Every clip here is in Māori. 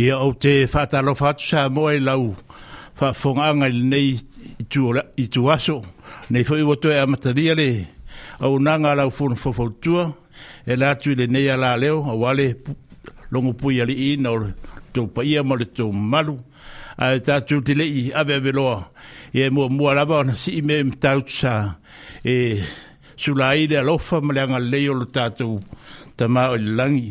ia o te whātalofa atu sa moe lau whafonganga nei i tu aso nei fwoi wato e amataria le au nanga lau fwono fwafautua e la atu le nei ala leo a wale longu pui ali i na ole tau paia ma le tau malu a e tatu te lei ave ave loa e mua mua lava ona si i me mtautu sa e sulaile alofa ma le anga leo lo tatu tamao i langi langi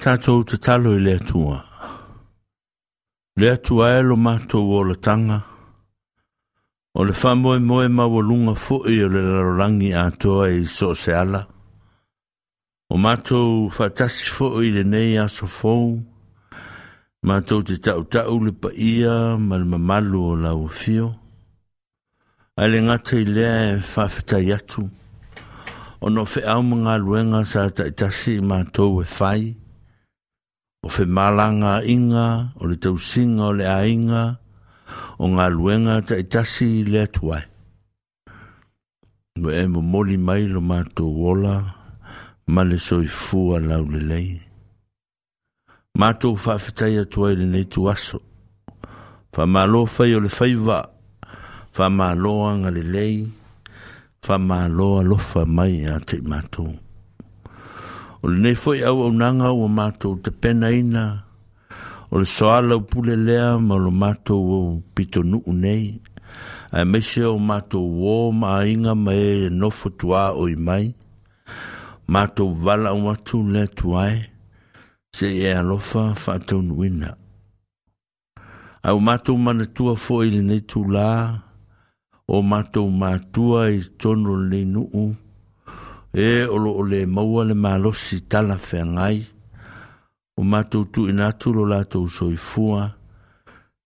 tātou te talo i lea tua. Lea tua e lo mātou o la tanga. O le wha moe moe mawalunga fo i o le larorangi a toa i so se ala. O mātou whatasi fo i le nei a so fōu. Mātou te tau tau le pa ia ma le mamalu o la wafio. Ai le ngata i lea e whawhetai atu. O no whi au mga luenga sa taitasi mātou e whai. Mātou e whai o fe malanga inga, o le tausinga o le ainga, o ngā luenga ta itasi le atuai. Mo e mo moli mai lo mātou wola, ma le soi fua lau le lei. Mātou whawhetai atuai le neitu aso, wha mālo fai o le faiva, wha mālo anga le lei, wha mālo alofa mai a te mātou. O le nei foi au au nanga o mātou te pena ina. O le soala upule lea ma lo mātou o pito nuu nei. A mese o mātou o ma inga ma e nofo tua o i mai. Mātou wala o atu le tuai. E, se e alofa fatou nuina. A o mātou mana tua foi le nei tu la. O mātou mātua i tono le nuu. e o lo le maua le malosi tala whangai o mātou tu lo latou soifua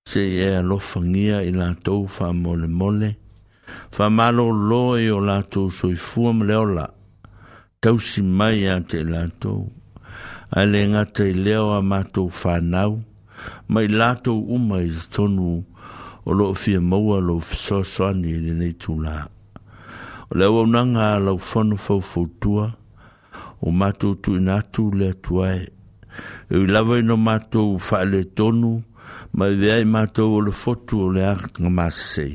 se e alofagia i latou fa'amolemole fa'amālōlō i e o latou soifua ma le ola tausi mai iā te latou ae le gata i lea leo a matou ma i latou uma i tonu o loo fia maua lou fesoasoani i lenei tulā O le wau nanga lau fonu fau fautua, o mātou tu inatu le atuae. E ui lava ino mātou wha le tonu, ma i vea i mātou o le fotu o le ak ngā māsasei.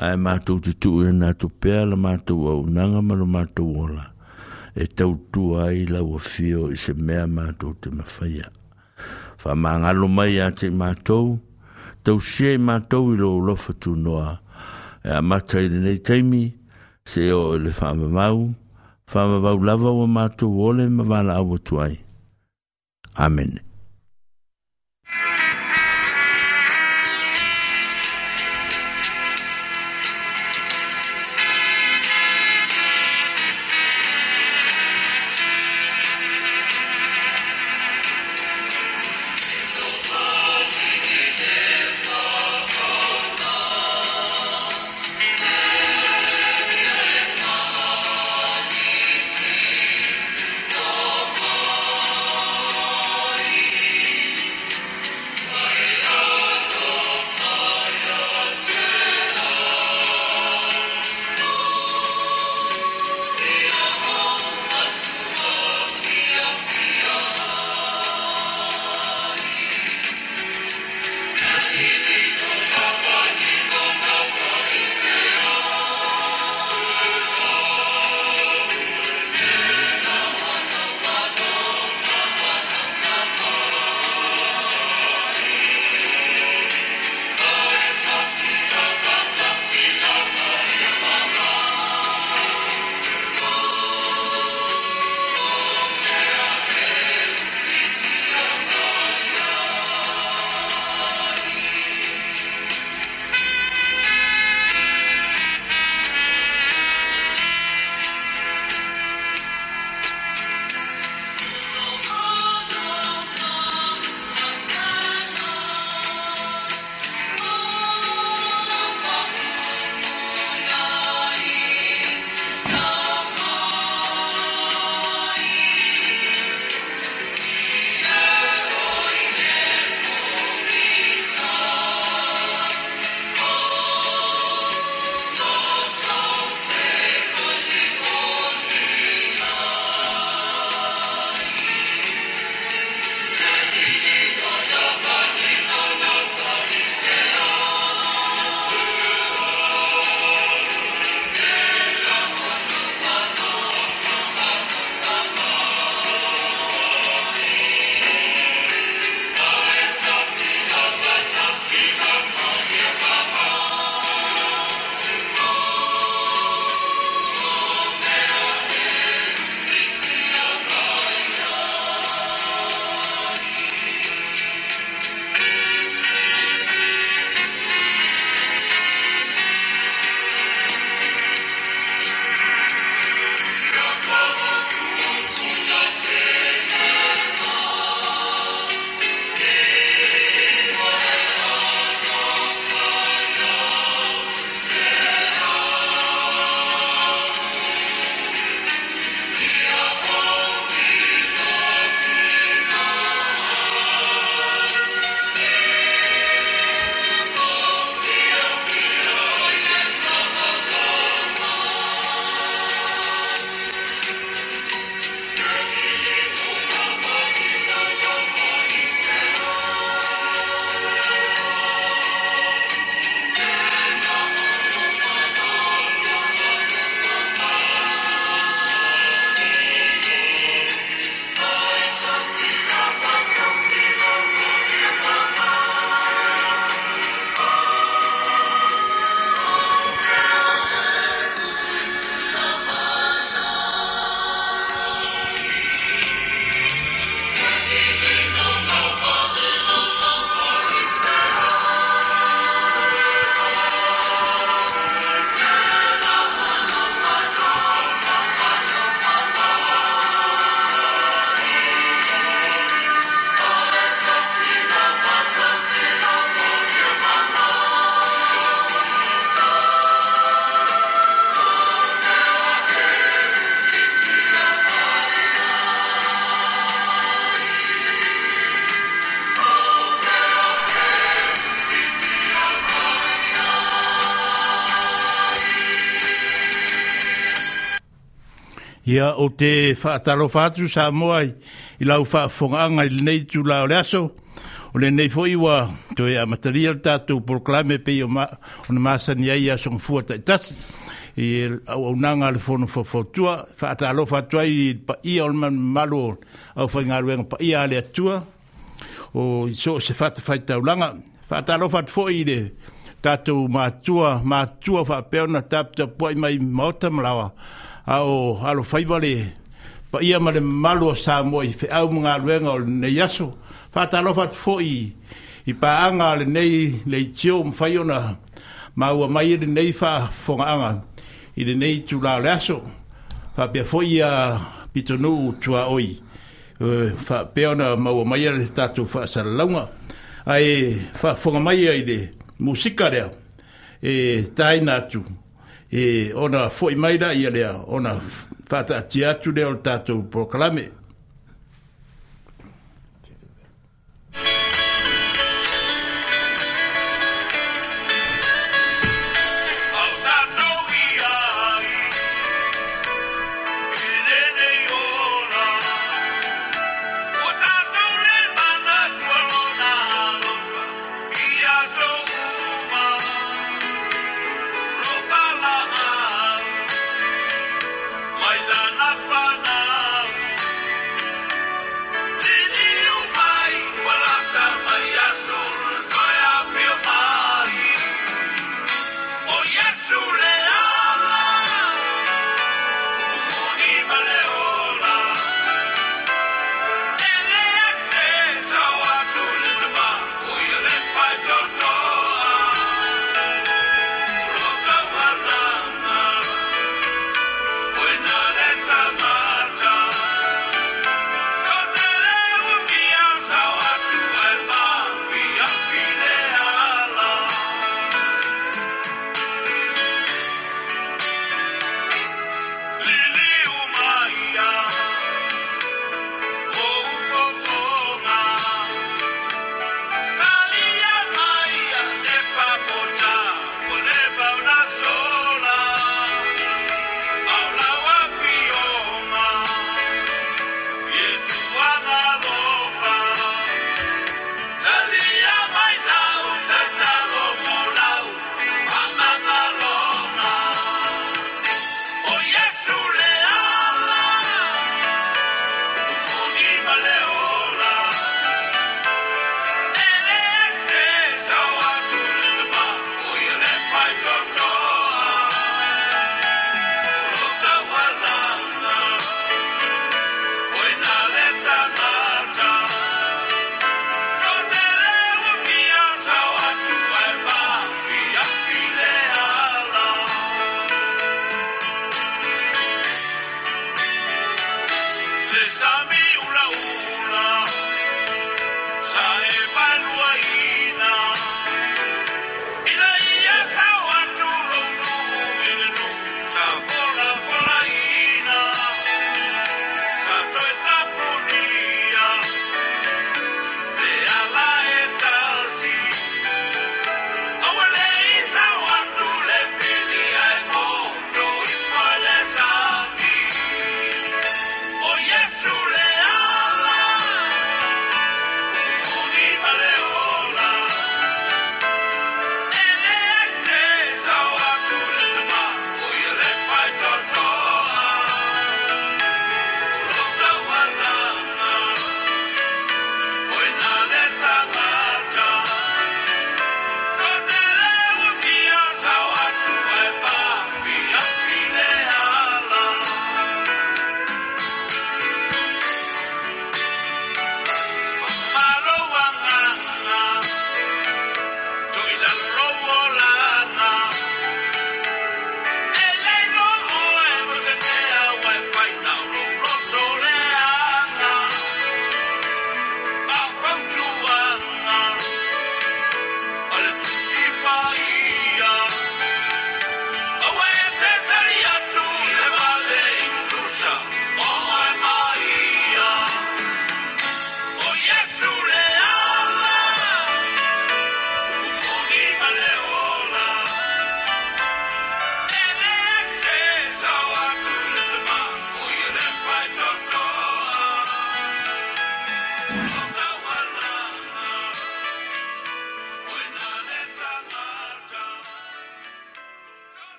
Ai mātou te tu ina nātou pēa la mātou au nanga ma lo mātou ola. E tau tu ai lau a fio i se mea mātou te mawhaia. Wha mā ngalo mai a te mātou, tau sia i mātou i lo lofa tu noa. E a mātai nei teimi, e a mātou se o le whaamamau, whaamamau lava o mātou ole ma wala au atuai. Amen. Amen. ia o te whaatalo whaatu sa moai i lau whaafonganga i nei tu lao leaso o le nei fo'i wa to e amataria le tatou proklame pe o na masani ai aso ngafua taʻitasi i au aunaga a le fono fafautua faatalofa atu ai i paia o le mamalu au faigaluega paia ia le atua o so se o se fatafaitaulaga faatalofa atu foʻi i le tatou matua matua faapea ona taputapuai mai maota ma lawa a o alo faivale pa ia male malo sa mo i fa au mga luenga o ne yaso fa talo fat fo i i pa anga le nei le tio m mfaiona ma ua mai e le nei fa fo anga i le nei tu la le aso fa pe fo i a pitonu tua oi fa pe ona ma ua mai le tatu fa salaunga ai fa fonga mai ai le musika rea e taina tu e Et on a mai da ia lea ona fait ati atu le tatou proclamé.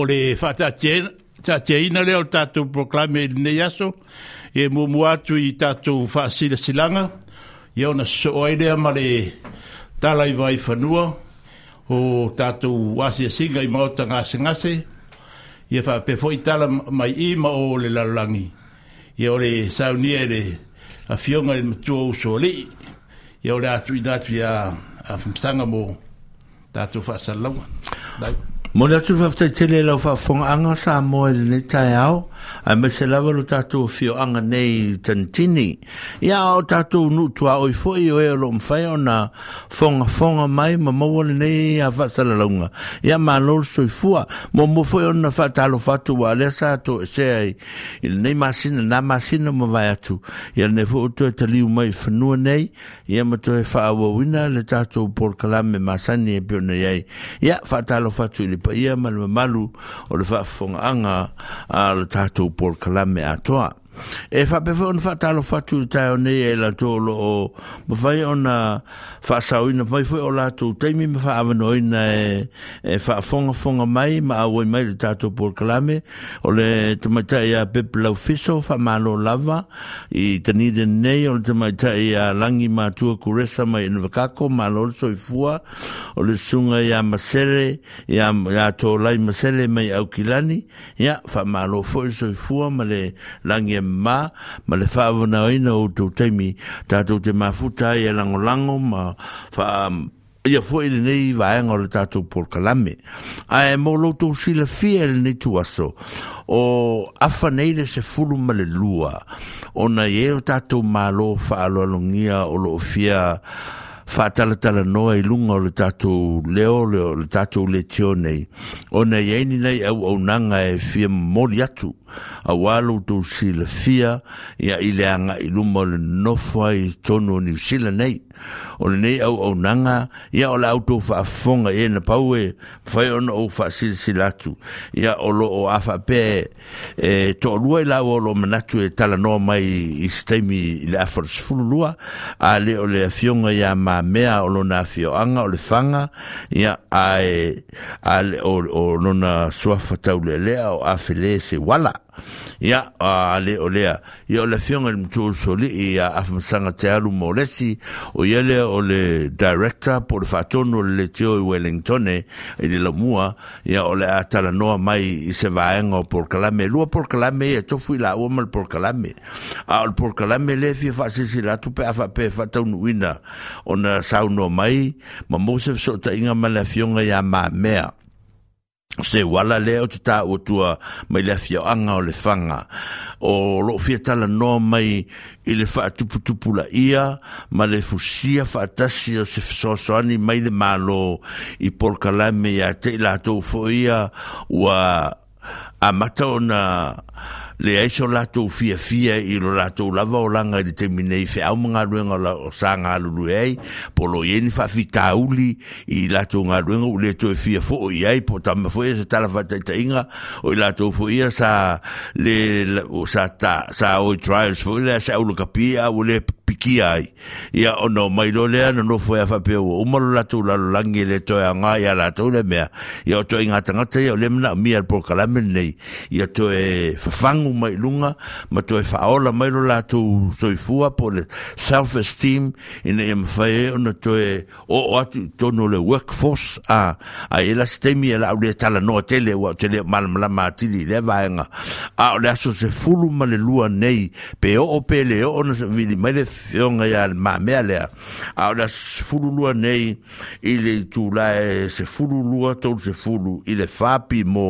o le fata tia ina leo tatou proklame i lenei aso e mumu atu i tatou faasilasilaga ia ona soo ai lea ma le talaivai fanua o tatou asiasiga i maota ngase, ia faape foi tala mai i ma le lalangi, ia ole e le saunia i le afioga i le matua uso alii ia o le atuina atu ia afamasaga mo tatou faasalalauga 摩托车发出去了，发风，俺们三摩人呢，加油。ai mai se lava lo tatou fio anga nei tantini ia o tatou nu oi foi o e o loo mafai ona fogafoga mai ma mawale nei a whasala ia malo lor soifua mo mo foi o na whatalo fatu sa to e se ai nei masina na masina ma vai atu ia ne fo to te mai whanua nei ia ma to e le tatou porkalame masani e pio ai ia whatalo fatu ili pa ia malu malu o le whaafonga a le tatou upol kalam atoa. e fa pe fo fa ne e la to lo o fa ona fa sa ina mai fo ola tu te mi fa ina fa e, e fonga fonga mai ma o mai le tato por clame o le tumata ia pe fa malo lava i tani de ne o le ia langi ma tu kuresa mai in e vakako ma lo so i fua o le sunga ia masere ia ia to lai masere mai au kilani fa malo fo so i fua langi ma ma le fa vona ina o to temi ta to te e ma futa e lango lango ma fa ia foi le nei va en o le tato por kalame a e mo lo to si le fiel ni tuaso o afa nei le se fulu ma le lua ona ye o tato ma lo fa lo longia o lo fia whātalatala noa i lunga o le tatou leo, leo le tātou le tio nei. O nei eini nei au au nanga e fia mori atu, a walo tu si le fia, ia i le anga i lunga o le nofua i tonu o New nei. o nei au au nanga ia o le auto fa fonga e na paue fai on o fa sil silatu ia o lo o afa pe e to lua la o lo manatu e tala no mai i stemi le afors fulua a le o le fionga ia ma mea o lo na fio anga o le fanga ia ai e, al o o lona suafa fatau le lea o afele se wala ia a le o lea ia o le i le mtu soli i a afmasanga te alu molesi o ia lea o le director po le o le letio i Wellingtone i le lamua ia o le a talanoa mai i se vaega o porkalame lua porkalame e tofu i la ma mal porkalame a o le porkalame le fia whaasisi ratu pe a pe faataunuuina ona saunoa sauno mai ma mo so fesootaʻiga ma le afioga iā ma se wala le o tuta o tua mai le fia anga o le fanga o lo fia tala no mai i le fa tupu tupu la ia ma le fusia fa tasi o se so mai le malo i por kalame ia te la to fo ia wa a matona le ai so latou fia fia i lo latou lava o langa i le temi fe au mga ruenga la o sa ngā lulu ei po lo ieni fa fitauli i latou ngā ruenga u le toe fia fo i ai po tama fo ia se tala fataita inga o i latou fo ia sa le o sa ta sa o trials fo ia sa ulu kapia o le piki ai ia ono mai lo lea no fo ia fa pe o umalo latou la langi le toe anga ia latou le mea ia o toe ngata ngata ia o le mna mia por kalamen nei ia toe fafangu umu mai lunga ma toi whaola mai lo lātou soifua po le self-esteem ina e mawhae ona toi o atu tono le workforce a a e la stemi e la au le tala noa tele wa tele malamala mātili le vaenga a o le aso se fulu ma le lua nei pe o o pe le o ona se vili mai le fionga ia le mamea lea a o le aso se fulu lua nei i le tū e se fulu lua tolu se fulu i le whapi mo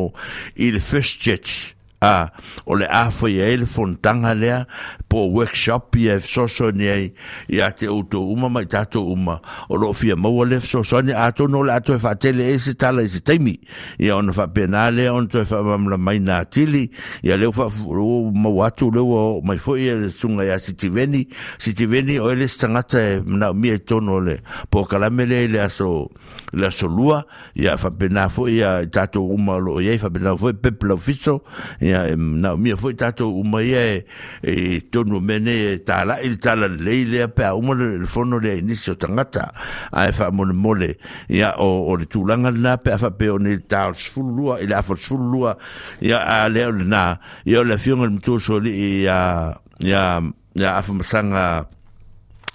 i le first church a ah, o le afo ai le fontanga lea po workshop ia e soso ni ai ia te uto uma mai tato uma o lo fia maua le soso ni ato no le ato e fatele e se tala e se taimi ia ona fa lea ona to e fa mai na atili ia leo fa mau atu leo mai fo ia e le sunga ia sitiveni sitiveni o ele stangata e, e na mia tono le po kalamele le aso le asolua ia faapena foʻi ia tatou uma loo iai faapena foʻi e pepe laufiso ia naumia foʻi e tatou uma ia e, e tonu mene e talaʻi le talalelei lea pe uma le fono lea inisi o tagata ae faamolemole ia o le tulaga lenā pe a faape ona i le taolosfululua i le afolosfululua ia a lea o lenā ia o le afioga le matosoli'i ia ia ia afamasaga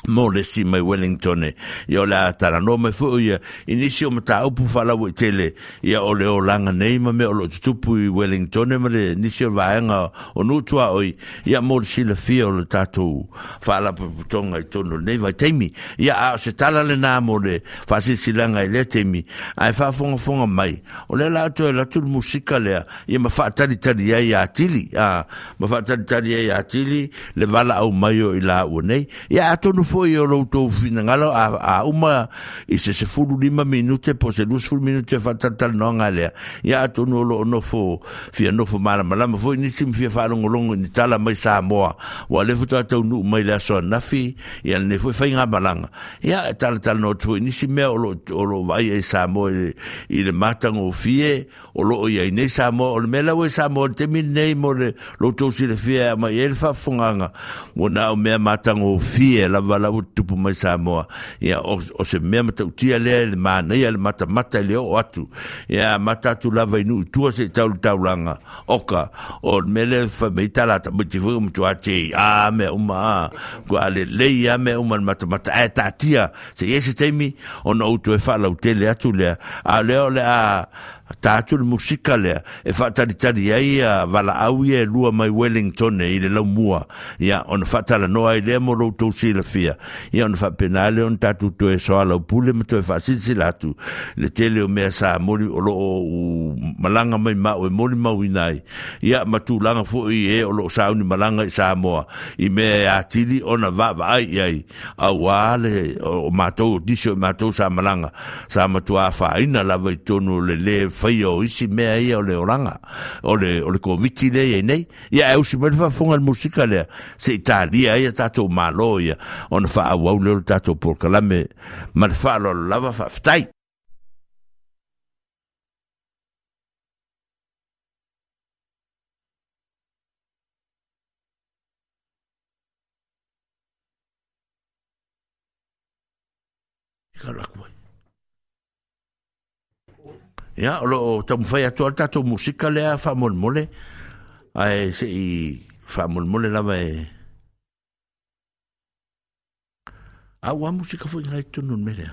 mo le si mai Wellington ia o le a tarano mai fo ia inisi o mataupu falau i tele ia o le o langa nei ma mea o loo tutupu i Wellington ma le nisi o vaenga o nutua oi ia mo le sila fia o le tatou faala paputonga i tono nei vai teimi ia a se tala le nā mo le fasisilanga i le teimi ai faafogafoga mai o le la atu e latu le musika lea ia ma faatalitali ai atili ma faatalitali ai atili le valaau mai o i la ua nei ia atonu foi e o loutou finangalo a, a uma i se se fulu lima minute po se lus fulu minute fatatal e no ngale ia atu no lo no fo fia no fo mara mala mo foi nisim fia fa longo longo ni tala mai sa moa wa le futa tau nu mai la so na fi ia ne foi fainga e malanga ia tal tal no tu nisim me o lo o lo vai e sa mo i le matango fie o lo ia ne sa mo o le mela we sa mo te min nei mo le loutou si le fia ma ia fa funganga mo na o mea matango fie la wala o tupu mai sa moa ya o, se mea mata utia lea ele maana ia ele mata mata ele o atu ya mata tu atu lava nu utua se tau tau langa oka o mele fa mei talata mwiti fuga mtu ate a me uma a kua ale lei a mea uma mata mata e tatia se yese teimi ona utu e fa lau tele atu le a o lea a tatu le musika lea e whaataritari ai a wala au ia e lua mai Wellington e i le lau mua ya on le mo i lea si le fia ia on penale on tātu to e so lau pule ma to e la tu le tele o mea sa mori o loo malanga mai mau e wi nai ya ma tu langa fo i e o sa sauni malanga i Samoa i mea e atili ona va ai ai a wale o matou e ma to sa malanga sa matua whaina lava i tonu le le fai o isi mea ia o le oranga, o le, o le komiti lei e nei, ia au e si mele whafunga le musika lea, se Italia ia tatou malo ia, o na wha au au leo tatou porkalame, ma le wha lo lava whaftai. ftai. kua. ...ya, lo tam fai atu alta to musika le fa mol mole ai se i fa mol mole la vai a wa musika foi ngai tu me lea.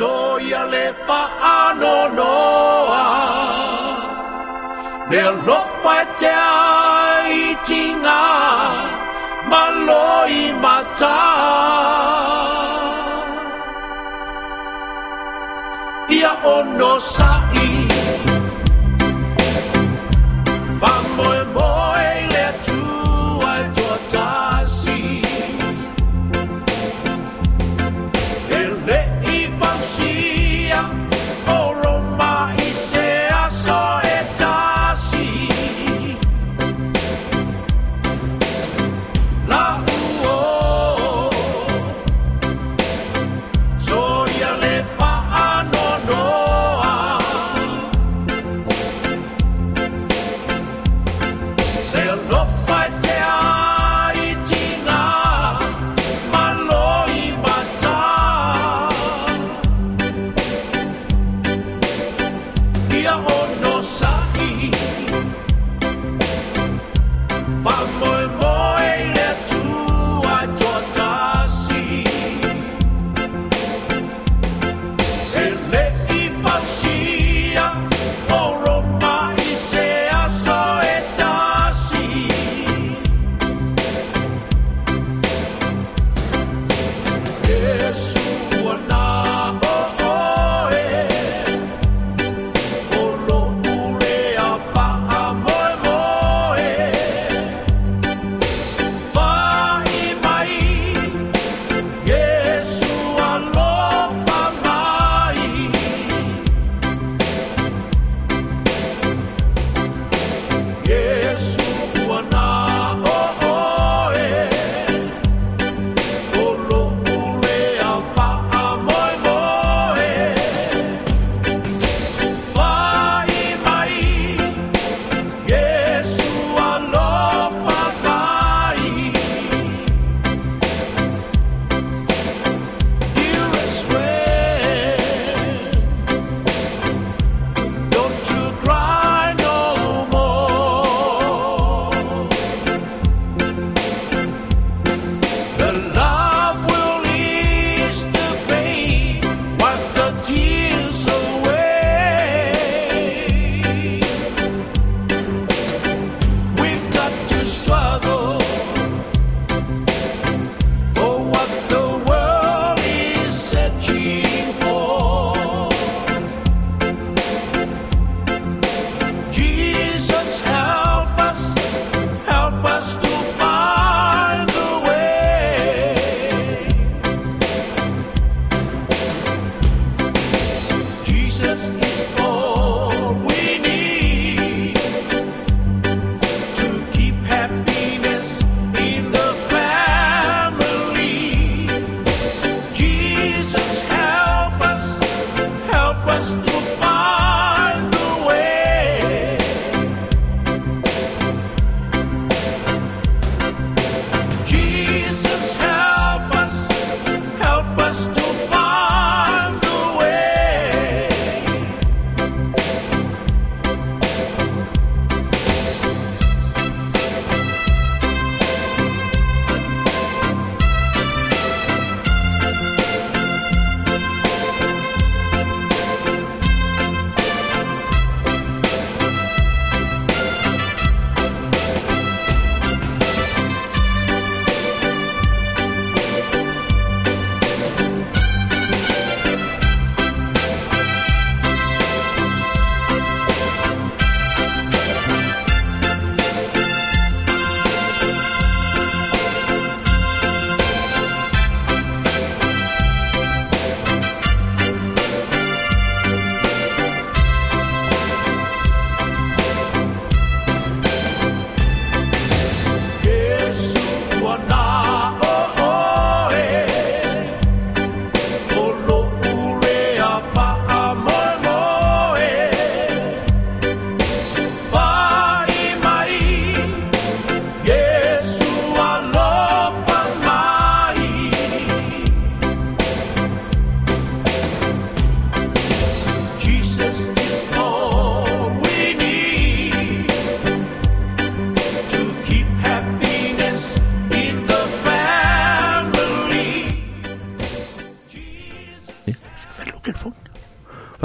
Soia le fa ano noa Le lo fa te ai tinga Maloi matai Rosa y...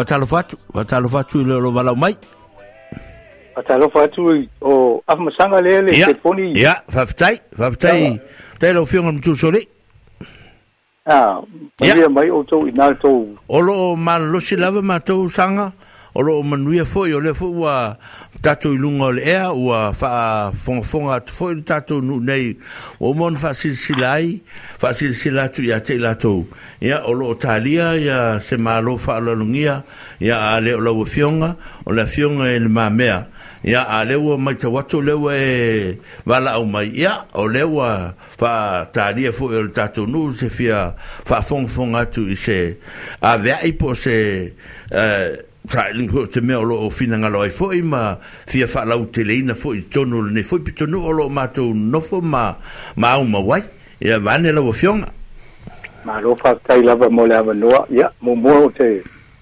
Watalofa atu, watalofa atu ilo lo walau mai. Watalofa atu o afamasanga lele, yeah. telefoni. Ya, fafitai, fafitai, tai lo fionga mtu sore. Ah, mai o tau inal o man losi lava matou saga o lo manuia foi o le foi ua tatou i luga o le ea ua faafogafoga atu foi le tatou nuu nei ua ona faasilasila ai faasilasila atu iā te i latou ia o loo talia ia se mālo faalalogia ia a lē o laua e fioga o le afioga e le mamea ia a le ua maitau atu le ua e valaau mai ia o le ua faatalia foʻi o le tatou nuu se fia faafogafoga atu i se aveaʻi po se uh, Frailing ko te mea olo o fina ngalo ai fo'i ma fia wha lau te leina fo'i tonu ne fo'i pitonu olo o mātou nofo ma ma au ma wai ia vane lau o fionga Ma lo kai lava mo le ava noa ia mo mo te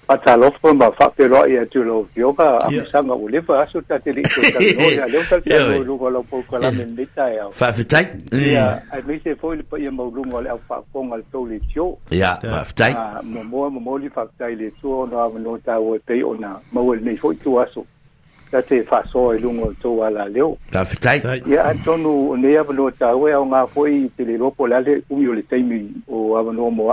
atalofo ma fa pe ro ia tu lo yo ka am sanga u lefa aso ta te li to ta no ia le ka ta no lo po ko la me mita ia fa fitai ia ai me se fo le ia mo lu mo le fa ko ngal to le tio ia fa fitai ah, mo mo mo li fa tai le tio no am no ta o pe ona mo le nei fo tu aso ta te fa so e lu mo to ala leo fa fitai ia antonu ne ia no ta o ia nga fo i te le lo po la le u yo le taimi o am no mo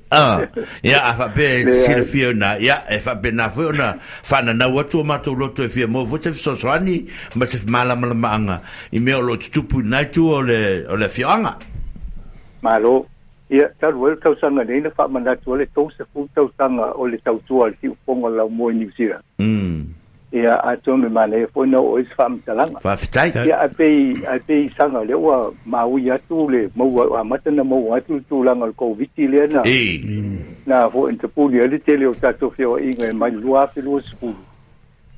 Ah, ia a whape sire fia una, ia e na nā fwe na whana nau atu o mātou loto e fia mō, fwe so fisosoani, ma se mala mala maanga, i me o lo tutupu nai tu o le, o le fia anga. Malo, ia taru e tau sanga nei na fa ma na o le to se fu tau sanga o le tau tua le ti uponga lau mō i New Zealand. Mm ia atomi malefoi na o isi faamatalaga faafetai ia apei apei isaga o le ua maui atu le maua amata na maua atu le tulaga o le koviti lea na na foʻi na tapuli ali tele o tatou feoaʻiga e mailua afelua sepulu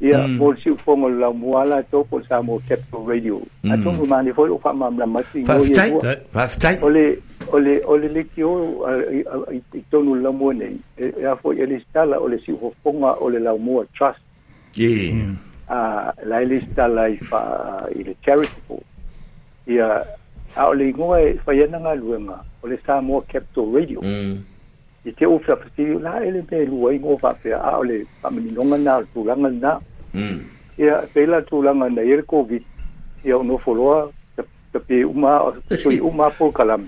ia mo mm. le siʻufoga o le laumua latou po le sa mo capital radio mm. atomi malefoi loo faamamalamasi goia faafetai o le o le o le leki o i tonu le laumua e, nei e a foʻi e le sitala o le siʻufofoga o le laumua trust yeah. mm. uh, lai le i fa i le charitable ia a o le ingoa e faiana galuega o le samoa capital radio mm. i te o faafetili la ele me lua igoa faapea a o le faamaninoga na o le tulaga lenā mm. ia e pei la tulaga na ia le covid ia o nofoloa tape uma soi uma po kalame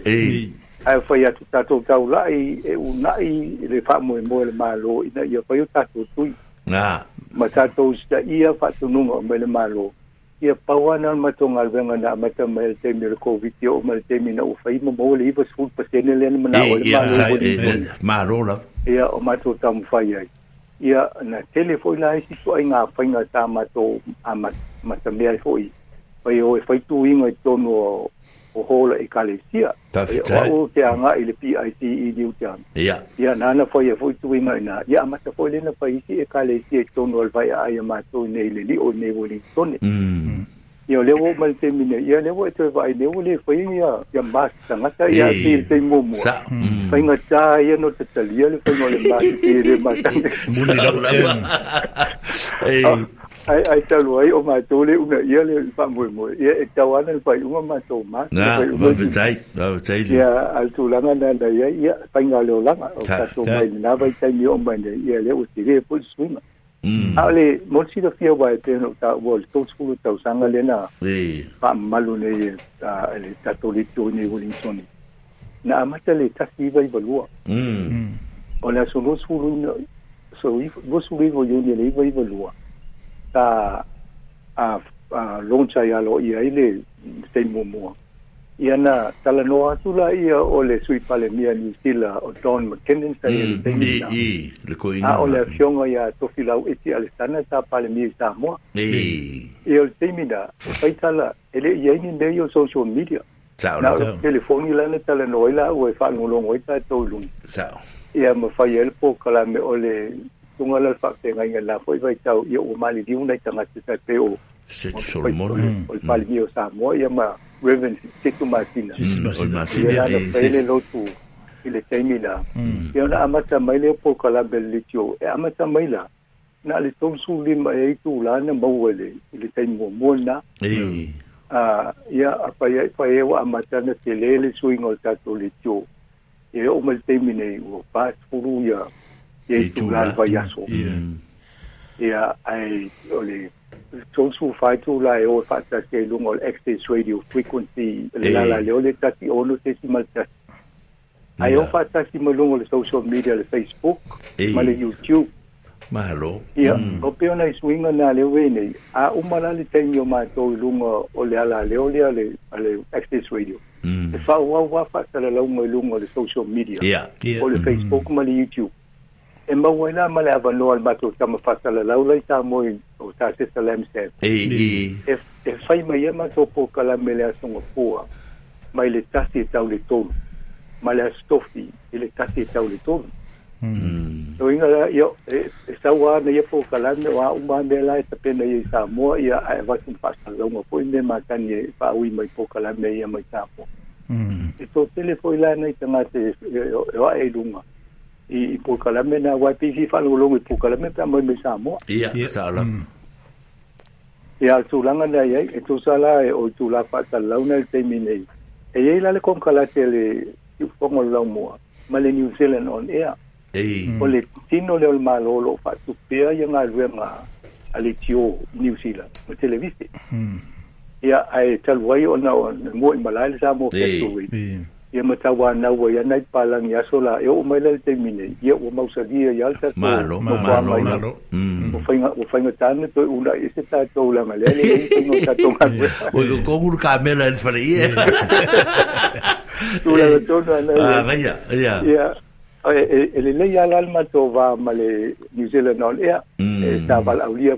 ai fai atu tatou taula'i e una'i i le fa'amoemoe le mālō ina ia fai o tatou tui matatosta ia fatununga o mele malo ia pauana matonga alwenga na mata mel temi le covid yo mel temi na ufai mo mo le ibas ful pasene le na mana le malo la ia o mato tam fai ai ia na telefone la isi so inga fai nga ta ah, mato a mata mel eh. foi pai o fai oh, tu inga tono o hola e kalesia ta o te anga ile pi ai ti i di uta ya ya nana na foi e foi tu ina ina ya ma ta foi lena pa isi e kalesia to no alfa ya ai ma to nei ile o ne voli tone mm Yo mm. levo mal temine, ya levo eto vai levo le foi ya ya basta nga ta ya ti te mo mo. Sa. Mm. Foi nga ta ya no te talia le foi mo le basta te re basta. Muni la la. Ei. Ah. ai ai ta loi o mai to le una ia le pa mo mo ia e ta wan le pai ma to ma na va vitai va vitai ia al tu langa na na ia ia pa nga le langa o ta to mai na va tai mi mai le ia le o ti le pu suma a le mo si do fia wa te no ta wo to sku ta usanga le na pa malu ne ta le ta to le to ne wo linsoni na amata le ta si va i balua mm o la solo suru so i vo suru vo yo ne le va i balua ta a a longa ia lo ia le te momo y ana tala no atula ia o le sui pale mia ni sila o Don McKinnon sa ia le ko mm, a ah, o le fionga ia to filau al ale sana ta pale mia sa mo el ia pues, o te mina pai tala ele ia ni nei o social media Sao na telefoni la na la no ila o fa ngolongo ita to lung sao ia mafai ele po kala me ole tunga le fa te ngai la foi vai tau ia o mali di una tanga te sa te o se tu sol mona o mm, mm. pali di sa mo ia ma reven te tu masina o masina e se le lo tu ile taimila mm. ia ona amata mai le po kala belitio e amata mai la na le eh. tom su li ma ah, e tu la na mo wele ile taimo mo na e a ia apa ia pa e wa amata na te le le suingo tatu litio e o mal taimine o pas furu ia ye tula va yaso ya ai ole tonsu fai tula e o e ta se lungo access radio frequency la la le ole ta ti ono te si mal ta ai o fa ta si lungo le social media le facebook ma le youtube Malo. Ia, mm. o pe ona e swinga na le wene. A umala le tengi o i e lunga o le ala le o le ale ale access radio. Mm. E wha wā wā wha sa i e lunga o le social media. Ia. O le mm. Facebook ma le YouTube e mauaina ma le avanoa le matou tama fasalalau lai tamoi o tasesalemsem e, e, e. e fai mai ia matou pokalame le asogapua mai le tasi e tauletolu ma le asotofi i le tasi e tauletolu so mm. inga la e saua na ia pokalame o aʻu la e tapena ia i samoa ia ae vatum faasalalauga foʻi me matani e faaui mai pokalame ia mai samoa mm. e totele foʻi lanai tagata e oaʻe i luga i pukalame na YPC whanulong i pukalame pa mai me Samoa. Ia, sala. Mm. Ia tūlanga na iai, e tūsala e o tūla whatalau na te minei. E iei lale kong kalate le i whango lau mua, ma le New Zealand on air. Ei. Mm. O le tino le o le malolo whatupea i ngā ruenga a le tio New Zealand, o televisi. Mm. Ia, ai taluai o na o i malai le Samoa. Ei. Ei. Y me estaba ana i palagi aso la e oo mai lai taimine ia ua una ia y tatou makoamaina ua faiga tane una i se tatou lagalea le faiga tatou gaue oi el le kamela ele faleia tulagatona anaaia ia ah e ya ya el le matou va ma le new mm. estaba o leea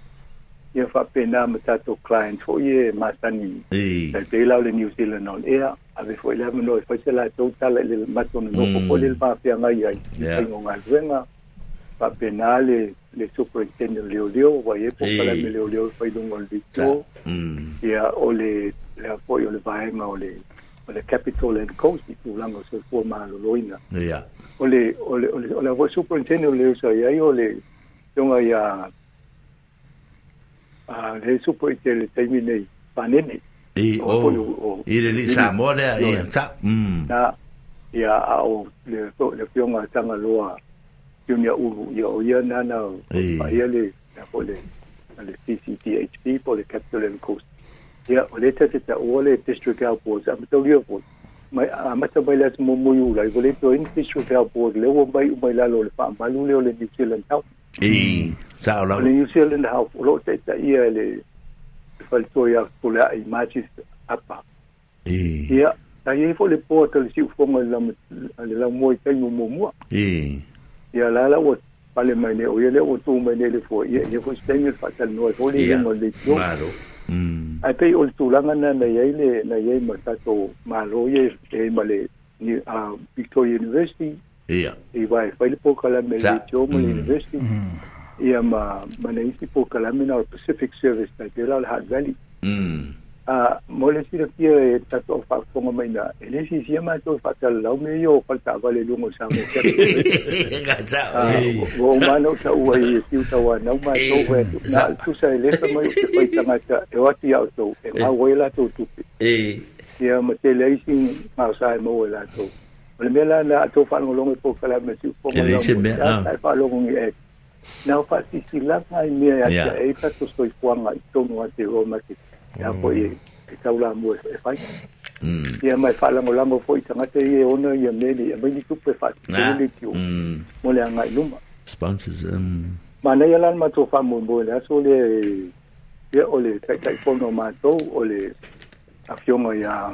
ia faapena matatou tatou client foʻi e masani pei lao le new zealand on air ave foʻi le avanoa e faisa latou tala i le matononoko foʻi le le maafeagai ai aigogaluega faapena le le superintendent leoleo uai e pokalame leoleo e failuga o le vito ia o le lea foʻi o le vaega o le o le capital and coast i tulaga o sefua malōlōina ia o le o le o le avoi superintendent leosaiai o le toga a le su po te le te mine panene i o i le ni sa mo le i ta mm na ia a o le so le pio nga tanga loa pio nia u ia o ia na na pa ia le na po le le CCTHP po le Capital and Coast ia o le te te o le district airport am to ia po mai a mata mai las mo mo yu la i vole to in district airport le o mai u mai la lo le pa malu le o le ni tau e Sao lau. Le New Zealand hau polo te ta ia le falto ia pole ai matches apa. E. Ia ta ia fo le porta le si fonga le le la moi tai mo mo mo. E. Ia la la o pale mai ne o ia le o tu mai le fo ia ia fo stemil fatal no fo le mo le tu. Claro. Mm. Ai pe o tulanga na na ia le na ia ma ta to ma lo e ma le ni a Victoria University. Ia. E vai fai le po me le tu mo mm. university. Mm iyam manahisi po kalamina o pacific service na tera le hat valley mm a ah, mo le sira kia e tato whakonga mai na e le si sia mai tō whakalau me i o whalta wale lungo sa mo kia ngā tau o sa ua i e tiu tau nau mai tō wea na tusa e lesa mai o te whai tangata e wati au tō e mā wai la tō tupi ia ma te leisi ngā sa e mo e la tō o le mea la na atō whanongolongo tō e kalamina si uponga lau mo sa e whanongongi na fa si sila ai me ya e pa to sto fo nga to mo te ro ki ya po mm. e e ka ula mo e fa mm. ya mai fa la mo la mo fo i tanga te e ona ya me ni me ni ku pe fa ni mo le nga luma sponsors um ma na ya ma to fa mo mo la so le ya ole kai kai pono no ole afio mo ya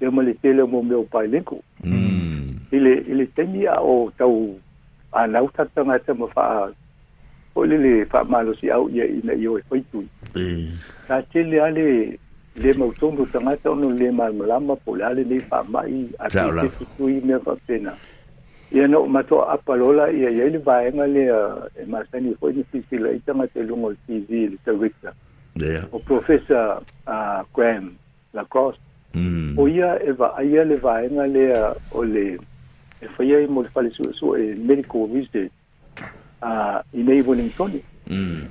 eu me tele mo é meu pai linku hum. ele ele tem ia o tau tá anau ta tanga te mo fa o le fa malo si au ia ina io foi tu ta tele ale le mo tombo tanga ta no le mal malama po le ale le fa mai a te tu i me fa pena e no mato apalola ia ia le vaenga le e masani eh, é foi ni fisi le tanga te lungo le TV le te o professor uh, ah, Graham Lacoste Mm. oia e va'aia le vaega lea o le e fai ai mo le falesuʻesuʻe medical research a i nei wellingtoni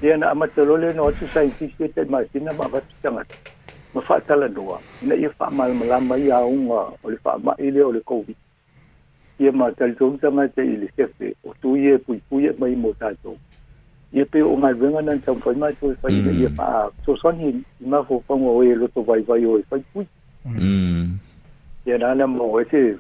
ia mm. na amatalo le no atu scientific e te masina ma avatu tagata ma fa'atalanoa ina ia fa'amalamalama ia auga o le fa'amaʻi lea o le covid ia matalitonu tagata i le sefe o tui e puipui e mai mo tatou ia pe o galuega na taumafai ma toe mm. ia fa'asosani i mafoufaga oe loto vaivai oe faipui Mm. Yen anan mwete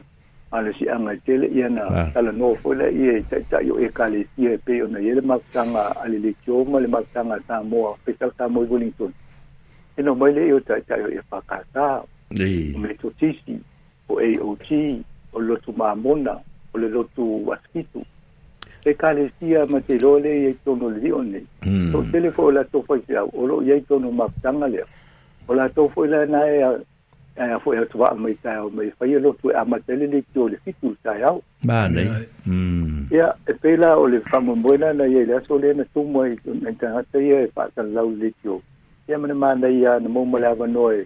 Anan si anan tele Yen anan ah. tala nou fwele Yen chay chay yo ekale siye peyo Yen le maktanga alele kyo Mwen le maktanga sa mwa Fesak sa mwen gweniton Yen anan mwen le yo chay chay yo Yen pakata Mwen chotisi O eyo chi O le lotu mamona O le lotu waskitu Ekale siya mwete lo le Yen tono le yon le Ton tele fwele la to fwele O lo yen tono maktanga le O la to fwele la eya e foi atu wa mai tau mai fai lo tu a mai tele ni tu le fitu tai au ba nei mm ya e pela o le famo buena na ye la so le na tu mai na ta ha te ye pa ka lau le tu ya mana mana ya na mo mala va noi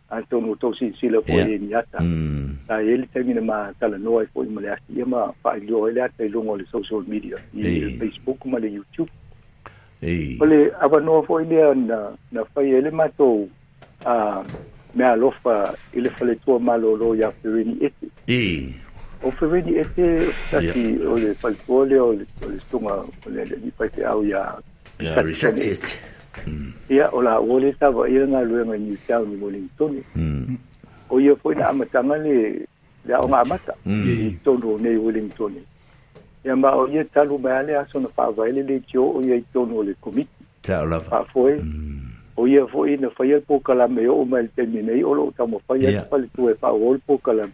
an tonu to si sila po e ni ata ta ele temi ma tala no ai po ma le ati ma fa lo ele ata lo ngol social media i facebook ma le youtube e ole ava no fo ile na na fa ele ma to a me alofa ile fale to ma lo lo ya ferini ete e o ferini ete tati ole fale to ole ole stunga ole ni fa te au ya ya rejected ia mm. mm. o la'ua le tavaia galuega i newtown i wellington o ia foi na amataga le le aʻoga amata i mm. tonu onei wellington ia ma o ia talu mai a le aso na fa'avaele le tio o ia i o le komiti fa'afoe o ia fo'i na faia le pokalame o'o mai le taimi nei o lo'o taumafai atu faletua e fa'auau le pokalame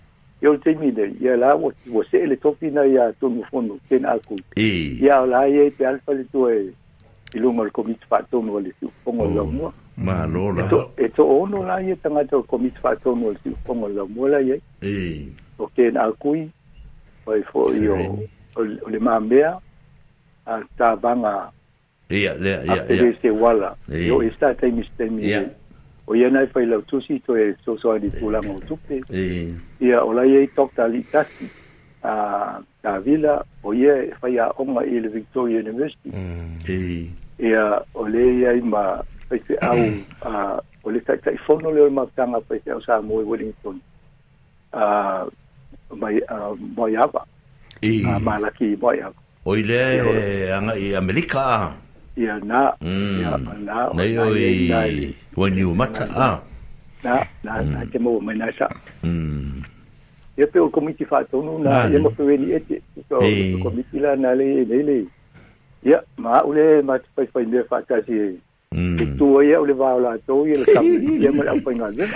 i o te mine ia la o o se le topi na ia to mo fono ken aku e ia la ia te alfa le to e i lo mal komit fa to mo le tu pongo lo mo ma lo la e to ono la ia tanga to komit fa to mo le tu pongo lo mo la ia e o ken aku o i fo i o le mambea a ta banga ia le ia ia se wala yo sta te mi ste mi o ia nai fai lau tusi to e so so di tula mo tupe ee. ia o lai e tok tali tasi a ta vila o ia e fai a onga i le Victoria University mm. ee. ia o ia i ma fai te au a o le tai tai fono le o ma tanga fai te au sa mo e Wellington a mai a moi hapa ee. a malaki moi hapa o ile anga i Amerika ia na ia na nei oi wa ni mata a na na na te mo mai na sa ah. mm ia mm. pe o komiti fa tonu na ia mo pe ni ete so komiti la na le le le ia ma ule ma te pai pai me fa ta si eh. mm. Ki tua ia ule vāo la tō ia le kamu ia mara au painga gena.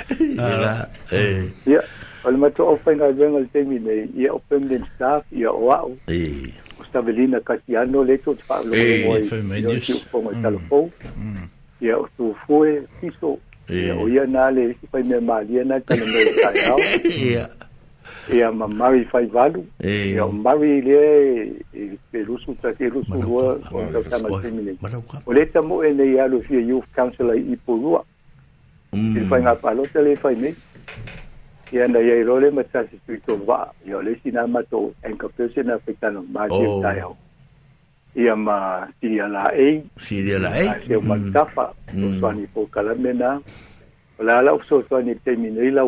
Ia, eh. Ia, o le matou au faigaiga le taimi nei ia o permanent staff ia o a'u o savelina kasiano le tou te fa'alogologoiiufoga i mm. talafou mm. ia o tufue piso ia o ia na le isi fai mea malia na talamele kaeao ia ma mari fai ia o mari lea e lusu e e lua o tautamataimi nei o le tamo'e nei alu fia youth council ai ipo lua mm. faigapalota le fai nei yana ya role mata si pito va yo le sina mato en kapese na pekano ma je tayo y ma si ala e si de la e se ma kafa so swani po kalamena la la so swani termine y la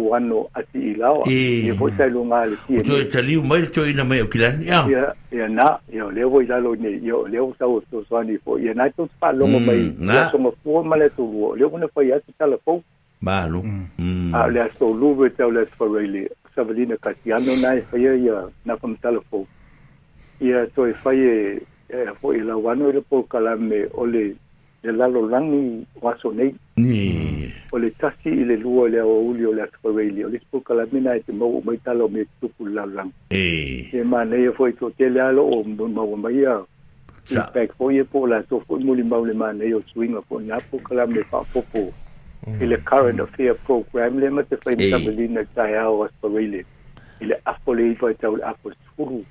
ati ila wa e po sai lo yo te li un tali mai to ina mai kilan ya ya na yo le voy ila lo ne yo le vo sa so swani po mm, ya na to pa lo mo ya somos mo po male tu le vo ne fa ya ti tala po malo mm. Mm. a le aso luve tau le aso reile savalina kasiano nai faia ia na famtalafou ia toe fai e foʻi e, e lauano i le polokalame o le le lalolagi o aso nei o le tasi i le lua i le auauli o le asofaraili o le polokalame na e te maua mai o mea tutupu le lalolagi e manaia foʻi toʻatele a loo maua mai a ipak foʻi e po e latou foʻi mulimau le manei o suiga foʻi na polokalame faapopo Mm-hmm. ile current affair program le matefainika malina taeao aspareile ile afo le ivaitau le afo sulu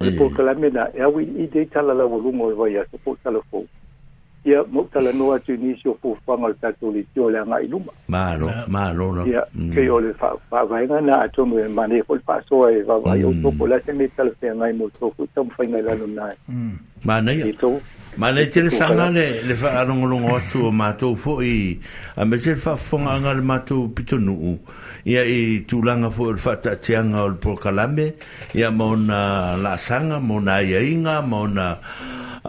le pokalame na e aui i dei tala laualuga o le vaiaso po talafou ia mo tala noa tu ni so fo fa ngal le tio luma malo malo mm. e e e o le fa mm. na to mo ma ne ko fa e va vai o se me tala mo to ku tam fa ngai la le le fa atu o matou fo i a me se fa fonga le matou pitonu ia i tulanga fo le faataatiaga o le prokalame ia mona laasaga sanga mona ia inga mona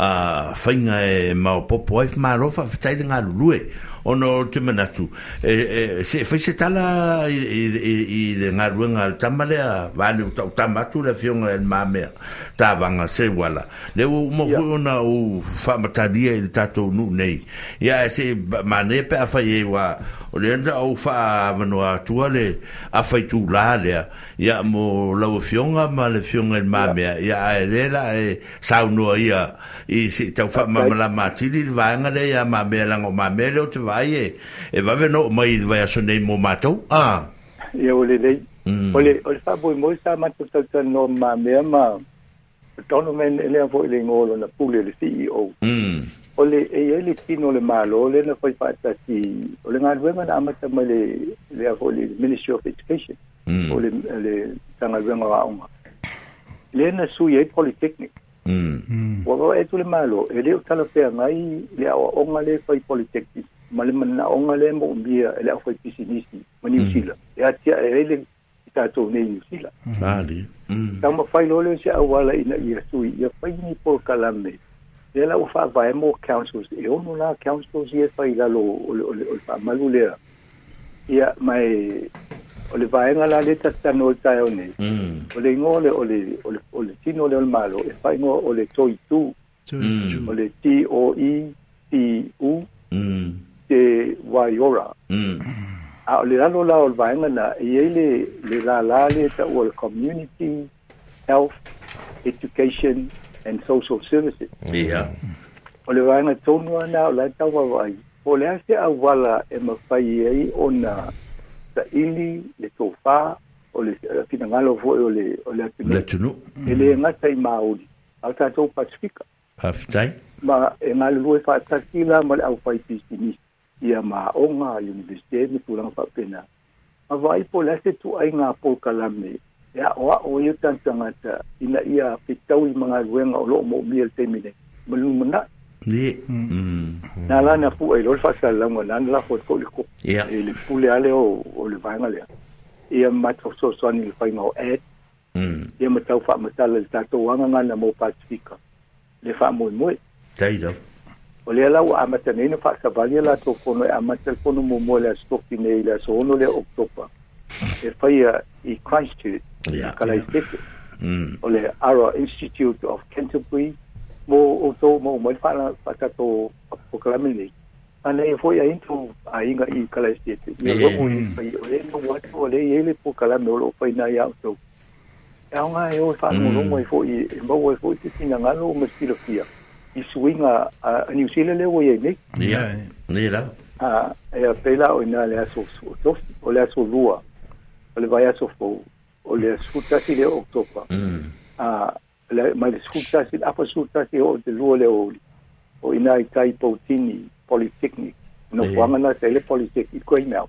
Ah, a uh, e mau popo e ma rofa fitai te ngā lulue ono te manatu e, e, se fai se tala i, i, i, i de ngā ruenga al tamale a vane o tau tamatu la fionga en mamea ta vanga se wala le o mo yeah. fuona o whamatadia i de tato nu nei ia e se mane pe a fai e wa o le anda au wha avano a tua le a fai tū lā lea ia mo lau e fionga ma le fionga en mamea ia e lela e saunua ia i se tau wha mamala mātili le vanga le ia mamea lango mamea le o te vai e e vai no mai vai so nei mo matou ah ia ole lei ole ole fa boi mo sa matu sa sa no ma me ma tono men le fo le ngolo na pule le CEO mm ole e ele tino le malo le na foi fata si ole ngal we mana amata ma le le fo le Ministry of Education ole le tanga wenga wa unga le na su ye polytechnic Mm. Wa wa e malo, e leo tala fea ngai, lea wa onga le fai polytechnic malemana na oga le moʻomia e le ʻaufai pisinisi ma niusila mm. e atia e ai le i tatou nei niusila mm. ali taumafai lo le mm. se auala ina ia e sui ia fai faini e polokalame le la ua faavae mo councils e ono la councils ia e fai lalo o le faamalu lea ia mae o le vaega la le tatano o le taeao nei o le igoa le o le tino le malo e faigoa o le toitū o le t o i t u te waiora. Mm. A o le lalo la o vaenga na i ele le la le ta o community, health, education and social services. Yeah. O le vaenga tonu ana o lai tau wawai. O le ase a wala e mafai i o na sa le tofā o le finangalo foe o le o le atunu. Le atunu. e ngata i maoli. Au tātou pasifika. Hafitai. Ma e ngā lue whātakila ma le au whaipistinisi. ia maʻoga universite me tulaga faapena mavaai po le ase tuaiga pol e aʻoaʻo ia tani ina ia fetau i magaluega o loo moomia le taimi nei ma lumanaʻi ie na la na fuʻa i lo le faasalauga na na lafo foʻi le ko e le pule a le o o le vaega lea ia matasoasoani le faiga o ad ia matau faamatala le tatou aga gana mo pasifika le faamoemoe eh. taidau o le la wa amata nei fa ka vali la to kono e amata ko no mo la stok ti nei la so no le oktopa e fa ia i christchurch ya ka lai tik hmm. o le aro institute of canterbury mo o to mo mo fa la fa ka to o ka mi nei ane e foi ai tu ai nga i ka lai tik ni lo mo i fa hmm. i o le no wa to le ye le po ka la no lo fa na ya to e, e, hmm. e, e o nga e o fa mo lo mo i fo i mo i fo i ti nga lo mo stilo fia isuiga new zealand le ua iai ia ni la ia pela o ina le aso suʻotofi o le aso lua o le vae aso fou o le mm. suʻutasi le oktopa mm. mai le suʻutasi le apa suʻutasi o te lua le oli o ina i tai poutini polytechnic no fuaga na tai le polytech i koe imea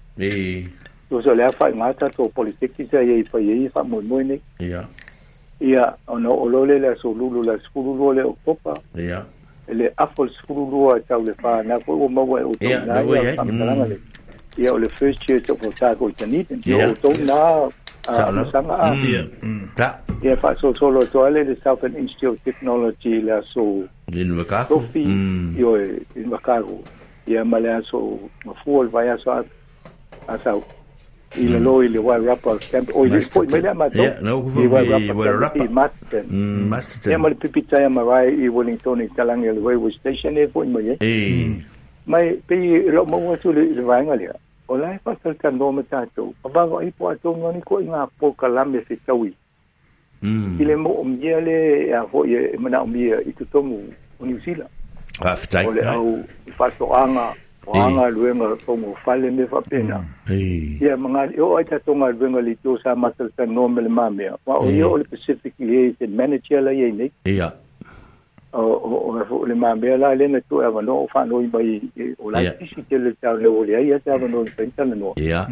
so so le afaiga tatou polytech sa iai fai ai faamoemoe nei ia ia ona o le aso lulu le aso lulu le oktopa ia le apple school sefululua e tau le fānau foi ua maua e outou nā ia tamatalaga le ia o le first year te opotako i tanita ia outou nā masaga a ia faasosolo atoa le le southern institute of technology le aso sofi ioe i makago ia ma aso mafua le vae aso asau i le oifoimaleamatou ia ma le pipitae marae i wellington i talage le railway station e foʻi mai ai mai pei e loʻomaua atu le vaega lea o lae faasaletanoa ma tatou oh, avavaai po atou gani koʻi gapō kalame fetaui i le moʻomia le a foʻi e manaʻomia i totogu o niusila afetai o le au ah, faatoʻaga wa nga eh. luenga ko mo fale me fa pena mm, eh. ya mga yo ai tonga luenga li to sa masal sa normal mame wa o eh. yo le pacific ye se manager la ye ne ya o o o le mame la le na tu ava no fa no ba i o la tisi te le tau le o le ya ta no pe tan no ya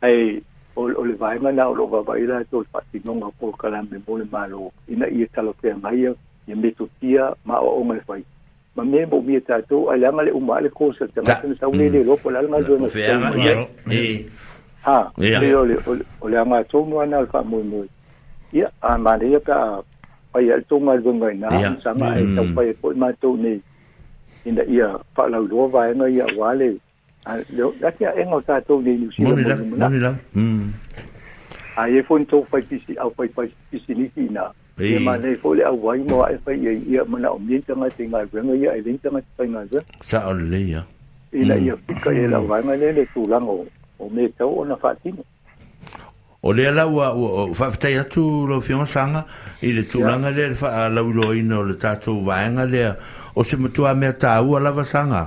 ai o o le vai e, mana o lo va vai e, la to fa ti no ma ko kala me mo malo ina i e, talo te ngai ya me tu tia ma o o mai fai mamie bo mi ta to ala ngale umba le ko se tama se sa ule le lopo la ngale zona se ha le ole ole anga to mo ana alfa mo mo ya a ma le ka pa ya to ma zo ngai na sa ma ai to pa ko ma to ni inda ia pa la lo va nga ya wa le a lo ya ya engo ta to ni ni si mo ni la mo ni la mm a ye fon to pa pisi au pa pa pisi ni na thì mà đây phố lẽ quay mà ai phải gì yêu mà nó ổn định trong cái tình ngài với người yêu đến cho ừ. cái tình ngài với sao ổn lý à thì là yêu cái là quay mà đây để tù lăng ổ ổ mê cháu nó phát triển o le la wa fa ftai atu lo fion sanga i le tu langa le fa la ulo ino le tatu vaenga le o se mutua me tau ala va sanga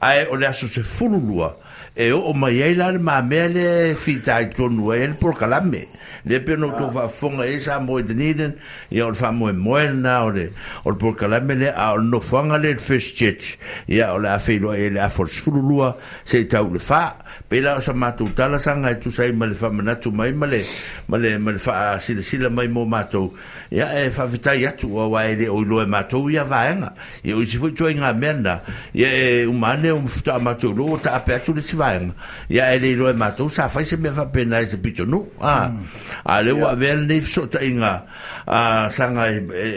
ai o le aso se fululua e o mai ai la ma mele fitai tonu e por calame le pe to va fonga e sa mo de niden e o fa mo mo na o de o por kala me le a no fonga le festet ya o la fe lo e la for sfulua se tau le fa pe la sa ma tu tala sanga tu sai ma le fa ma tu mai ma le ma le ma le fa sila sila mai mo ma tu ya e fa vita ya tu o wa ele o lo ma tu ya va nga e o si fu tu nga menda ya e o ma le o fta ma tu lo ta pe tu le si va nga ya ele lo ma sa fa se me fa pena ah a le wa ver ni so ta inga a sanga e, e,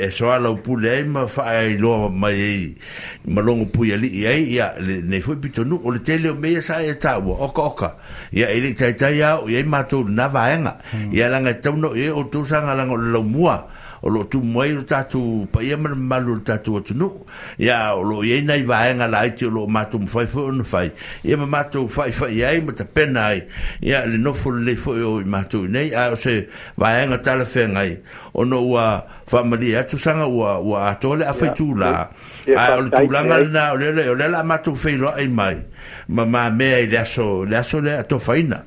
e, e so ala pu le ma fa i lo mai e, ma longo pu ya li ya ya ne fu pito nu o le tele o me sa e ta wa oka ya ele ta ta ya o ye ma tu na va enga ya hmm. la nga tu no e o tu sanga la lo mua o lo tu mai ro tatu pa ia e mar malu tatu o tunu ya o lo ye nai va nga la ti lo matu fai fo un fai ia ma matu fai fai ai ma ta pena ai ya le no fo le fo o matu nei a se va nga ta le fe ngai o no wa familia e tu sanga wa wa atole a fai tu la a o tu la nga na o le le la matu fai lo ai mai ma ma me ai da so da so le to faina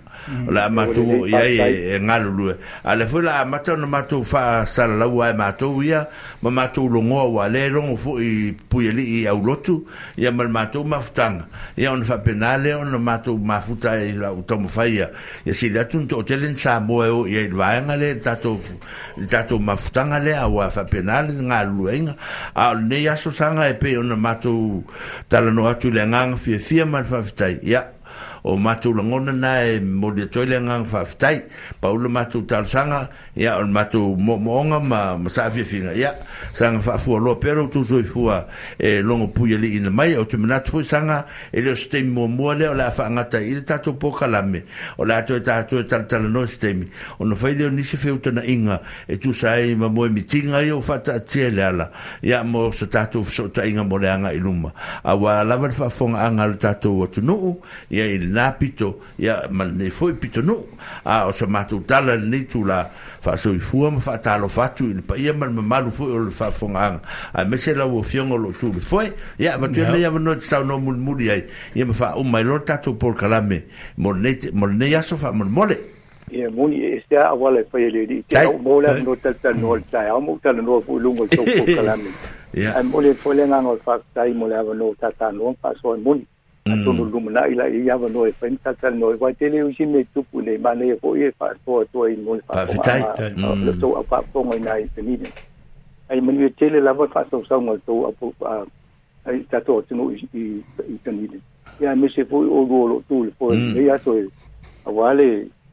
la matou ia e ngalulu ale foi la mata no matou fa sala la wa matou ia ma matou longo wa le longo fo i pueli i au lotu ma mal matou mafutanga ia on fa penale on matou mafuta i la utomo faia ia si la tun to telen sa mo e ia i vaenga le tatou tatou mafutanga le awa fa penale ngalulu enga a ne ia so sanga e pe on matou tala no atu le nganga fia fia mal fa fitai ia o matu langona na e mo de toile nga fa ftai pa o matu tal sanga ya o matu mo monga ma sa fi finga ya sanga fa fu lo pero tu so fu e longo puye li in mai o tu mena tu sanga e lo stem mo mo le o la fa ngata il tatu po kalame o la to tatu e tal tal no stem o no fai de ni se feu tana inga e tu sai ma mo mitinga yo fa ta tiela la ya mo se tatu so ta inga mo le anga iluma awa la fa fonga anga tatu o tu no ya nā pito ia ma foi foʻi pitonu a o sa matou tala lenei tula faasoifua ma faatalofa atu i le paia ma le mamalu foʻi o le faafogaaga ae mai se lau afioga o loo tulefoe ia avatuia lenei avanoa te saunoa mulimuli ai ia ma faauma i lo le tatou polokalame mo lenei aso faamolemole ia muni e sea awala e paia lelii te au mo le avanoa talitanoa le tae au mo talanoa fuʻiluga o le tou polokalame ae mo le foʻi le gaga o le faafetai mo le avanoa tatanoa faasoa e muni atulu mm. lumu na ila i ava no e fa mi mm. tata tupu ne mane mm. e e fa i mone fa a fa fonga ina i penine ai mani e tele lava fa tau saunga tau i penine ia me se foi o lolo foi e ato e a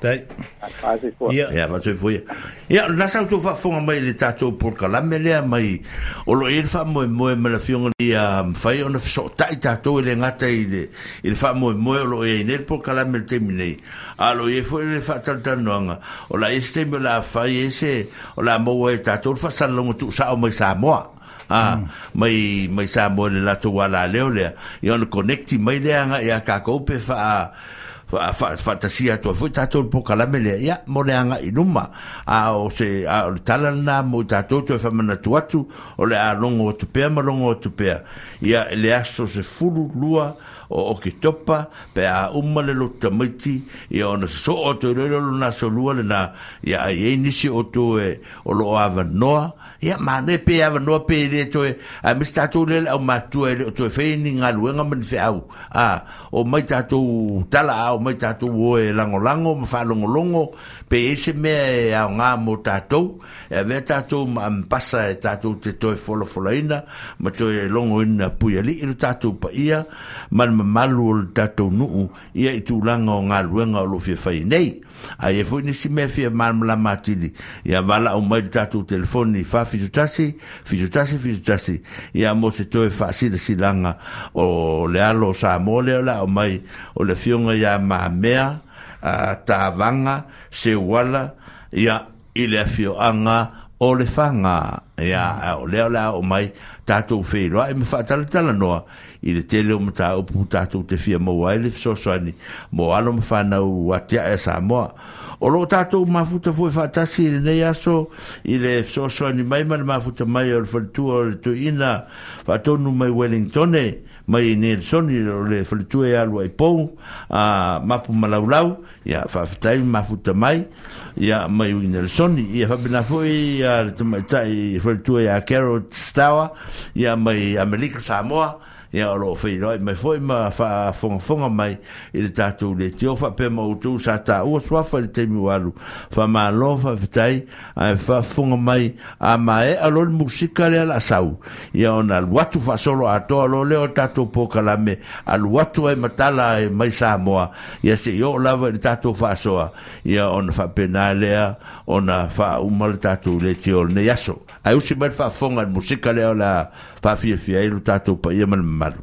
Tai. Ia, ia, watu i fuia. Ia, nasa utu whafonga mai le por porka lame lea mai. O lo e wha moe este, moe me la fion li a whai ona fiso tai tātou le ngata i le i le o lo e iner por lame me temi nei. A lo e fwere le wha tartanoanga. O la e stemi la whai e se o la moa e tātou le wha salonga tu sao mai sa moa. a ah, mai mm. mai sa mo le la tu wala leo le i on connecti mai le anga ya ka ko pe fa fantasia to foi tato po la melia ya moleanga inuma a o se a talana mo tato to fa mena to atu o le a longo to pe ma longo to pe ya le aso se fulu lua o o ki topa pe a umma le lo tamiti ya on se so o to le na so lua le na ya ye inisi o to o lo ava noa ia mane pe avanoa pe le toe a me se tatou lea le aumatua e le o toe fei ni galuega ma ni feau a o mai tatou tala'a o mai tatou oe lagolago ma faalogologo pe ai se mea e aogā mo tatou e avea tatou ma amapasa e tatou te toe folafolaina ma toe logoina pui ali'i lo tatou paia ma le mamalu o le tatou nu'u ia i tulaga o galuega o lo fiafai nei a e foi nisi mea fia malamala atili ia valaau mai le tatou telefoni fafitutasi fitutasi fitutasi ia mo se toe faasilasilaga o le alo sa mo lea o laao mai o le afioga iā mamea tavaga seuala ia i le afioaga o le faga ia o lea o le aoo mai tatou feiloaʻi e ma faatalatalanoa i le tele o mata upu tātou te fia mo ai le fesoasoani mo alo ma fanau atia e Samoa o loo tatou mafuta foi faatasi i lenei aso i le fesoasoani mai ma le mafuta mai o le whalitua o le tuina whatonu mai Wellingtone mai Nelson i le whalitua e alua i pou a mapu malaulau ia whawhitai mafuta mai ia mai Nelson ia whabina fwoi ia le tamaitai whalitua ia e a Stawa ia mai Amelika Samoa e a lo fei roi mai foi ma fa fonga fon mai i le tātou le te pe ma sa le temi walu fa ma lo fa fitai a fa fonga mai a e alo le musika le ala sau Ya on al luatu fa solo atoa lo leo tātou me e matala e mai sa moa se yo lava le tātou fa soa ya a fa pena lea fa umal tatou le tio ne yaso ai usi fa fonga al musika ala faafia fia ai lo tatou paia ma mal mal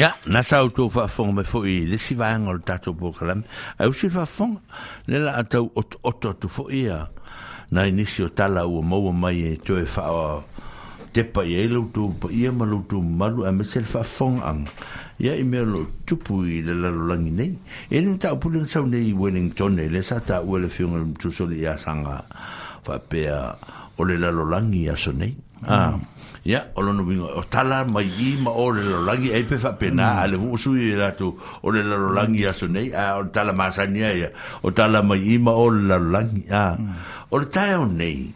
Ya, na sa auto fa fong me foi, de si va ngol tato po kalam. A usi fa fong, ne la ato ot ot ot foi ya. Na inicio tala u mo mai e to e fa te pa ye lu tu pa ye ma lu tu ma lu a mesel fa fong ang. Ya i me lo tupu i le la lo langi nei. E ni ta pu den sa nei Wellington e le sa ta u le fiong tu so le ya sanga fa pe a o le la lo langi ya so nei. Ah. Mm. ia o lono winga o tala mai i ma o le lololangi e pe whapena mm. a le huusui e ratu o le lololangi aso nei a o tala masania ia o tala mai i ma o le lololangi a mm. o le tae o nei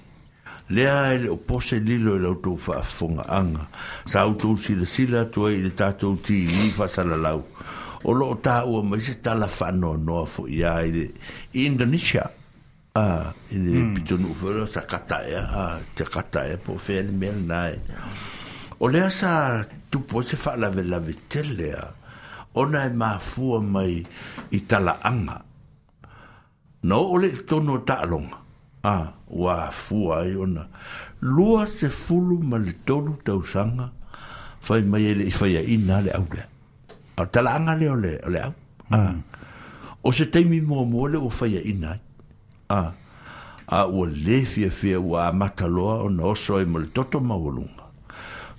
lea e le o pose lilo e lautou faafogaaga sa autou silasila atu ai i le tatou tiini faasalalau o loo tāua mai se tala faanoanoa foʻi iā i le i indonesia ah ini mm. pito nu fer sa kata ya e, ah, te kata ya e, po fer mel nai ole sa tu po se fa la vela vitelle ona e ma fu mai itala anga no ole to no ta long ah wa fu ai ona lua se fulu mal tonu tau sanga fai mai ele fai ina le au le tala anga le ole ole au ah mm. o se te mi mo mo le o fai ina ai a a ua lē fiafia ua amataloa ona oso ai ma le toto maualuga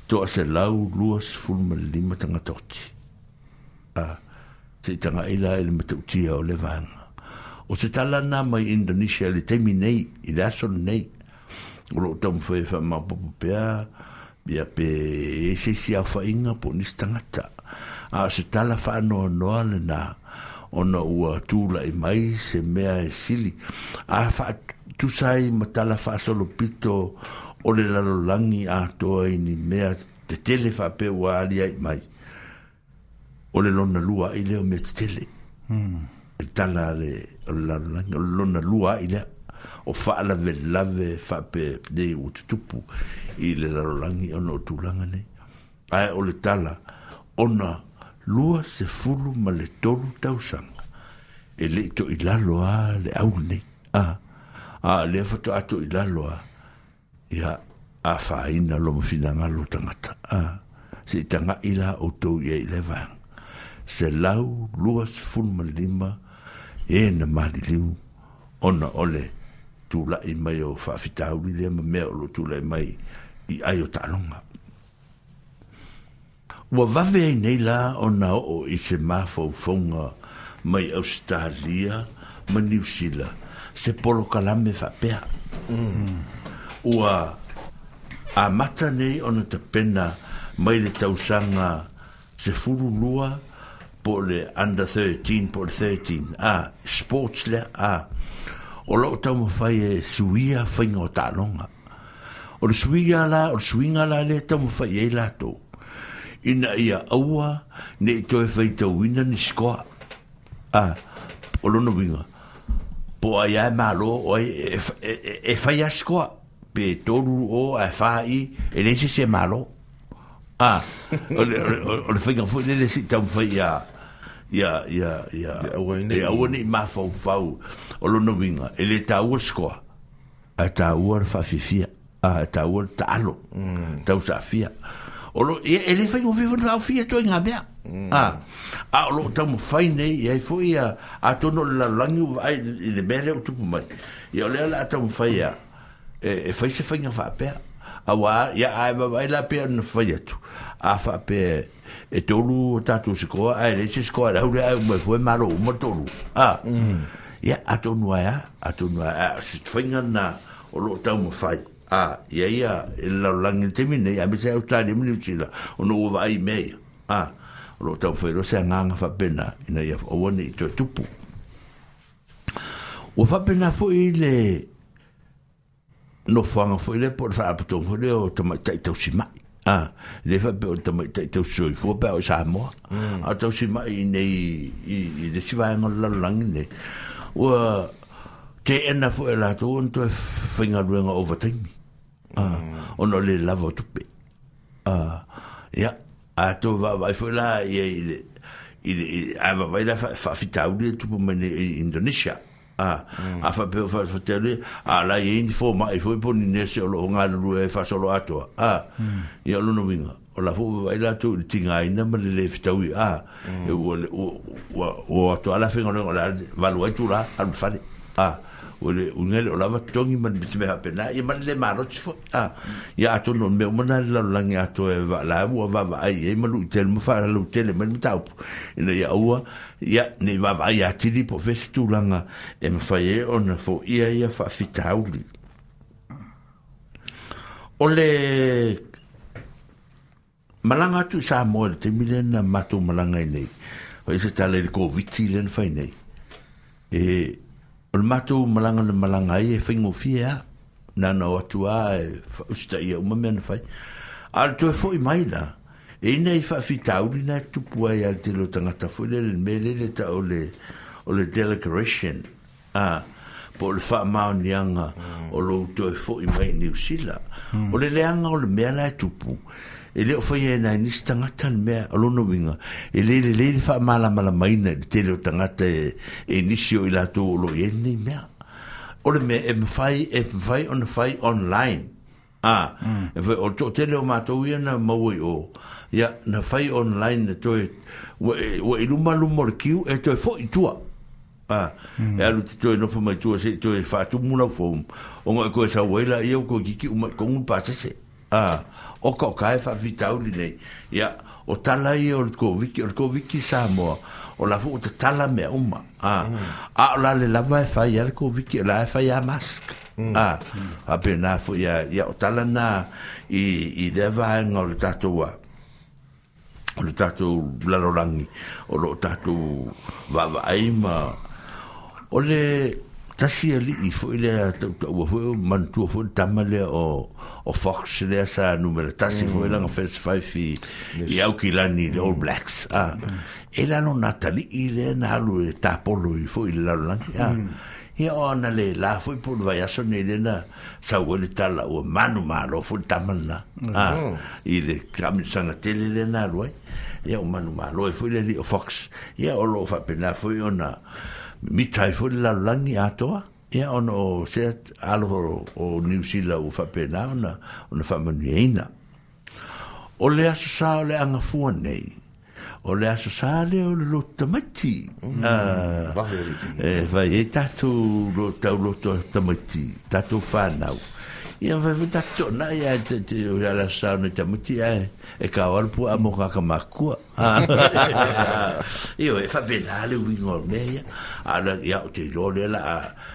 toa se lau lua sefulu ma le lima tagata oti a seʻi tagaʻi la e le matautia o le vaega o se tala na mai indonesia le taimi nei i le aso lenei o loo taumafai faamaopopo e pea ia pe e seisiau faaiga po nisi tagata a o se tala faanoanoa lenā ona ua tūla mai se mea e sili a fa tu sai matala fa o le lalolagi atoa i ni mea tetele faapea ua aliai mai o le lona lua ai lea o mea tetele hmm. e tala le lalolangi o le lona lua a'i lea o faalavelave lave faape dei ua tutupu i le lalolagi ona o tulaga nei ae o le tala ona lua se fulu ma le tolu tausanga. E le to i lalo a le au ne. A, a le fato ato i lalo a. Ia a faina lo mafina ngalo tangata. A, se i tanga i la o tou i e Se lau lua se fulu ma lima e na mali liu. Ona ole tu la i mai o fafitauri le ma mea o lo tu la i mai i ai o talonga. Ua wawe ai nei la o na o i se mafou fonga mai Australia, ma New Zealand. Se polo kalame fa pea. Mm-hmm. Ua a mata nei o na te pena mai le tausanga se furu lua po le under 13, po le 13. A, sports le, a. O lo tau ma fai e suia fai ngotanonga. O le suia la, o le suinga la le tau ma fai e lato. Mm ina ia aua ne i toe faitauina ni sikoa a o lono winga po ai ai malo o ai e fai e, e, e, a sikoa pe toru o ai fai e leise se malo a o le fai ngafu nene si tau fai ia ia ia ia e aua ni ma fau fau o lono winga e le tau a sikoa a tau a fafifia a tau a talo mm. tau sa fia a o lo e e le fai o vivo na ofia to inga bea a a lo ta mo fai nei foi a a to no la langi ai de bere o tupu mai e o lá tão ta mo e fai se fai nga Agora ia a wa ya vai la pe no fai tu a fa e tolu tatu se ko ai le se ko ra ura mo foi maro mo tolu ah. mm. a ya a to a to se foi nga na o lo ta mo a ia ia e laulangi te mine a me se au tari mine usila o no uwa ai mea a lo tau whairo se anganga whapena ina ia awane i tue tupu o whapena fo i le no whanga fo i le por whaapatong fo le o tamaitai tau si mai a ah, le whape o tamaitai tau soi fo pe o Samoa mm. a tau si mai i nei i le siwaenga laulangi ne ua te ena fo e lato on tue whingaruenga overtime ona le lava tupe ia atou vaavai foi la ia avavai la faafitau le tupu mane indonesia a faapea faafatea le ala ia inifomaʻi foi poninese o loo galulua e faasolo atoa ia o lona uiga o la fuu vai la tu tinga ina ma le le fitawi a e o o o to ala fenga no la valu al fale a ole unga le olava tongi man bisi me hapena e man le maro tfo a ya ato no me mana la langi ato e va la u va va ai e malu tel mo fa la tel e man tau ina e ya ua ya ne va va ya tili po vestu langa e me fa e ona fo ia ia fa fitauli ole malanga tu sa mo te milena matu malanga nei o se tala le covid silen fa nei e O le malanga le malanga i e whingo fie a. Nā nā e usta i uma mea na whai. A le tue fo i mai la. E ina i wha fi tauri nā tupu ai te lo tangata fo le le mele le ta o le delegation. A po le wha mao ni anga o lo tue fo i mai ni usila. Hmm. O le leanga o le mea na tupu ele foi na e nai nisi tangata ni mea alono winga e le le le mala mala maina e te leo tangata e, e nisi ilato lo e nei mea o me mea e mfai e mfai on fai online ah, mm. e o to mato leo mātou ia na o ia na fai online e toi wa i luma luma le e toi tua a e alu te no foi mai tua se toi fātumula um o ngai koe sa waila ia ko kiki umat kongu pātase a ah. o ka kai fa e vitau ni nei ya o tala i o ko wiki o ko wiki sa mo o la fu te tala me uma a a e la le lava fa ya ko wiki la fa ya mask a a be na fu ya ya o tala na i i de va ngol tatua o le tatou lalolangi o lo tatou vaavaai ma o le tasi alii e foʻi lea taʻutaʻua foʻi o manatua foʻi le tama lea o o Fox le sa numero tasi mm. foi langa first five i au ki lani le All Blacks a e la non natali i le na halu e tapolo i foi la langa a mm. ia o le la foi pulu vai aso nei lena saua le tala ua manu malofo le tamana a oh. i le kamisaga tele lena alu ai ia o manu malo e foi le fox ia o loo faapena foi ona mitai foi le lalolagi atoa ia ono o set aloha o new zealand ua faapena ona ona faamanuiaina o le aso sa o le agafua nei o le aso sa lea o le lotu tamaiti mm, ah, eh, e fai e tatou lo lota loto tamaiti tatou ia vai vai tato na ia te te ia la sao ni tamuti ai e ka wal pu amo ka ka makua io e fa bela le wingor me ia ala ia te lo le la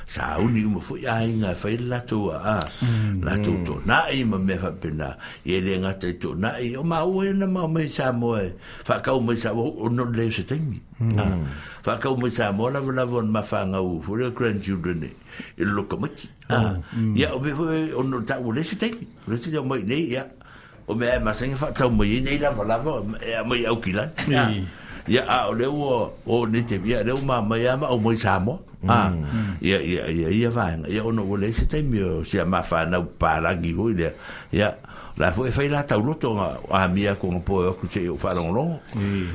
sa uni mo fu ia inga fa la to a mm, la to mm. to na i ma me fa pena e le nga te to na i o ma o e, na ma me sa mo e fa ka o me sa o no le se tengi mm. fa ka o me sa mo la la von ma fa nga u fu le grandchildren e e loka maki. Ia, o me foi, o no tau o lesi tengi, o lesi tau mai nei, ia, o me ae masangi wha tau mai nei lava lava, e a mai au kilan. Ia, a o leo o, o ne te via, leo ma mai ama o mai samo, a, ia, ia, ia, ia vanga, ia o no o lesi tengi, o si a mawhanau pārangi hoi, ia, ia, la foi fai la tau loto a mia con po ku che o faro lo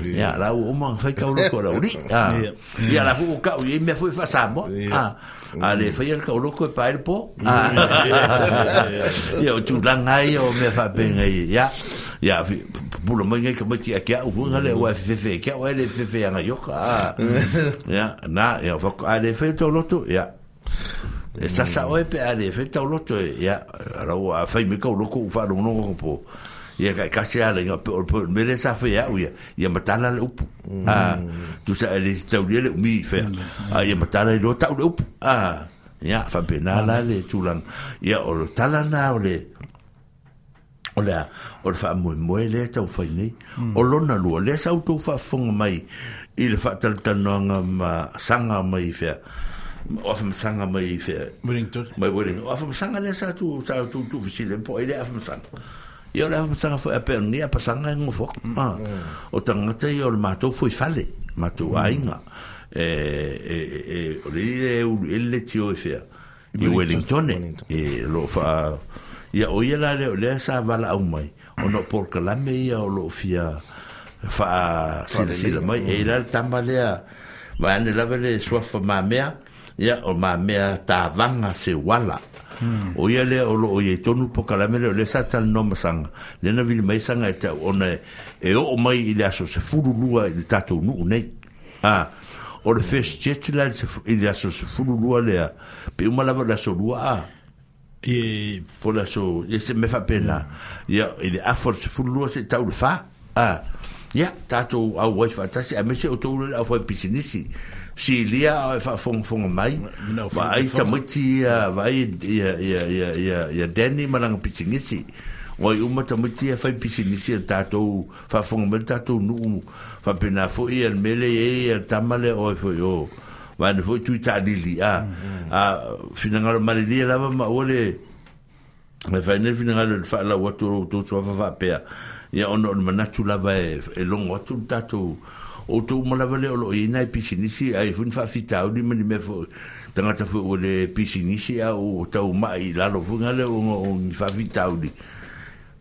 ya la o ma fai tau loto la uri ya la fu ka o me foi fa sambo ah a le fai ka oro ko pa el po ya tu langai o me fa pen ai ya ya pulo mo ngai ko ti akia u nga le wa kia wa le fe fe yo ka ya na ya fa a le fai to ya e sa sa mm. o pe a le fai to loto ya ra wa fai me ka oro ko fa no no ko po ia kai kasi ala inga pe orpo mere sa fe ya uia ia matala le upu a ah. mm. tu sa ele tau le umi fe a ia ah, matala le tau le upu ah. a ia fa pena la le tulan ia o tala na o le o le o le fa mo mo le tau fa ni mm. o lona lua le sa tu fa fonga mai i le fa tal tal nga ma sanga mai fe of am sanga mai fe mai wering mai wering of am sanga le sa tu sa tu tu fisile po ile of am sanga ia le afatanga foi ape ni a pasanga en mm. ah mm. o tangata i o le matou foi fale matou mm. ainga e le eh, eh, tio eh, eh, Wellington e lo fa ia hoy la le sa vala au mai la me ia o lo fia fa sila sila mai e ila le suafa mamea ia o se wala Hmm. o ia lea o loo iai tonu pokalamele o le sa talanomasaga lena vilimai saga e tau ona e oo mai i le aso se fululua i le tatou nuu nei a o le first jet la i le aso se fululua lea pe uma lava le aso lua a po le aso e se me faapena ia i le afo le se fululua se tau le fā a ia tatou auai faatasi a mese o tou le le au fai e pisinisi si lia fa fong fong mai va ai tamiti va ai ya ya ya ya ya deni malang si o i uma tamiti fa pitingisi tato fa fong mel tato nu fa pena fo i el mele e el tamale o oh, e fo yo oh. va ne fo tu ta li a a ah. mm-hmm. ah, fina finanga mali la lava ma ole me fa ne fina le fa la watu tu so fa fa pe ya ono oh, manatu lava e longo tu tato o tu malava le o ina e pisinisi ai e fun fa fitau ni mani me fo tanga ta fo le pisinisi a o tau mai la lo fun ale o o fa fitau ni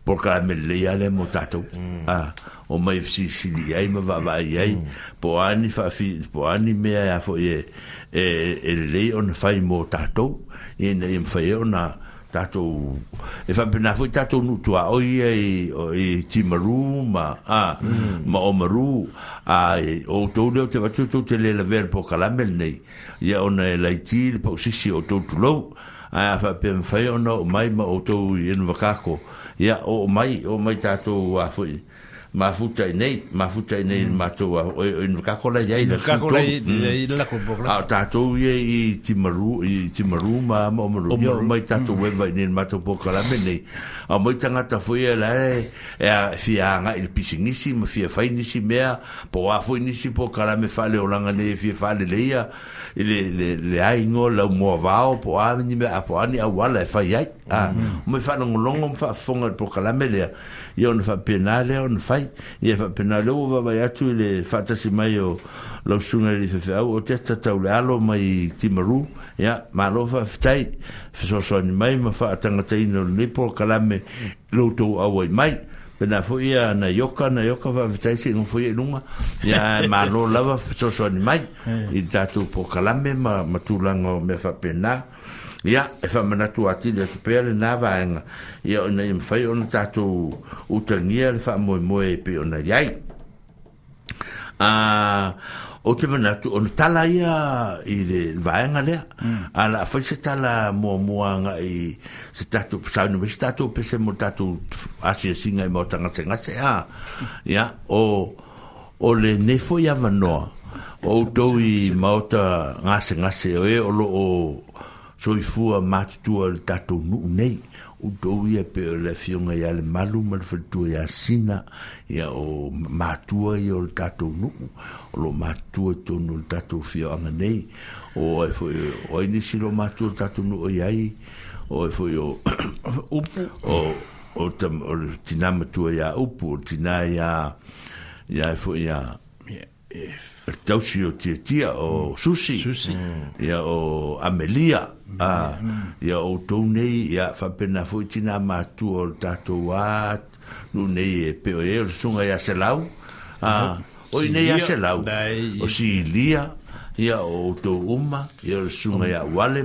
por ka me le ya le motato mm. a ah, o mai fsi si di ai ma va vai ai mm. po ani fa fi po ani me a fo ye e e le on fa i motato ina im fa ye ona tatou e faapena foi tatou nutuaoi ai e timaru ma a mm. ma e, o maru a outou lea o te vatutou te lē lavea le pokalame lenei ia ona e laiti le pausisi outou tulou ae faapea mafai ona mai ma outou i enu vakako ia o mai o mai tatou a foʻi ma mafuta nei mafuta nei mm. matua in ka kola ia ina ka kola ia la ko bola a tatou ia i timaru i timaru ma mo mo ia mai tatou we vai nei matou po kala me nei a mai tanga ta foi ela e a fia nga il pisingisi ma fia fai nisi mea po a foi nisi po kala me fale o langa nei fia fale le ia le le le ai ngo la mo vao po a ni me a po ani a wala e fai ai a mo fa ngolongo fa fonga po kala me le ia ona faapena lea ona fai ia faapena le ua vavai atu i le faatasi mai o lausuga i le ifefeau o te tatau le alo mai timaru ia malo faafetai fesoasoani mai ma faatagataina o lenei polokalame loutou auai mai pena fo ia na yoka na yoka va vitai sin fo ia nunga ya ma no lava so so ni mai i tatu po kalame ma matulango me fa pena ia e faamanatu ati atu pea lenā vaega ia ona ia mafai ona tatou utagia le faamoemoe e pei ona iai a o te manatu ona tala ia i le vaega lea a laafai se tala muamua gai se tatou pesaunamai se tatou pese mo tatou asiasiga i mao tagasegase a ia o o lenei foi avanoa outou i maota gasegase oe o loo soifua matutua o le tatou nuu nei outou ia pe o le afioga ia le malu ma le faletua iā sina ia o matua ia o le tatou nuu o loo matutua e tonu o le tatou fioaga nei o ae foi o ai nisi lo matua o le tatou nuu i ai o e foi o upu o le tinā matua iā upu o le tinā iā ia e foi iā tausi o tiatia o susi ia o amelia a ah, ia outou nei ia faapena foi tina matua o le tatou a nu nei e peo e, o le suga iā selau a ah, o nei ya selau o silia ia o outou uma ia o le suga iā ma le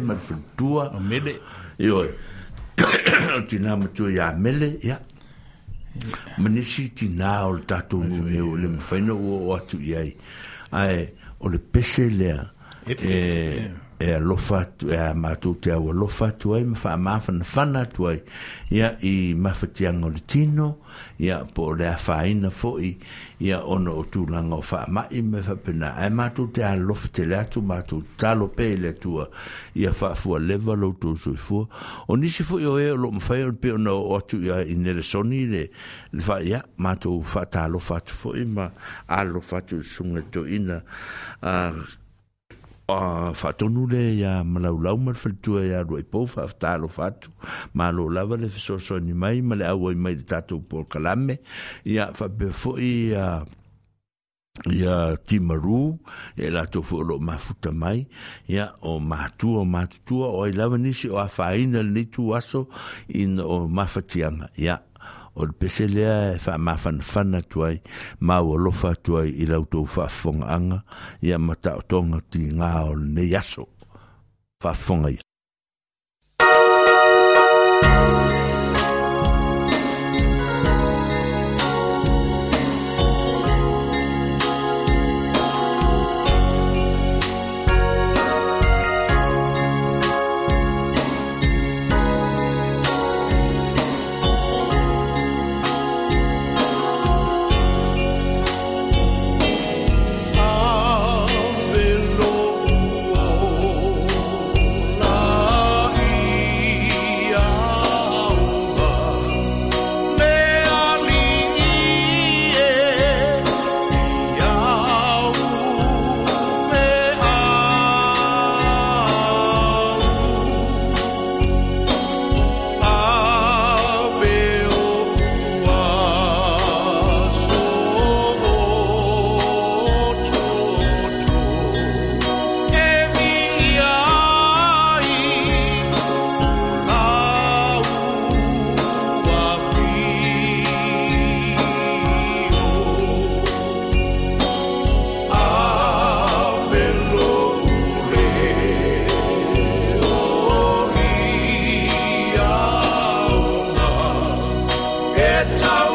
mele yo o tinā matua iā mele ya manisi tinā o le tatou nume o le mafaina ua o atu i ai ae o le pese lea e alofa atu e a mātou te au alofa atu ai ma wha mawhana whana atu ai ia i mawhatianga o tino ia po rea whaina fo i ia ono o tūlanga o wha mai me whapena e mātou te alofa te lea tu mātou talo pēle atua ia wha fua lewa lau tō suifua o nisi fo i o e o lo mwhai o pe ona o atu ia i nere soni le le wha ia mātou wha ta alofa atu fo i ma alofa atu sunga to ina a uh, a fatonu le ia malaulau ma le faletua ia alua i pou faafetalofa atu malo lava le fesoasoani mai ma le mai i mai le tatou polokalame ia faapea foʻi ia ia timaru e latou foi o loo mafuta mai ia o matua o matutua o ai lava nisi o afāina lenei tuaso ina o mafatiaga ia o le pese lea e faamafanafana atu ai ma ua alofa atu ai i lautou fa'afofogaaga ia ma taʻotoga tigā o lenei aso faafoga ia get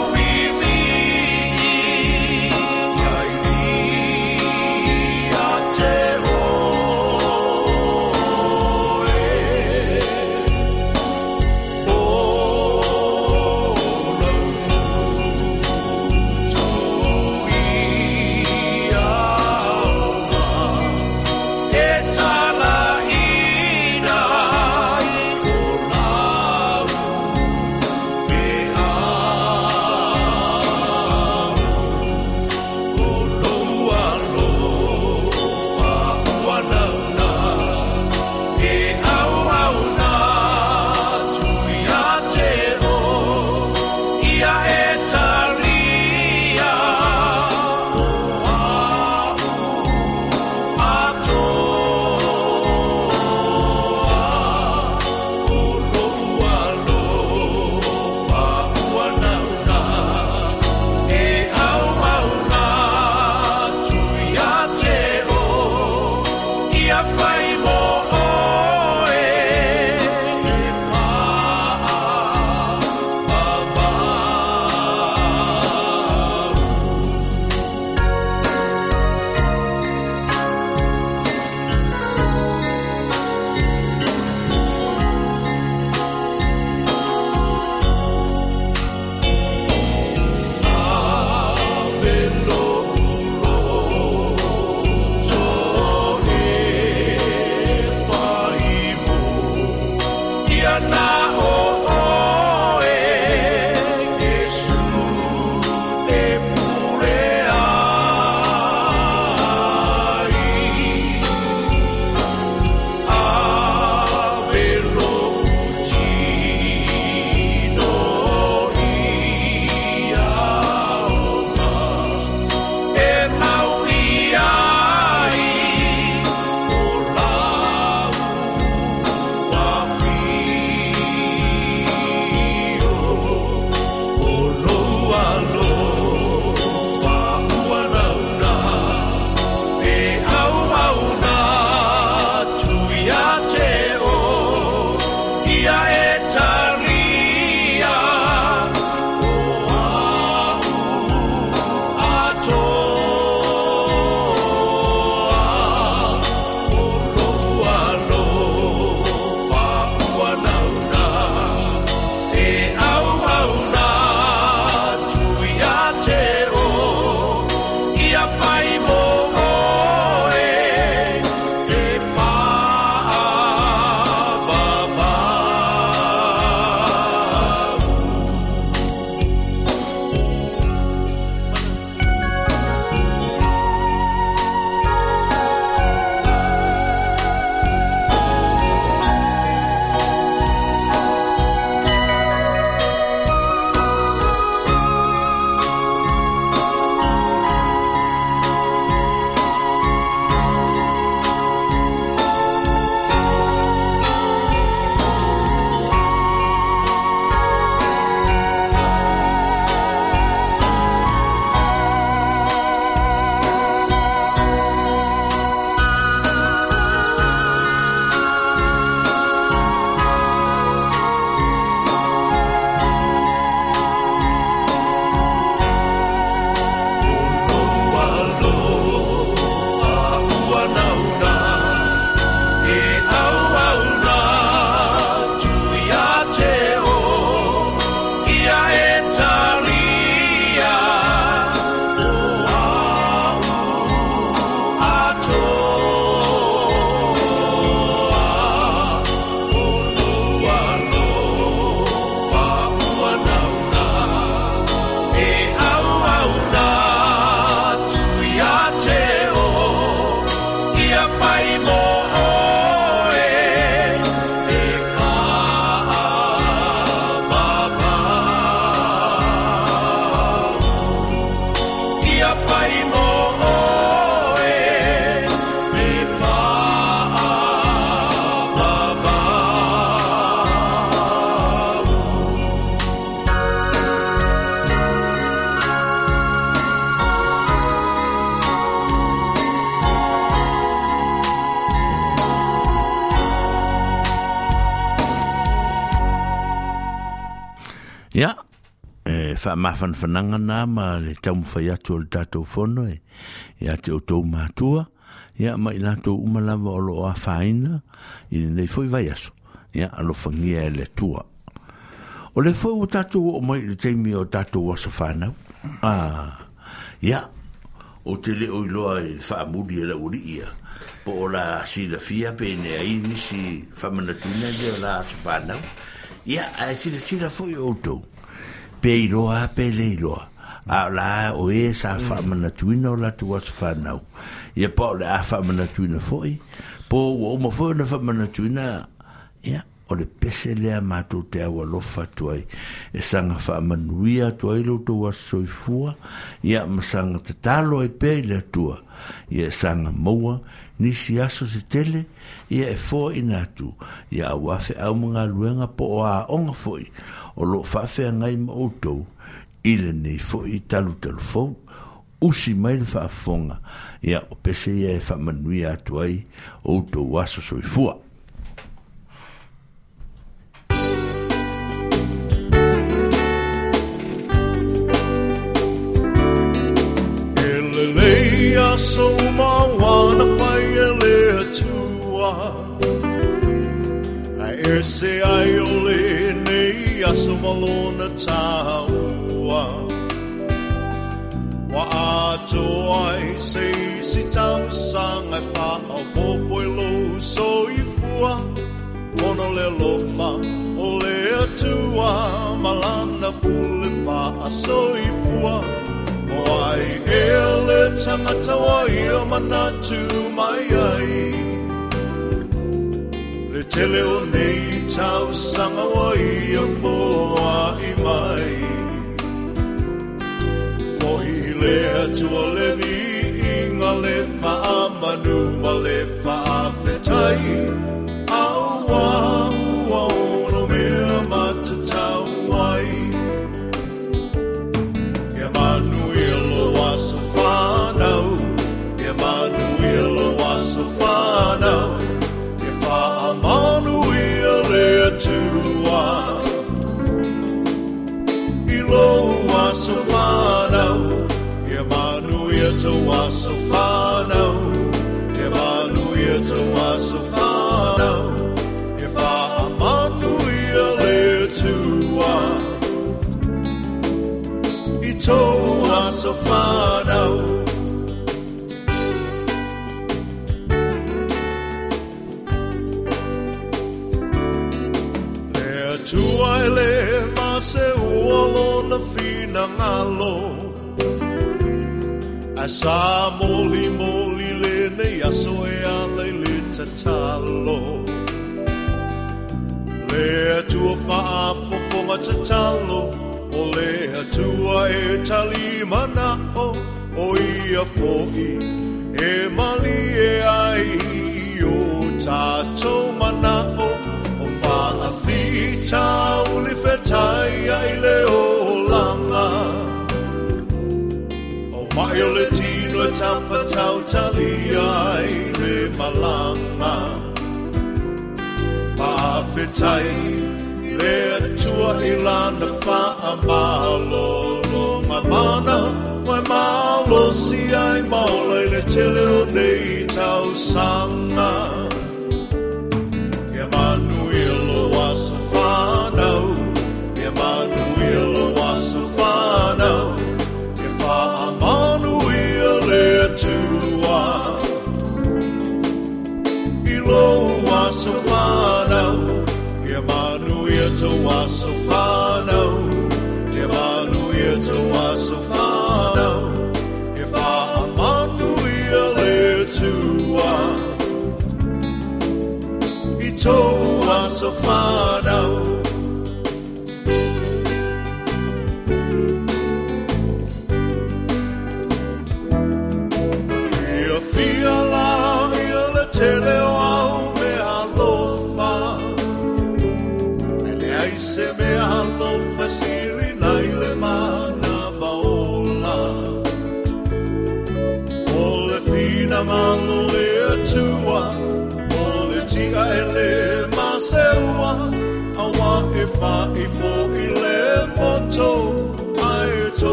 faamafanafanaga na ma le taumafai atu o le tatou fono e iā te outou matua ia ma i latou uma lava o loo afāina i lenei foi vai aso ia alofagia e le atua o le foi ua tatou oo mai i le taimi o tatou aso fanau a ia o te leo iloa i le faamuli e, e laua lii ia po o la silafia peneai nisi faamanatuina i e le la aso fanau ia ae silasila foi outou peiroa pe leiloa a la o e sa fa mm. mana tuina o la tua sa fa e pa o le a fa mana tuina foi po o ma foi na fa mana tuina ya o le pese le a matu te awa lofa tuai e sanga fa manuia tuai lo to wa soifua ya ma sanga te talo e pe le tua ya e sanga moua nisi aso se tele ya e foi natu ya wafe au mga luenga po o a onga foi o lo faafeagai ma outou i lenei foʻi talutalufou usi mai le faafofoga ia o pese ia e faamanuia atu ai outou aso soifua Elelei so mauana fai le atua Ai se ai o le ia sumalona tawa, Wa atoa i sei si tau sanga fa wha popo i lo so i fua Mono le lofa o le tu'a Malanda pule wha so i fua O ai e le tawa wa mana tu mai ai Re tele o nei tau sanga wai a fōa i mai. Fō i lea tua levi inga le wha manu ma le wha whetai. Au wā ua no mea ma te tau wai. Emanuelo a sa whānau, Emanuelo a sa whānau, manu manu Tawasufano, Emmanuel Tawasufano, Emmanuel Tawasufano, if I Emmanuel Etua, Itawasufano. Tua ma se ng alo Asa moli moli le ne aso e ale le tatalo Le atua faa ma tatalo O le atua e talimana o O ia foki e mali e ai O tatou mana O o fa fi fita uli fetai ai le olam Ilitina tampa tau taliai le malama Pawhitai re atua i lana wha malo ma mana Mai malo si ai maole le te leo nei tau sanga Emmanuel was a whanau Emanuel was a whanau Sofano, Emmanuel Toa Sofano, Emmanuel Toa Sofano, if I am Emmanuel Toa, Itoa Sofano.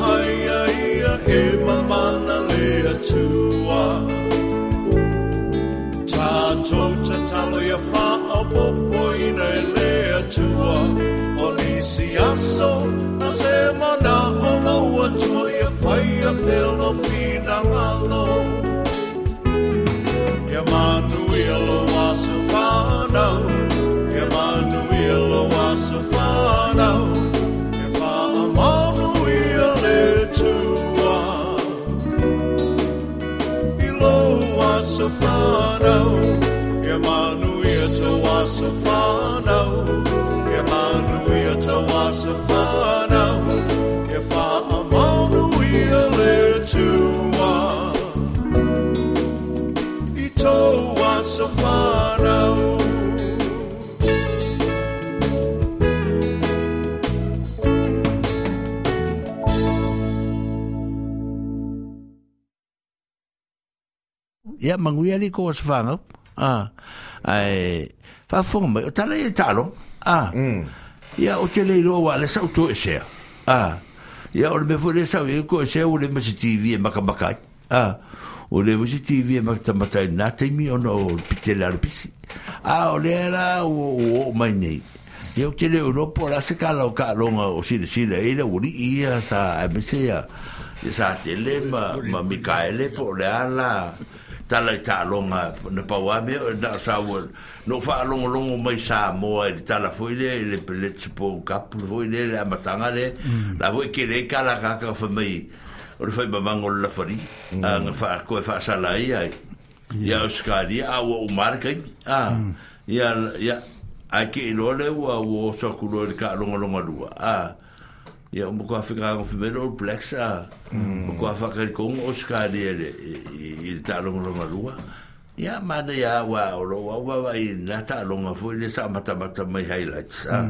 I sorrow. ia manguia li ko svanga ah ai fa fonga o tala e talo ah ia mm. o te leilo wa le sau to ese ah ia o me fore sau e ko ese o le mesi tv e makabaka ah o le mesi tv e makamata na te mi ono o pitela pisi ah o le la o o mai nei ia o te leo no po la se kala o ka longa o sile sile e le uri ia sa e mesi ia sa te ma ma mikaele po le ala tala ta longa na pau ame, eh, na sa no wha alongo longo mai sa moa i tala foi le, le peletse po kapu fwoi le, le amatanga le, mm. la fwoi ke rei ka la kaka wha mai, o le fwoi mamango la fwari, mm. a nga wha koe sa la i ai, i a uskari, a ua umare kai, a, mm. i a, i a, a ke i lole ua ka alongo longa dua a, ya mo ko afika ko fimer o plexa mo ko afaka ko o skadi mm. ele il talo lo malua ya ma de ya wa o lo wa wa i na talo ma fu le sa mata mata mai highlights ah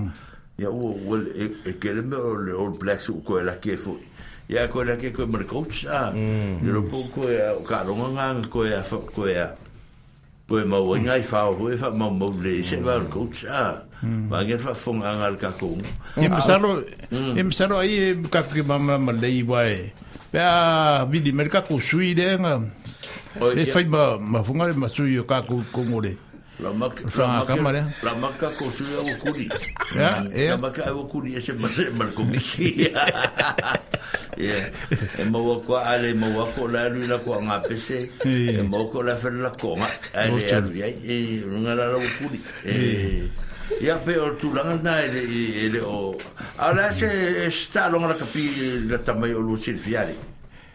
ya mm. o o e, e ke le me o o plexa ko la ke fu ya ko la ke ko mo coach ah lo po ko ya o ka lo nga ko ya fo ko ya ko e mau ngai fa o e fa mau mau le se va mm. coach ah Mm. Bagi fa fonga ngal ka ko. Ah. Mm. E misalo e misalo ai ka ki mama malei wai. Pea vidi mer ka ko sui de nga. E fai ma ma fonga ma sui ka ko ko ngore. La mak la mak la mak ka ko sui e o kuri. Mm. E e ya e la mak o kuri e se mar mar ko miki. E ma ko ale ma ko la lu la ko nga pese. E ma ko la fer la ko nga. Ale ale e nga la o kuri. E Ya, pe o oh, tu langa na e e o ala se sta longa la capi la tamai o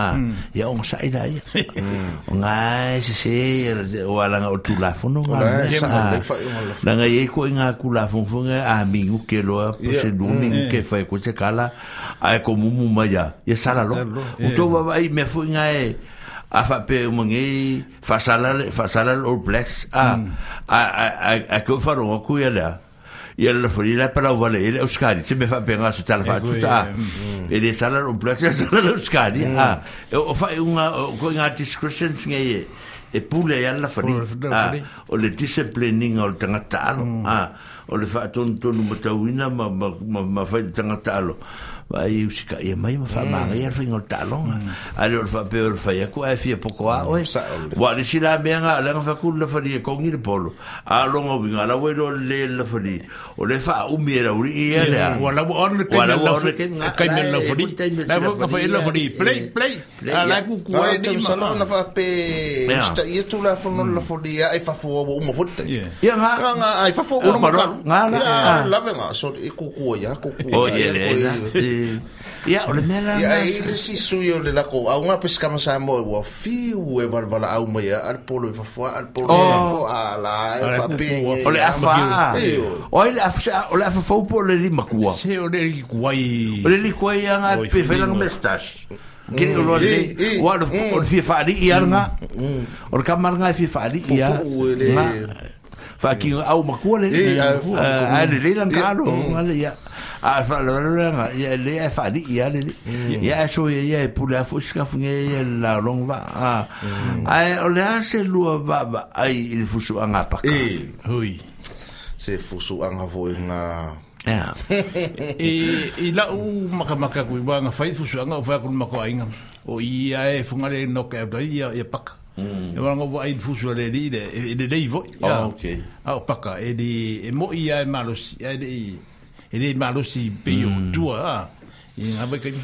a ia o sai dai o ngai se se o ala o tu la fono nga na nga ye ko nga ku la fon fon a mi u ke lo po se du mi ke fa ko se kala a ko mu mu ma ya ye sala lo o to va ai me fo nga e a fa pe mo ngi fa sala fa sala o blacks a a a ko fa ro ku ya la ia la fori la para vale ele os cari se me fa bem se tal fa tu sta e de sala lo plex sala lo scari ah o fa unha con a discussion ngai e pule ia la fori ah o le disciplining o tanga ah o le fa ton ton mo tawina ma ma ma fa tanga talo vai usika e mai ma talão va peor a em o la la fa la eh, eh, polo a la eh. ah, la o la Ya, oleh mela. Ya, ini si suyo le la ko. Au nga pesi kama sa mo fi u e eh, val vala au mai ya. al polo e fafua al polo e fafua la e fape. Ole afa. Oh, ole afa, ole afa fau po le lima kua. Se ole li kuai. Ole li kuai anga pe fela mestas. Kini ulo ni, wadu, ole fi fadi i anga. Ole kamar nga fi fadi i anga. Fakir au makua le, ada kalo. kalau, ya. a fa la la ya le fa di ya le ya so ya ya pou la fo ska fo ya la long va a a o le a se lu va va ai il fo so anga pa ka e. hui se fo so anga vo e nga e e la u maka maka ku ba nga fa fo so anga fa ku ma ko ainga o ia e fo nga le no ka ba ia ya pa ka mm. e wanga wa ai fu sure le le e, le le vo ya oh, okay a pa ka e di e mo ia e malo ia e ele malu si peio mm. tua ah e ave que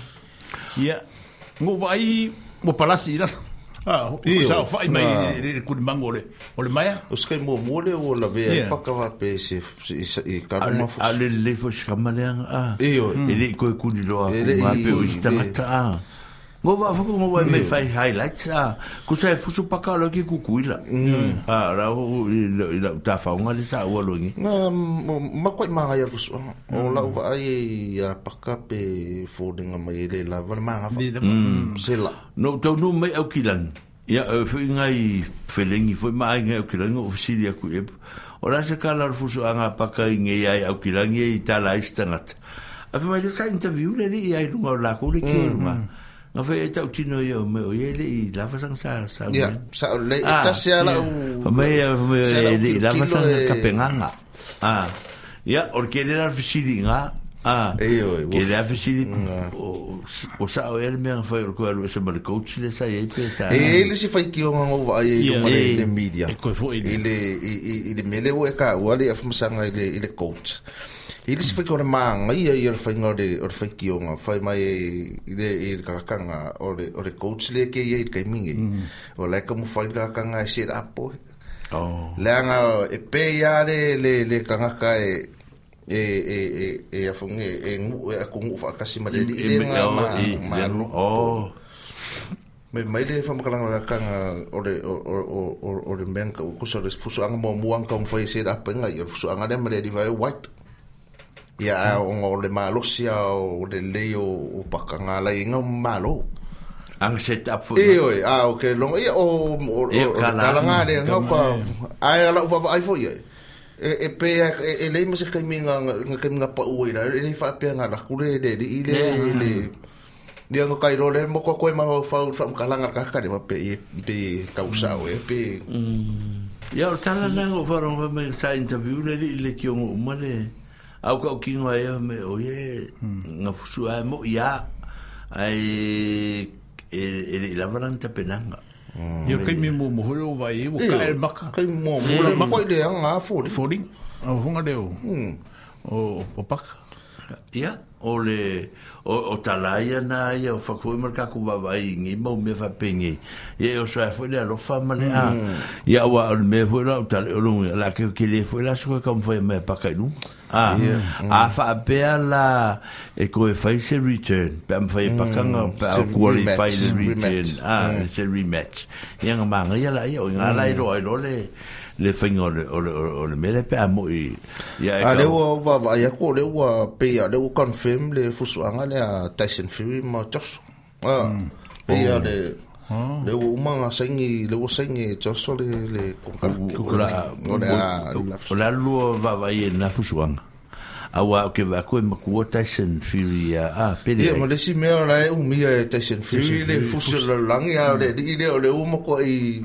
ia ngo vai mo palasi ira ah o sao fai mai ele kun mangole ole maya os que mo mole o la ve yeah. pa kava pe se e ka mo fos ale le fos kamalen ah e ele ko kun lo a ma pe o sta mata ah Ngo wa fuku mo wa me mm. fai highlights a ku sa e fusu paka lo ki ku kuila. Mm. Mm. Ah ra u la ta fa un ali sa wa lo ngi. Na ma koi ma ngai fusu. O la u ai ya e, paka pe folding a mai le la ma ha. Mm. Sela. No to no me au kilan. Ya e, fu nga ngai felengi fu ma ngai au kilan o fisi dia ku ep. O ra se ka la fusu anga paka ngai ai au kilan ngai ta la istanat. Afi ma le sa interview le ni ai lunga o la ku le ki lunga. Mm. Nga fai e tau tino iau me o yele i lava sang sa sa mwen. ya sa o le, ita se ala u... Fai e fai e lava sang ka pe nga nga. Ia, or la fisi di nga, Ah, e oi. Que le o sa o ele mesmo foi o que era esse mal coach de sai aí pensa. E ele se foi que um novo aí uma de mídia. Ele ele mele o ka o ali a ele ele coach. Ele se foi que o manga aí ele foi no de o foi que um foi mais ele ele kakanga o o coach le que ele que mingi. O lá como foi kakanga e se apo. Ah, oh. Leanga e pe ya le le le e e e a fonge e ngu e ku ngu fa kasi ma dedi e nga ma ma oh me mai le fa makala la kanga ore o o o de bank ku so de fuso anga mo muan ka mo se da penga yo fuso anga de ma dedi vai white ia o ngo le malo sia o de le o o pakanga la inga malo ang set up for e oi a o ke long e o o kalanga de nga pa ai à, la ufa ai fo ye e e pe e, e le mas ka minga nga ka minga pa ui la e fa pe nga la kure de de ile ile dia no kai ro le mo ko ko ma fa fa ka la nga ka ka de pe pe ka usa o e pe ya mm. o tala na o fa ro me sa interview le le ki o ma le au ka ki no ya e, me o ye mm. nga fu su a mo ya ai e e, e la vanta penanga Mm. Ia kai me mo mō hore vai e, o ka e maka. Kai mō mō mō mō mō mō mō mō mō mō mō mō mō mō marka. Ia, o le, o, o talaia na ia, o whakoe marka ku wawai ingi, ma o mea whapenge. Ia, o sae fwe le alofa mani a, mm. ia wa o le mea fwe la, o tale o rungi, la keo ke le fwe la, so koe kamu fwe mea pakai nung. A, mm. a whaapea la, e koe fai se return, pe am fai e mm. pakanga, pe au kuali fai le return, a, se rematch. Ia ngamanga, ia la ia, o inga lai roi role, ia, le whainga o le, o le, o le mele pe a mo i ia e ah, a leo wa wa ia ko leo wa pe a leo confirm le fusuanga le a Tyson Fury ma Josh a pe a le le o manga sengi le o sengi Josh le le kukula o la lua wa wa i e na fusuanga awa ke va ko ma ko Tyson Fury a a pele ia mo le si me ora e umia Tyson Fury le fusuanga lang ya le ile o le o mo ko i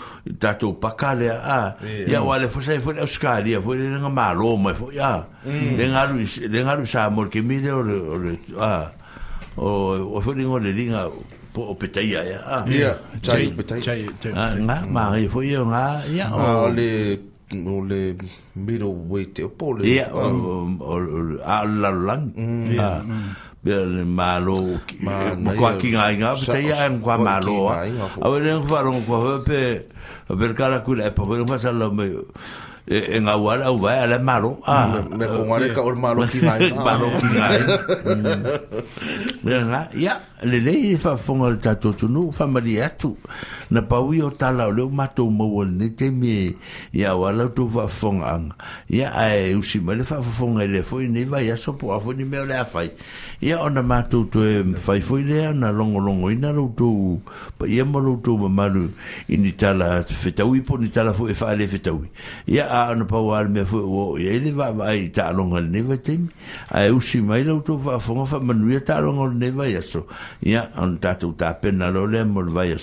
tato pakale a ya yeah, wale fo sai fo le skali fo le nga malo ma fo ya dengaru dengaru le nga sa mor ke mi le o a o o fo le ngole dinga po o petai ya ya chai petai chai nga ma ri fo ye nga ya o le o le miro wete o po le ya ala lang ya Bia le malo Mwa kwa kinga inga Pita ia kwa malo Awe le kwa rongo pe a ver cara cu la epa vero masa lo me e, en agua la uva la malo ah me pongo el eh. calor malo que va malo que va ah. mm. mira la ya le le fa fongo el tato tu no fa maria tu na pa uyo tala lo mato mo wol ne te mi ya wala tu fa fongo ya ai usi me le fa fongo le foi ne va ya so po afoni me le afai ia ona the to e lea na un ina loutou pa ia ma loutou ma i ni tala po ni tala e faale fetaui ia a ana pau ala mea ele va va ta alonga usi fa manuia ta alonga le ia an lo lea vai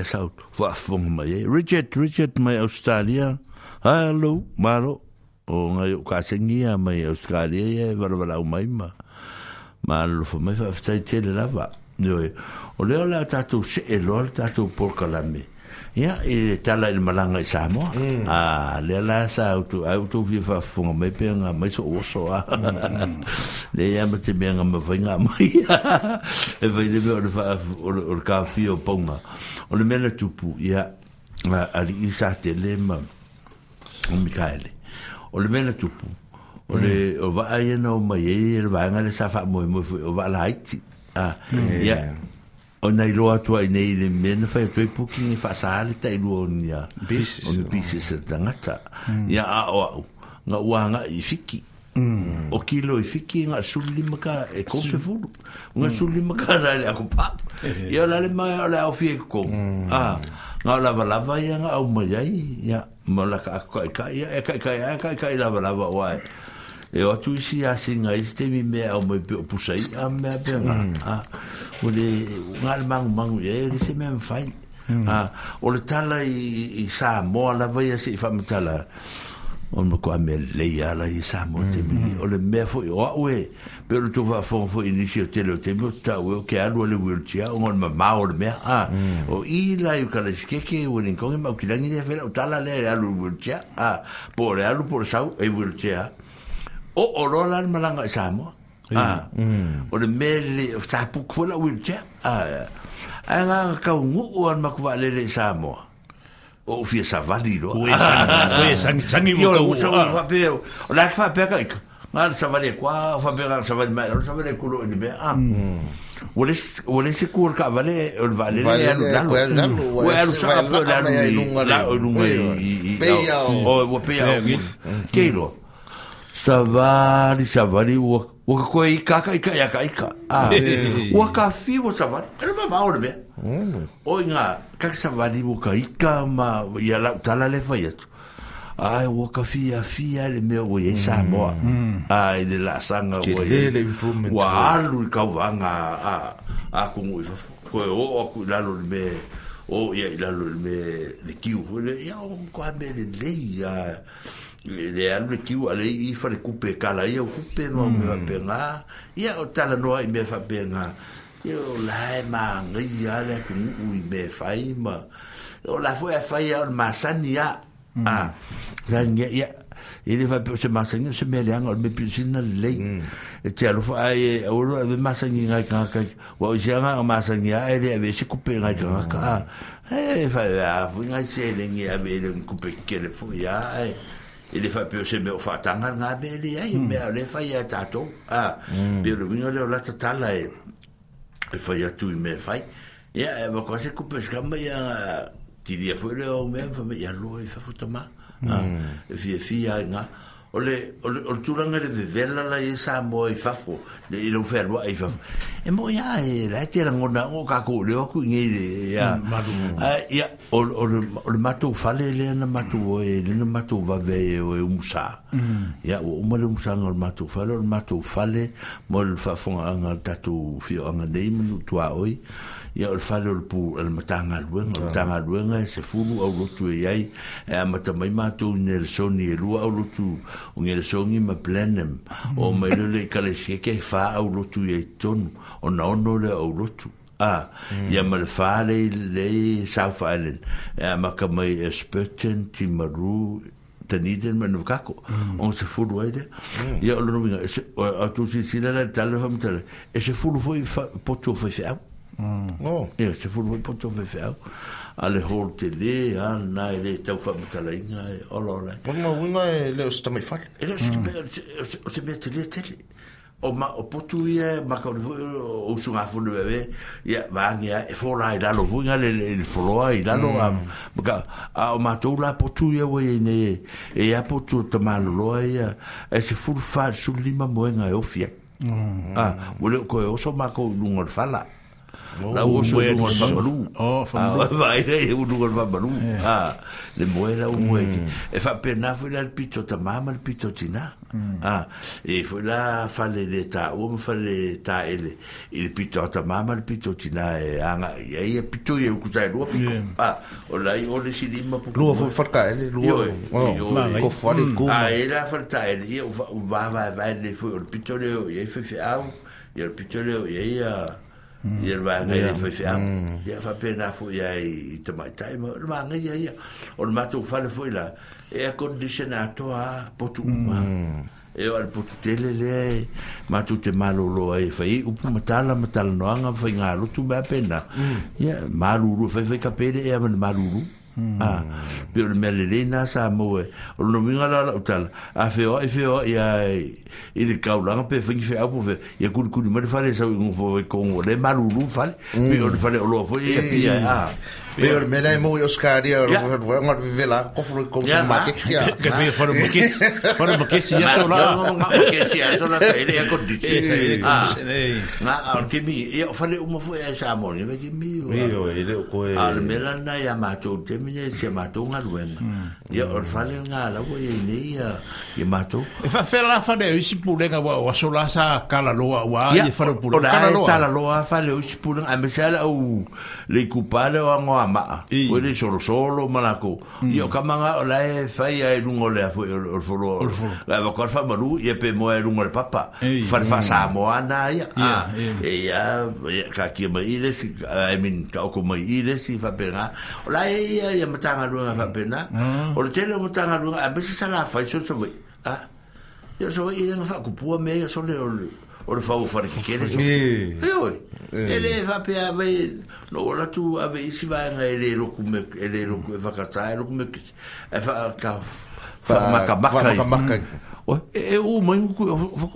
le sau wa fong mai e. Richard Richard mai Australia hello maro o ngai ka sengia mai Australia e varvara mai ma ma fo mai fa ftai tele lava Noi, o leo la tatu se e lor tatu por kalame ia i e tala i le malaga i Samoa mm. a ah, lea la sa autu autu vi fa funga me penga mai so oso a mm, mm. le ia ma te benga ma mai e vai le me o le o ka fi o pauga o le mea mena tupu ia alii sa tele ma o Mikaele o le mea mena tupu o le o va ai o mai e, e le va le sa fa mo o va la haiti a ah, ia o nei loa tua i nei le mena fai atoe puki ni faa saare tai lua o ni a o ni bise sa tangata mm. ia a o au nga ua nga i fiki mm. o kilo i fiki nga suli maka e kofi fulu nga mm. suli maka la le ako pa ia la le mai ala au fie kou mm. ah. nga lava lava ia nga au mai ai ia mo la ka ako kai kai ia e kai kai ia e kai kai lava lava wai e o tu si a si nga iste mi me a mo pe pusa i a me pe nga mm. a o le ngal mang mang e le se me me fai mm. a o le tala i i sa mo la vai a si fa me tala o me ko a me le ya la i sa mo mm, te mi o le me fo o we pe o tu va fo fo inicio te le te mo ta e, o ke a lo le wil tia o ngol me ma o le me a o i la i ka le ske ke o le ngong e ma o ki la ni de fe la o tala le a lo wil tia a po le a lo por sa e wil tia a o oh, o rola malanga samo ah hmm. o le mele sa pu kola a ah anga ka ngu o an makuwa le le samo o fia sa valido o e ah. sangi sangi o o ah. fa pe o la fa pe ka ngal sa vale kwa fa pe ngal sa vale mai sa vale kulo ni be ah hmm. Wale se kur ka vale el vale le alu dalo. O hmm. alu sa apu dalo. La o lunga i. Peia o. O peia o. Keiro. savari savari ua kaka i ka i ka i ka ah ua ka fi ua savari era ma maore bea o inga kak savari ua ka ika ma ia la tala le fai atu ai ua ka fi a fi a le i sa moa mm. Mm. ai le la sanga ua i alu i kauwanga a a kungu i fafu koe o aku lalo le mea o ia i lalo le mea le kiu o kwa me le le alu le kiu ale i fare kupe kala ia kupe no me va penga ia o tala no ai me fa penga io la ma ngi ale ku u me fai ma o la foi fai al masania a zanga ia ele va se masania se me le ang me pisina le e te alu fa ai o lo ave masania ngai ka ka wa o janga masania ele ave se kupe ngai ka ka e fa va fu ngai se le ngi ave le kupe kele fu ia e e le fa pio se me o fa tanga nga be le ai fa ia tato ah hmm. pio le vino le o la tatala e e fa ia tui me fa ia e ma kwa se kupes kamba e ia ti dia fu le o me fa me ia e fa futa ma a e fi ole ole o tulanga le vela la e mo e fafo le i lo fer e fafo e mo ya e la e te la ngona o ka ko le ku ngi ya ya o o o matu fale le na matu e le na matu va ve o e musa ya o mo le musa ngol matu fale o matu fale mo le fafo anga tatu fi anga nei mo tu a oi ia o le fale o le pu le matagaluega o tagaluega e sefulu au lotu e ai e amatamai matou ine le soni e lua au lotu o ge le sogi ma plenem o mai leo le ikalesia ke fā au lotu i ai tonu ona ono le au lotu a ia ma le fā lei lei south island e amakamai e spurton timaru taniden ma nukako on se fulu ai aide ia o lonoviga atu sisilala tale famatale e se fulu foi poto foi feau Mm. Oh. E se fu mo poto ve fa. Ale hol te le an na e le tau fa mata la inga e ola ola. Pon mo winga e le o stama i fa. E le mm. o se mea te le te le. O ma o potu ia e ma ka o o su ngafu le bebe. Ia vangi a e fola i lalo winga le le le foloa i lalo. Mm. A, a o ma tau la potu ia wa i ne e a potu o tamano loa ia. E se fu fa su lima moenga e mm. o fiat. Mm. Ah, mm. Ah, wole ko e oso ma ko lungor fala. Mm. Oh, la o so no va malu oh ah, va ire eh. ah, mm. e un lugar va malu ha le muera un mue e fa per foi fu la picho ta mama mm. ah, e la picho tina ha e foi la fa le ta o mo fa le ta ele il picho ta mama la picho tina e anga e e picho e ku sai lo picho ha o la i o le si dimma pu lo fu fa ka ele lo o fa le ku ha e la fa ta ele va va va le fu o picho le e fe fe au e o picho le a i er va ngai le foi hmm. fa ya fa pe na foi ya i te mai tai mo le manga ya ya o le matu fa le foi la e a condiciona to a potu hmm. ma e o le potu tele le matu te malo lo ai fa i upu matala matala no anga fa ngalo tu ba pena ya hmm. malu ru fa fa ka pe e a malu ru Ah, pe le mele le na sa mo e. O no minga la la utal. A fe o e fe o ia i de kaula pe fingi fe apu fe. Ia kul kul mo le fale sa ngu fo ko le malulu fale. Mm. Pe o le fale o lo fo ia pe ia. Ya. Yeah. Ya, mela mo yo skadi ar ngat ngat vela ko fulu ko sumati. Ya. Ke mi fulu mukis. Fulu mukis ya sola. Mukis ya sola ka ile ya kondisi. Na ar ke mi ya fulu umu fu ya sa mo ni ke mi. Yo ile ko. Ar mela na ya ma to te mi ya se ma to ngat wen. Ya ar fale nga la ko ye ni ya ye ma to. E fa fe la fa de isi pu de ga wa sola sa kala lo wa ya fa lo pu. Kala lo. Kala lo fa le isi pu de ambesala le kupale wa ngoa ma o le solo solo malako mm. io kamanga la e fai ai lungo le fo o fo la va cor fa malu e pe mo e lungo le papa fa fa sa mo ana ah, e ia e ia ka ki ma ile si i mean ka ko ma ile si fa pena la e ia ia matanga lunga fa pena mm. o le tele matanga lunga a bese sala fa so so ah io so ile fa kupua me so le ole o le fau fare ki kere so e oi e le fa pe ave no ora tu ave isi va nga ele le roku me e le roku e fa kata e roku me e fa ka fa maka maka e o mai ku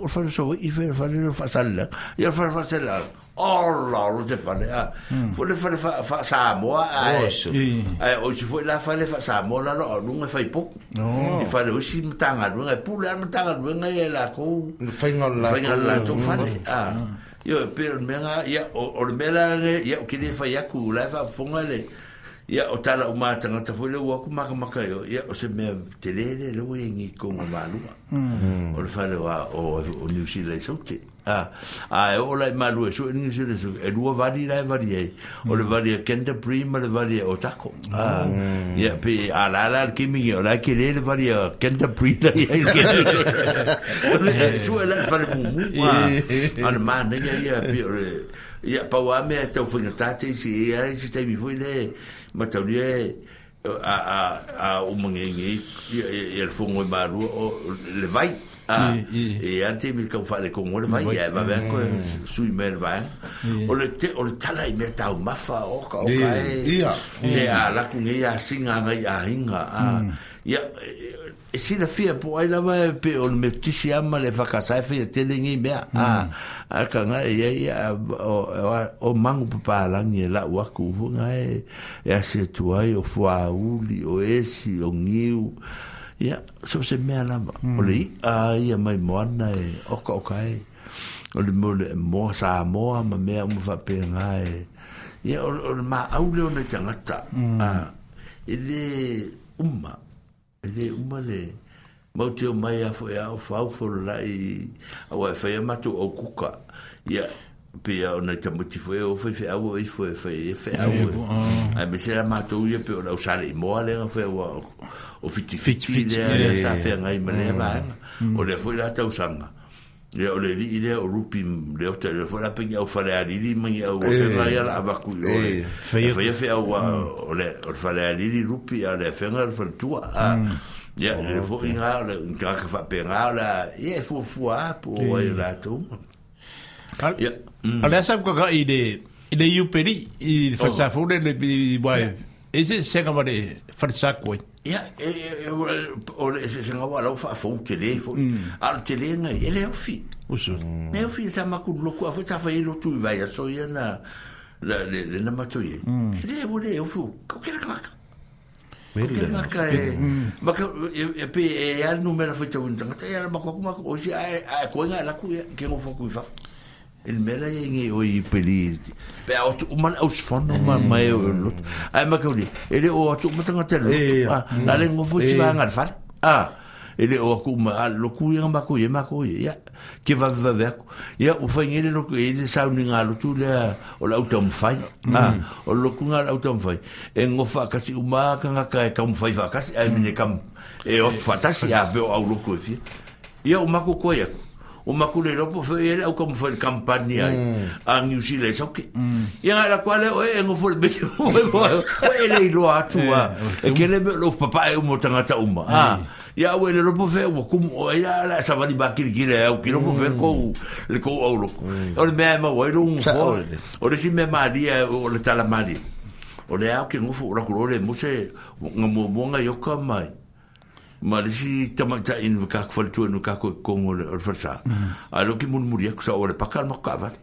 fa fa so i fa fa le fa sala ia fa fa sala Ola, o te whane, a. Hmm. Fwene whane wha Samoa, a e. A o se fwene la whane wha Samoa, la no, nunga e whai poku. I whane o si mtanga nunga, e pule an mtanga nunga e la kou. Whainga la kou. Whainga la tou whane, hmm. a. Yo, e pero mea, ia, o le la, ia, o kine whai aku, la e wha Mm. Ya o tala uma tanga ta foi lewa ku maka maka yo ia o se me telele lewa yengi kongo malua mm-hmm. o le fale wa o o New Zealand sote a ah. a e o lai malua so e New le sote e lua vari lai vari e o le vari e kenta prima le vari e o tako a ya ah. mm. pe a la la al kimi o lai ke le le vari e kenta prima e e e e so e lai fale mumu a a le mani ia pe o le ia pa wame e tau fungatate si ya e si taimi fui le e ma tau a a a o mangi e e e fungo e maru o le vai a e ante mi ka fa le con o le vai e va ver ko sui mer va o le te o le tala i me tau mafa o ka o ka e ia te mm. a la kun e a singa nga i a inga a mm. ia e sina fia po ai lava e pe on me tisi ama le faka sai fe te lingi me mm. a ah, a ka nga e ia o o mangu pa pala ni la wa ku vu nga e e a se tu ai o fo uli o esi o ngiu ia so se me ala mm. o le a ia mai moana e o ka o ka e o le mo le mo sa mo ma me mo fa pe nga e ia o ma au le o ne tangata mm. a ah, e le umma ele uma le mau teo mai a fwe ao fau fwe lai a e wai fwe amatu au kuka ia pe a e o nei tamuti fwe o fwe fwe awo i fwe fwe e fwe awo a me se amatu ia pe o nau sare i moa le a fwe awa o fiti fiti le a sa fwe ngai ma le a vahanga e. mm. mm. o le a fwe la tau sanga ia o le li i lea o rupi le o tere fora pe ia o fale a lili ma ia o whenga eh. ia la avaku i oi eh. whaia whea mm. o le o le fale a lili rupi a le whenga le fale tua a mm. ia le oh, fo i ngā le ngā ka whape ngā la ia e fua fua apu o ai rātou eh. a mm. lea sabu kaka i le i le iuperi i oh. whasafu le le i wai e se senga ma le whasafu i Ia, e, e, o se se ngawa lau wha fau te le, al te le ngai, ele au fi. Usu. Ne au fi, sa maku loko, a fai ta fai lotu i vai, a so ia na, la, le, le na matoi e. Ele e wole, au fu, kau kera klaka. Kera klaka e, maka, e pe, e al numera fai tau intangata, e ala maku aku maku, o si, a, a, koe ngai laku, ke ngofo kui fafu. il mela ye nge o i peli pe o man aus fono ma eh. mai o lot ai ma kauli ele o tu matanga telo na le ngo fu si va ngal ah ele o ku ma lo ku ye ma ku ye ma ku ye ke va va va ku ya o fa ngele lo ku ele sa ni ngal tu le o la utam fai mm. ah o lo ku ngal utam fai e ngo fa kasi u ma ka nga ka ka fai va kasi ai eh, mine kam e o fatasi ah, a be o lo ku fi ya o ma ku ko o makule lopo fo ele au kom fo kampanya mm. a New Zealand ok ya mm. ala kwale o e ngofo le beke eh, o e bo ele lo atua e ke um. le lo papa e mo tanga ta uma ha ya mm. o ele lopo fo o kom o ya ala sa va di bakir gire au ki lopo fo ko le ko au lo e, o le me ma o ele un fo o le si me ma di o le tala ma di o le au ki ngofo ra kurole mo se ngamo mo nga yo kamai ma le si in ina vakaku tu no kako kogo o le falasā ae loki mulimuli aku saua le pakal ma kavale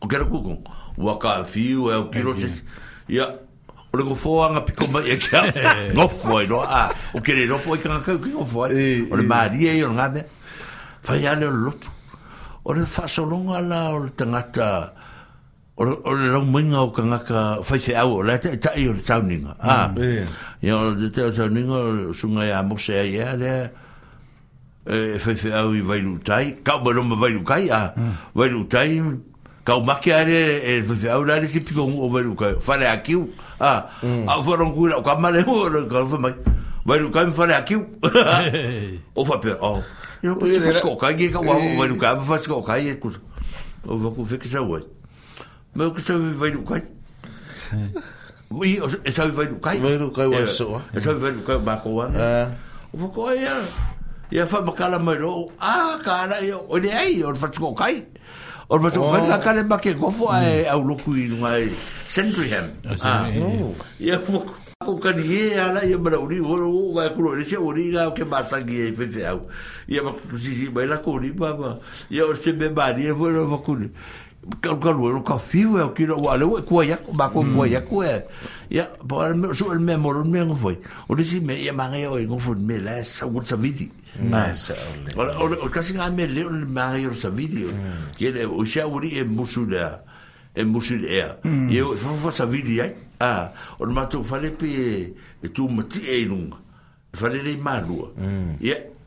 o kela kuko ua kafiu e o kilo se ia o le gofoaga piko ba e kea gofo ai loa a o kelelopo ai e kagakau ki gofo ai o le malia e i o le gamea fai ale o le lotu o le faasologa ala o le tagata o le rau mainga o kangaka whaise au o lea te tai o le tauninga ah ia o le te o tauninga o sunga ia mose ai ea lea e whaife au i vailu tai kau maroma vailu kai a ah. vailu mm. tai kau maki are e whaife au lare si pikongu o vailu kai whare a kiu a ah. mm. a wharon kura o kamare ho o kau whamai vailu kai me whare a kiu o whapea oh. o Ia, pasi whaskokai, ia e kusa. O vaku whikisa wai. Mae o'n gysau fi'n fawr gwaith. Mi, e sawi fawr gwaith. Fawr gwaith o'r sôn. E sawi fawr gwaith mae'r gwaith. O fawr gwaith e. E a fawr macala mae ro. A, cara, e o'n e ei, o'n fawr gwaith gwaith. O'n fawr gwaith gwaith gwaith gwaith gwaith gwaith gwaith gwaith gwaith gwaith gwaith gwaith gwaith gwaith Ko ka ni e ala ia mara uri o o ga ku ro se uri ga ke ma sa ki e fe fe au ia ma si si mai la ku ri ba ia o se be ba ni e vo ro kalu kalu lo ka fiu e kira mm. e. wa e mm. le ko ya ba ko ko ya ko ya ba le me so le me mo le me ngo foi o le si me ya ma ngai o ngo fu me la sa wo sa vidi ma sa o mm. o ka si me le le ma ngai sa vidi ki le o sha wuri e musula e musula e yo fa fa sa vidi ya a o ma tu fa le pe e tu ma ti e lung fa le le ma lu ya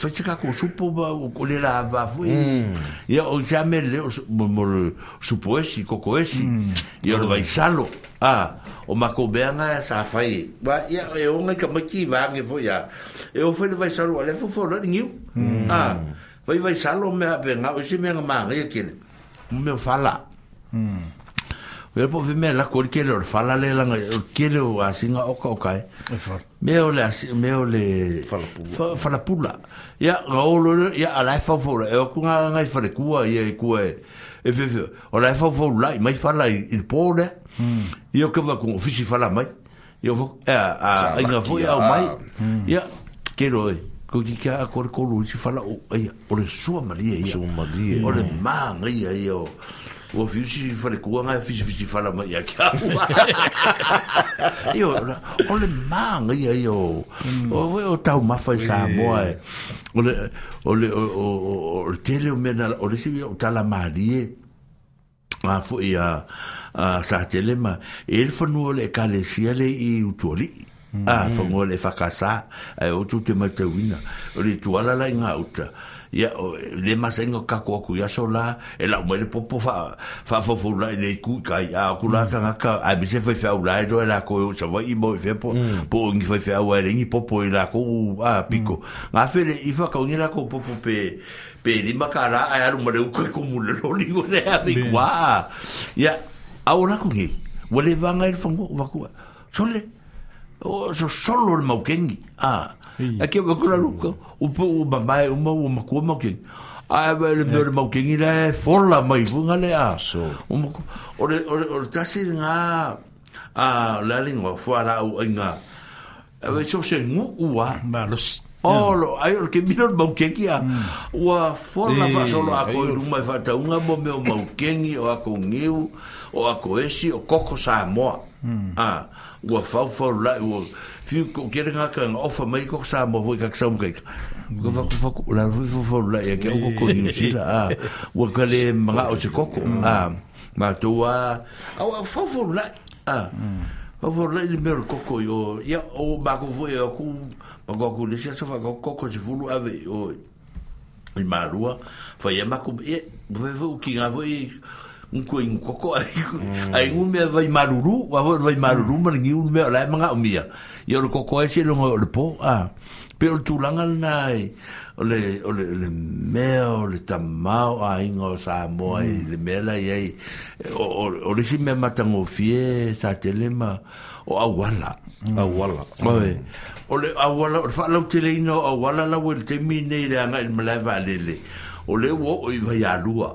faitsi ka ko supo ba o le la va fu ya o ya me le mo supo esi koko esi ya lo vai salo ah o mako benga é sa fai ba ya e o ngai ka maki va fo ya e o fele vai salo ale fo fo lo ngiu ah vai vai salo me benga o si me nga ma ngai kele me fala mm Vi på vi med la kor kele or fala le la kele wa singa oka oka. Eh? E me e o le me o le fala pula. Ya gaolo ya ala fa fora e kunga ngai fa le kua ye kua. E fe o la fa fora lai mai fala il pole. Yo hmm. ke va kun ofisi fala mai. Yo vo a a inga vo ya o mai. Ya hmm. kero e. Ko ki ka a kor kolu si fala o ai o le sua malia ia. Sua malia. O le manga ia ia. Mm. o fiu si fare kua ngai fisi fisi fara mai aki au Io, o le maa ia io o voi o tau mafai sa moa e o le o le o o o tele o mena o le si o tala marie ma fu ia a sa tele ma el fonu o le kalesia le i utuoli mm. a fonu o le fakasa e o tute matawina o le tuala la inga uta ia le masenga ka ko ku ia sola e la mo le popo fa fa fo fo la le ku ka ia ku la mm. ka ka a bi se fa fa la do e la ko so va i mo fe po mm. po ngi fa fa wa le ngi popo i la ko a pico ma mm. fe le i fa ka ni la ko popo pe pe di makara ai aru mo le ko ko mu le lo ni le a di kwa ia a ora ku ngi wale vanga il fango vakua sole o so solo le maukengi ah a ke wa kura ruka o po o ma mai o ma o ma ko ma ke a ba le ber ma ke ni le fola mai fu nga le aso o ma o le o le o le tasi nga a la lingua fu ara o nga a ve so se ngu u mm. a ma lo o lo a yo ke mi lo ma ke ki a o a fola fa so lo a ko ru mai fa ta unga mo me o ma ke ni o a ko ngiu o a ko esi o koko sa mo mm. a mm. ah. ua faufau lai ua fiukeele gaka ofa mai koko sa mo foi kaka sauma kaika lalofoi faufau lai ake u koko niusila a ua kale magao se koko a matou a au au faufau lai a faufau lai le mea le koko io ia o makou foi aku makoaku lesi a safakao koko se fulu ave o i malua faia makou ia fefou kiga foi un ko in koko ai mm. ai un me vai maruru va vai maruru mm. mani un me la manga o mia io lo koko e se lo le po a per tu langa nai mm. le le le me o le tama o ai ngo sa mo ai le me la ye o le si me mata ngo fie sa telema o awala mm. awala oi mm. o e le awala o fa lo tele ino awala la wel te mine le anga il me o le wo o vai a lua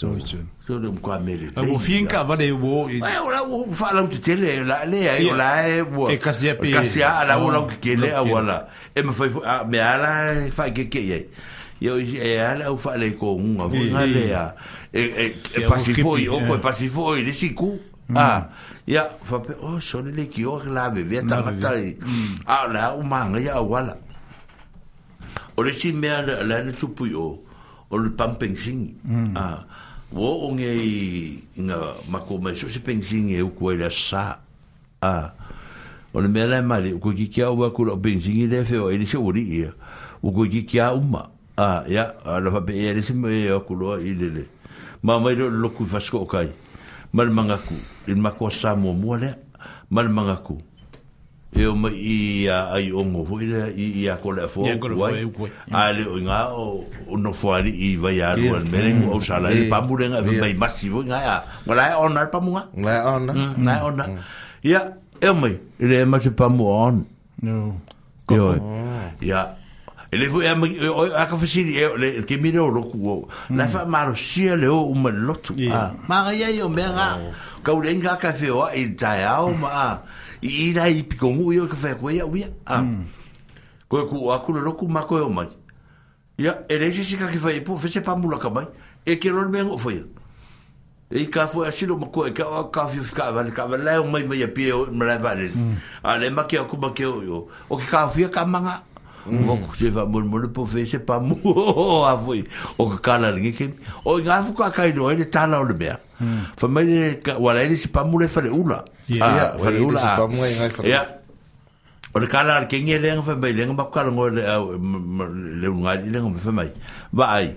So de kwa mele. Mo finka vale wo. Ba ora wo fala un tele la le ai ola e wo. E kasia pe. Kasia ala ola ke oh, kele a wala. E me foi me ala fa e ke ke ye. Yo e ala u fa le ko un a vo na le a. E e, e pasi foi o ko pasi foi de siku. Ah. Ya fa pe o so le ki o la be ve ta ta. Ala u manga ya wala. Ore si me ala le tupu yo. O le pumping singi. Mm. Ah. o onge inga mako mai so se pensinge eu ko ele sa a o le mele mari ko ki kia wa ko pensinge le fe o ele se ori ia o ko ki kia uma a ya ala fa be ele se me o ko lo ile le ma mai lo lo ku fasko kai mal mangaku il mako sa mo mo le mal mangaku e o mai i a ai o mo i a ko le fo ai a le o nga o no fo ali i va ya ro al mele o sa la e pa mure nga mai massivo nga ya mo la on na pa mo nga la on na na on na ya e o mai le e ma se pa mo on no ko ya ele fu ya o a ka fisi le le ke mi ro ro ku la fa ma ro si le o ah, oh. e ma lot ma ya yo me nga ka u le nga ka fe o i ta ya o ma iraiipiko mu pico ka whakua ia uia a mm. koe ku akura roku mako e o mai ia e reise sika ki whai que whese pamulaka mai e ke lor mea ngō whaia e ka fo asilo ma ko e ka o ka fi ka vale ka vale o mai mai pie o mala vale mm. a le ma ke o kuma ke o o ke ka fi ka manga vo mm. ku se va mo mo le po fe se pa mo a voi o ka kala ni ke o nga fu ka kai no ele ta o le bea mm. fa me le ka wala ele se pa mo le fa le ula ya fa le ula ya e o le kala ke nge le nga fa be le nga ba ka le le le nga le nga fa mai ba ai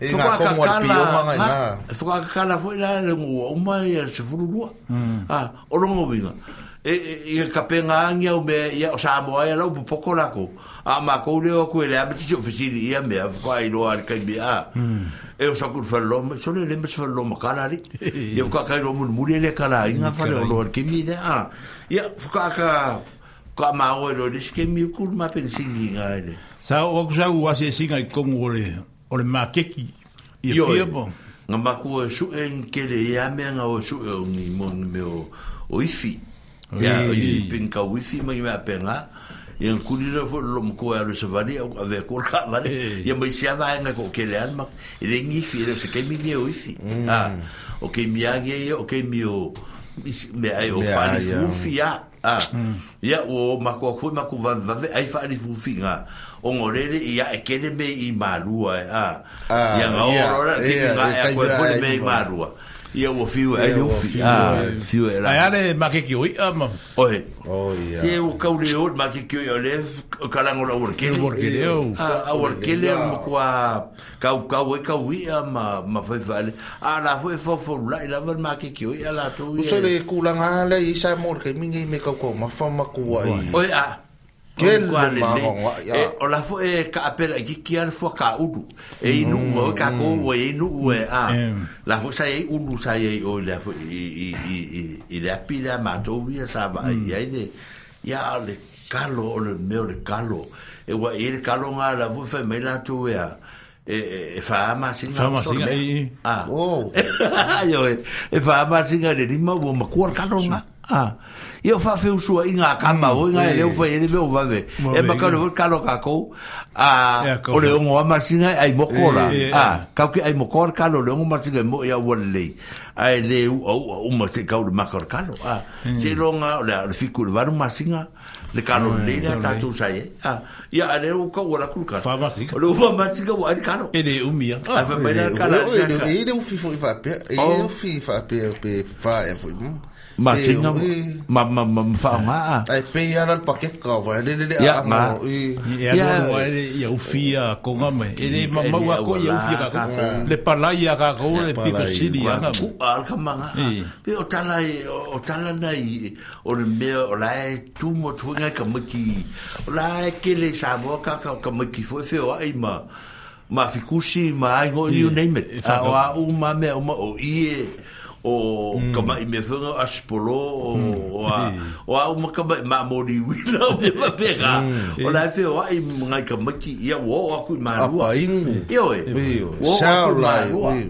Ina ko mo Fuka ka foi la le mo o mai e se furu mm. Ah, o lo mo vinga. E e ka penga ngia o me ya o sa mo ai la o la ko. A ah, ma ko le o ko le a meti o fisi me fuka i lo ar ka bi a. Mm. E o sa ku fa lo mo so le le mo fa lo mo kala ri. E fuka ka lo mo mo le kala inga fa lo lo ki mi de a. Ah, ya fuka ka ka ma o lo le ske mi ku ma pensingi ga ele. Sa o ku sa u ase singa i kongo le. o le makeki i o pia po. Nga maku e e o su e nkele i a mea nga o su e o ngi mon me o o ifi. Ia e o ifi pinka o ifi ma i mea pe nga. I an kuni ra fo lo mko e aru sa vali au a vea kua vali. Ia mai si a vaa nga ko kele an mak. I re ngi ifi, i re se kei mi nge o ifi. Mm. O kei mi a nge o kei mi o me ai o fani fufi a. Mm. Ia o mako a kua mako vavave ai fani fufi nga. Ia o ngorere i a ekele me i marua e eh, a ah. ah, i a ngā orora ki me ngā e a koe fone me i marua i a ua fiu e a ufi a fiu e rā a le make ki oi a ma oi si e u kaure o make ki oi o le karangora uarkele uarkele o a uarkele a ma kua kau kau e kau i a ma ma fai fai a la fai e fai fai lai la vai make ki oi a la tu i a usole eh. kulanga le i sa morka i mingi me kau kau ma fai ma kua i oi a Kele mahonga. E, eh, o la fo e ka apela i ki ala fo ka ulu. E inu o mm. ka ko o e inu e a. Mm. Eh. La fo sa e ulu sa e o la fo i i i i la pila ma to vi sa ba mm. i ai Ya le kalo o le meo le kalo. E wa e le kalo nga la fo fe me la to e a. e e fa ma singa fa ma singa e ah e fa e ma singa de lima bo ma kuar Ah. Io fa feu sua inga kama, mm. inga e leu fai ele meu vave. E ma kalo kalo kako. Ah, ole un ama sina ai mokora. Ah, kau ki ai mokor kalo le un ama sina mo ya wale. Ai le u u ma se kau de makor kalo. Ah. Hmm. Se longa ole le fiku le varu masinga. Le kalo le da ta tu sai. E. Ah. Ya ale u ka wala kul ka. Fa masinga. Ole u ma masinga wa ai kalo. Ele u mia. Ai fa mai kalo. Ele u fi fo fa oh. pe. Ele u fi fa pe pe fa e fo ma singa e. ma ma ma fa ma ai pe ya na pa ke ka va le le le ya ma ya no e ya u fi a ko nga me e de ma ma wa ko ya u ka ko le pa la ya ka ko le pi ka si li ya na ku al ka ma pe o tala e o tala na o le me o la e tu mo tu nga ka mo ki o la e ke le sa mo ka ka ka mo ki fo fe o ai ma ma fi ku ma ai go you name it a o a u ma me o ma o i e o mm. kama i me fenga as polo o mm. o a, o a uma kama ma mori wina o me pega mm. o la fe o ai mga i kama ki ia wo o aku i marua apa ing i oe wo o aku i marua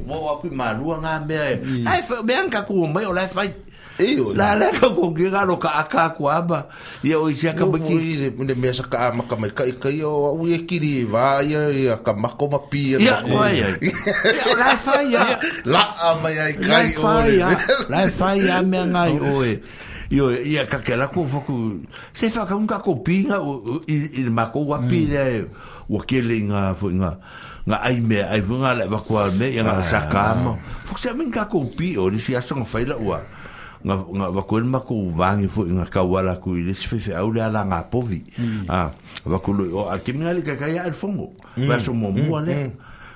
wo o aku i marua nga mea e ai fe o beanka ku o mai o la fe Eo. La la ka ko ke ga lo ka aka ko aba. Ia o isia ka baki. Ne me sa ka ma ka mai kai kai o u e kiri va ia ia ka ma ko ma pi. Ia ko ia. La fa ia. La ma ia kai o. La fa ia me ngai o e. Io ia ka ke la ko foku. Se fa ka un ka ko pi nga i ma ko wa pi mm. le. Wa ke le nga fo nga. nga ai me ai vunga le va ko me ia nga sa ka mo. Fo se men ka ko pi o ni si aso nga fa ila ua nga nga va ko ma ko vangi fo nga ka wala ku ile se fe au la la nga povi mm. a ah, va ko lo al ke minga le ka ka ya al fongo va mm. so mo mo mm, ale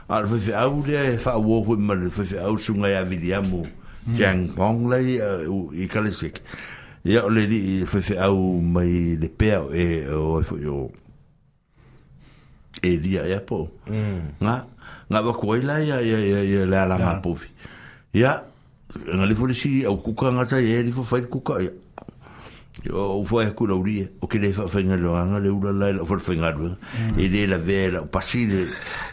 al fe au le fa wo fo ma le fe au su nga uh, ya vidia mo jang pong le i ka le sik ya le di fe fe au mai le pe e o fo yo e dia e ya po nga nga va ko ile ya ya ya la la nga povi ya nga le folesi au kuka ngata e le fai kuka ia o foi ku la uri o ke le fa fa nga lo nga le ula la o fa nga do e le la vela o pasile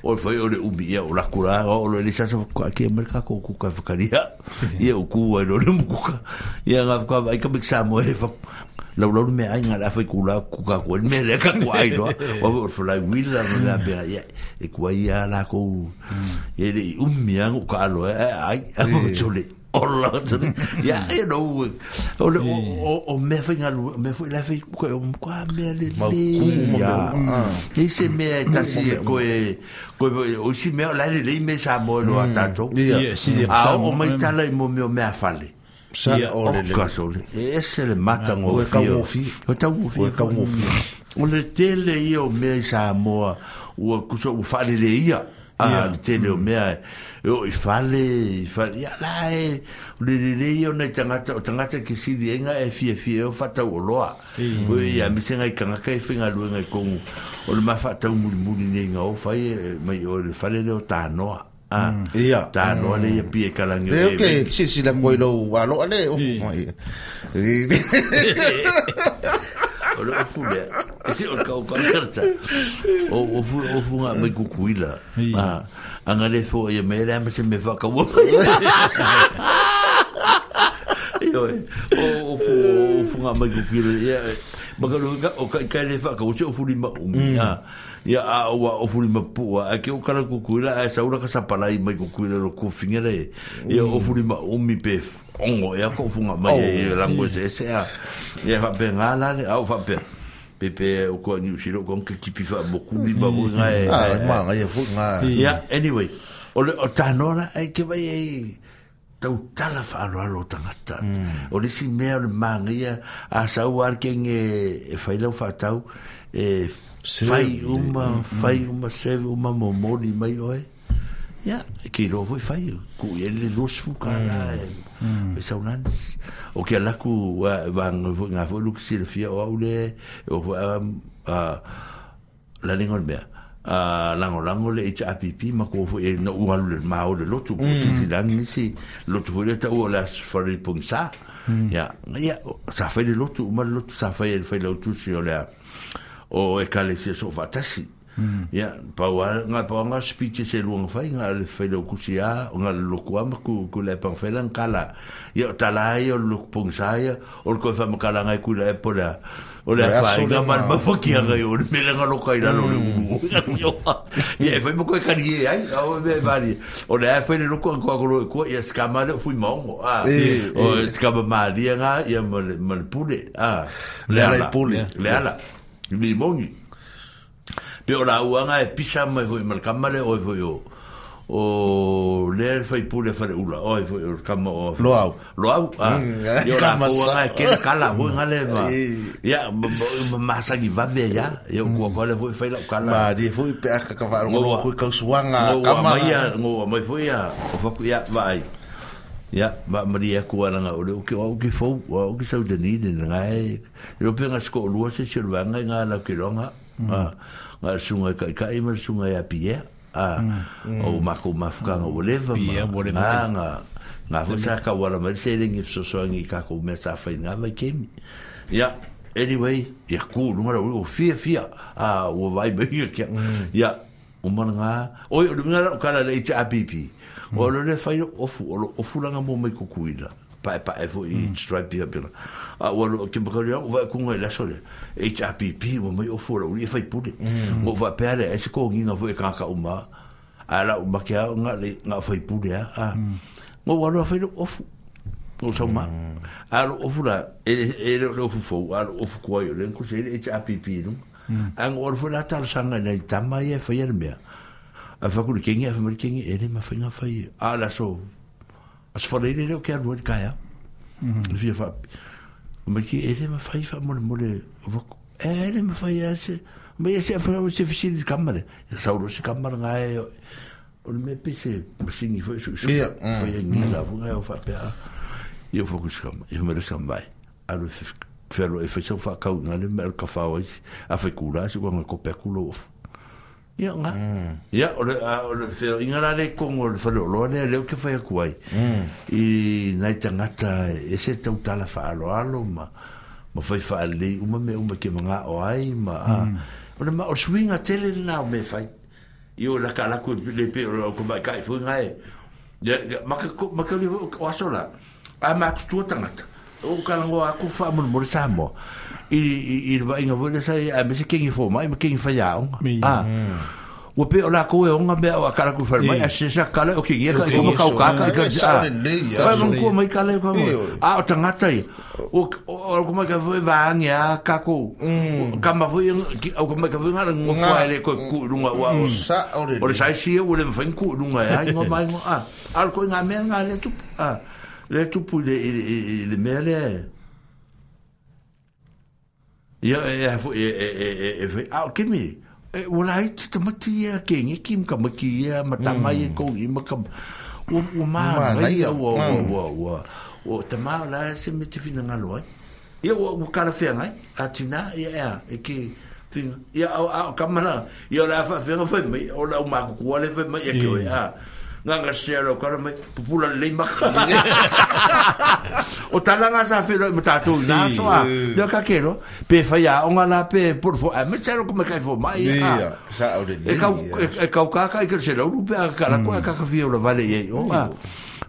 o foi o le ubi o la kula o le le sa ka ke merka ko ku ka fa e karia ia o ku o le mu e mm. ka ia nga ka ai ka bik mo e fa la ula me ai nga la fa ku la ko me le ka ku ai do o fa la wila no la be ia e ku ia la ko e le ummi nga ka lo ai ai o chole 哦，了，真的，呀，哎，老了，我我我，我没法弄，没法来，费，我我没法弄，你呀，你先买，但是，我我我先买，来来来，没事，摩罗打招呼，对呀，是的，啊，我们再来摸摸，没法了，是啊，哦嘞嘞，哦，卡手里，这是马腾哦，会 camouflage，会 camouflage，会 camouflage，我勒听勒，以后没事摩罗，我我我，反正勒，伊呀。Ah, te leo mea e o i fale i fale ya la e o le le le i o nei tangata o tangata ki si di enga e fie fie o fata o loa o i a mise ngai kangaka e i whinga lu ngai kongu o le mafa tau muli muli nei nga o fai e, mai o le fale leo tā noa a ah, mm. ia tā noa le i a mm. pie kalangi le ok si si la koi lo wa loa le o E o le aku lea e si o o kaukaukarata ofuga mai kukuila agale ah, foi e mea e me ma se me fakaua mai e, ofuga mai kukuila makaluga o kaikaile o, se ofulima umi mm. ah, o, o, ofulima pua ake o kala kukuila ae saulaka sapalai mai kukuila lo o, ia o, mm. umi pefu ongo e ko funga mai e lango se se a e va benga la le au va pe pepe o ko ni usiro kon ke kipi fa boku di ba bo nga e ma nga e fu nga ya anyway o le o tanora ai ke vai ai tau tala fa alo alo tangata hum. o le si mea le mangia a sau arkeng e failau fa tau e fai uma fai uma hum, hum. seve uma momori mai oe ia ke loa foi fai ku ia le losu kala mm. mm. e saulans o ke alaku van nga foi luki silafia o au o foi la lengo mea a lango lango le ita apipi ma ko fo e na u alu le ma o le lotu ko mm. si si langi ni si lotu fo le ta u la fari pum sa ya ya sa fa le lotu ma lotu sa fa e fa lotu si o le o e kale si so fa Mm. ya pa wa nga pa nga speech se lu nga fai nga le fai lo kusi a nga lo ku am ku ku le pa fai lan kala ya ta la yo lu pung sa ya ol ko fa makala nga ku le po la o le fa nga ma ma fo ki nga yo le mele nga lo kai la lo le mu mm. mu ya fai e mo ko ka ri ya e e o me va ri o le fa le lu ko ko ko ku ya ska ma le fu ma o o ska ma ma ri nga ya ma le ma le pu le a le ala le ala le mo pe ora uanga e pisa mai foi mar kamare oi foi o o le foi pure fare ula oi foi o kama o lo au lo au ah mm, eh, yo la uanga e ke kala ho ngale ma ya masa gi va ve ya yo mm. ko ko le foi fai la kala ma di foi pe ka ka va ro ko ka suanga kama ya ngo mai foi ya o fa ya vai ya ma maria e kuana nga o ke o ke fo o ke sau de ni de nga e yo pe nga sko lua se sirvanga nga e la kilonga mm. ah E e e. Mm. ma sunga ka ka i ma sunga ya pie a o ma ko no voleva ma nga nga fo sa ka wala ma se ringi so so ka ko me fa nga ma ke mi ya anyway ya ku no ma o fia fia a o vai be hier ke ya o manga nga o o nga ka la le cha pipi mm. o lo le fa o fu o fu la nga mo me ku pa pa e fu i hmm. stripe ya bila a wa lo ke bako ya wa ku ngai la sole hpp wo mai o fu ro i e fai pudi hmm. wo va pe ale e se ko gi nga fu e ka ka u ma ala u ma ke a nga le nga fai pudi a hmm. mo wa lo fai lo o fu o sa ma a o fu la e e lo fu fu a o fu ko yo le ku se hpp no ang o fu la ta sa nga le ta mai e fai el me a fa ku ke nga fa mer ke nga e le ma fai nga fai ala so as forere le o kia rua kaya. Mm -hmm. Fia fa... O me ki, ele eh, ma fai fa mole mole voko. E, eh, ele ma fai ase. Ma ia se afuera se fisi ni kamare. Ia sauro se kamare nga e... O me pese, ma singi foi e su su. Ia. Foi ngi la vunga e mm. Mm. o fa pea. Ia foku se kamare. Ia e me le sambai. Aro se fero e fai sa ufa kau nga le mer kafao isi. A fai kura se kua nga kopea kulo ofu ia nga mm. ia ore a ore fe le con ore fa lo ne le o ke fa kuai mm. i nai tanga ta e se tau tala fa lo alo ma ma fa fa le uma ma me u ma manga o ai ma a mm. ore ma o swinga tele na me fa io la kala ku le pe ro ku ba kai fu nga e ma ma ka o asola a ma tu tanga o ka ngo a ku fa mo mo sa i i le vai ngavo le sai a mese kingi fo mai kingi fa yao ah mm. o pe la ko e onga me a kala ku fer mai o kingi ka ko ka ka vai mon ko mai kala ko a o tanga tai o o ko mai ka foi va ngia ka ko ka ma foi o foi ngara ngo fa ele ko ku runga wa o mm. sa o le sai si o le mfen ku runga ya ngo ah. a al ko nga me nga le tu a ah. le tu pu Ia, e, e, e, e, e, e, e, e, e au, kimi, e, wala hai te tamati ia, ke nge ki mka maki ia, ma tamai e mm. kou i maka, o, o mā, mā, o o o o ua, o mm. te mā, la, se me te fina ngalo ai. Ia, o o kara whea ngai, a tina, ia, e ia, e ki, Tinga. o o au, kamana, ia, la, fa, fenga, fai, mai, o, la, umā, kukua, le, fai, mai, ia, kio, mm. o ngā, ngā, sia, lo, kara, mai, pupula, le, maka. o talanga sa fe me tatou na so a de ka ke pe fa ya onga na pe por fo a me tsero como kai fo mai a sa o de e, e-, e ka ka e mm. ka ka se lo pe ka la ka ka fi o vale ye o ma mm.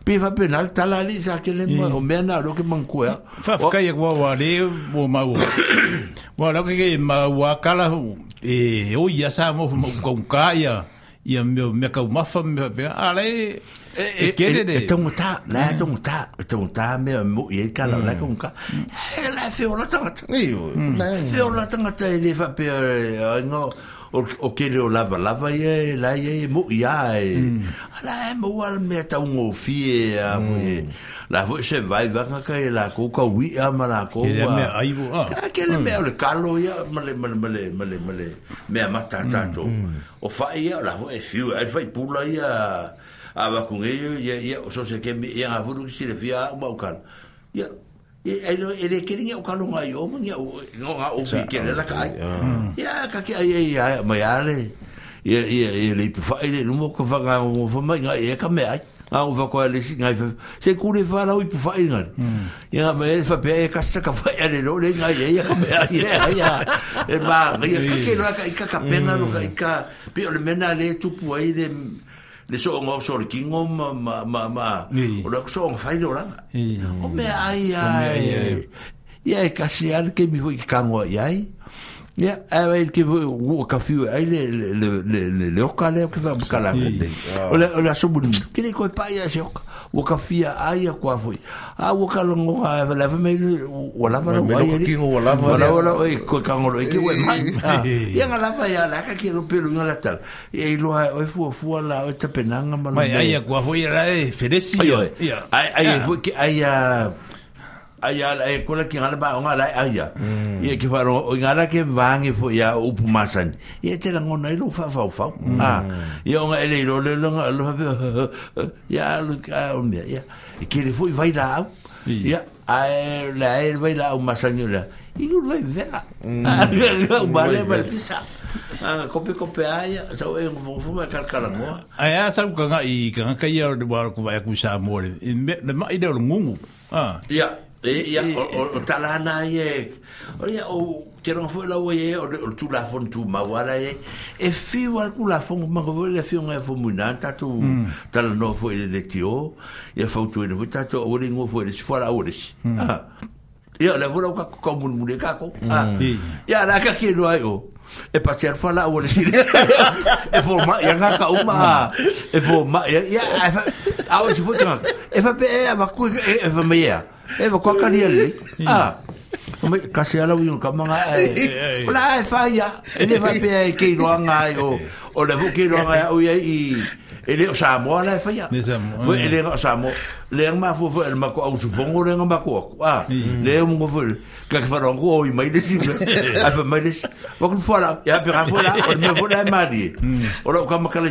pe fa pe tala li sa ke le mo mm. me na lo ke man ku fa fa ka wa wa le o ma o wa lo ke ma wa kala e o ya sa mo ko ka ya ia meu me ka mafa me be ale e e e e e tonga ta la e tonga ta e tonga ta me mo e ka la la konka e la fe ona ta ni la fe ona ta ta e fa pe no o ke leo lava lava ia e la ia e mo ia e mm. ala e mo al me ta un ofi e a mm. mo e la vo se vai va ka ka e la ko ka wi a ma la ko ke me ai vo a ka ke le me o le kalo ia ma le ma le ma le ma le ma le me a mata ta to o fa ia la vo e fiu e fa i pula ia a va kun e ia ia so se ke me ia a vuru ki si le fia ma o kalo ia e ai no e le kiri ngi e o ka longa yo mo ngi o no ha o fi kere la kai ya ka ki ai ai ai ma ya le ye ye ye le pu fa ile no mo ka fa ga mo fa ma ngi e ka me ai a o fa ko le si ngi fa se ku le fa la o pu fa ile ngi ya ma e fa pe e ka sa ka fa ya le no le ngi ye ya ka me ai ye ai ya e ma ye ka ki no ka ka pena no hmm. ka ka pe o le mena le tu pu ai le le so ngo so le kingo ma ma ma ma o le so ngo fai do ranga o me ai ai ia e kasi ke mi hui ki kango ai ai Ya, yeah, ay ke vo wo ka fi ay le le le le le ka le ka ba ka la. Ola ola so bun. Ke ah. le ko pa ya jok. Wo ka fi ay ko fo. A wo ka lo ngo ha e la fa me wo la fa la. Me lo ki ngo wo la fa. Wo ah. la wo la oi ko ka ngo lo ki wo mai. Ya nga la fa ya la ka ki lo pelu nga la tal. E i lo ha oi fo fo la o ta penanga ma. Mai ay ko fo ya la e felesi. Ay ay ay ay ay ai ala e eh, kola ki ngana ba o ngala eh, ai ya mm. ye ki faro o ngala ke vangi fo ya upu masan ye te lango nei lo fa fa fa a ye o ele lo le lo lo ya lo ka o me ya ki le fo vai la ya ai e, la e vai la o masan yo la i lo vai vera o bale bale pisa kope kope ai sa o en fo fo ma kar kar no ai sa ko nga i ka ka ya o de ba ko ba ku sa mo le le ma i de lo ngungu ah ya e ia o talana e o ia o foi la oe o tu la fon tu ma wala e e fiu al cu la fon ma ko le fiu ngai fo muna tu tal no foi le tio ia fo tu le ta tu o ringo foi le fora o le ia le vola ka ka mun mun ka mm. ko ia la ka ki ai o e passear fala o le sire e forma ia nga ka uma mm. e forma ia ia a o se foi e fa pe e va cu e fa e eh, ma kwa kani ali hmm. ah kasi ala wi ka manga e ola e fa ya ele va pe eh, ke lo anga eh, o o le ke lo anga o ya i ele sa mo ala ah. hmm. fa ya vo ele sa mo le ma fo fo el ma au su vongo le ma ko ah le mo fo ka ka ron ko i mai desi a fa mai desi ya pe ra fo la me fo la ma o lo ka ma ka le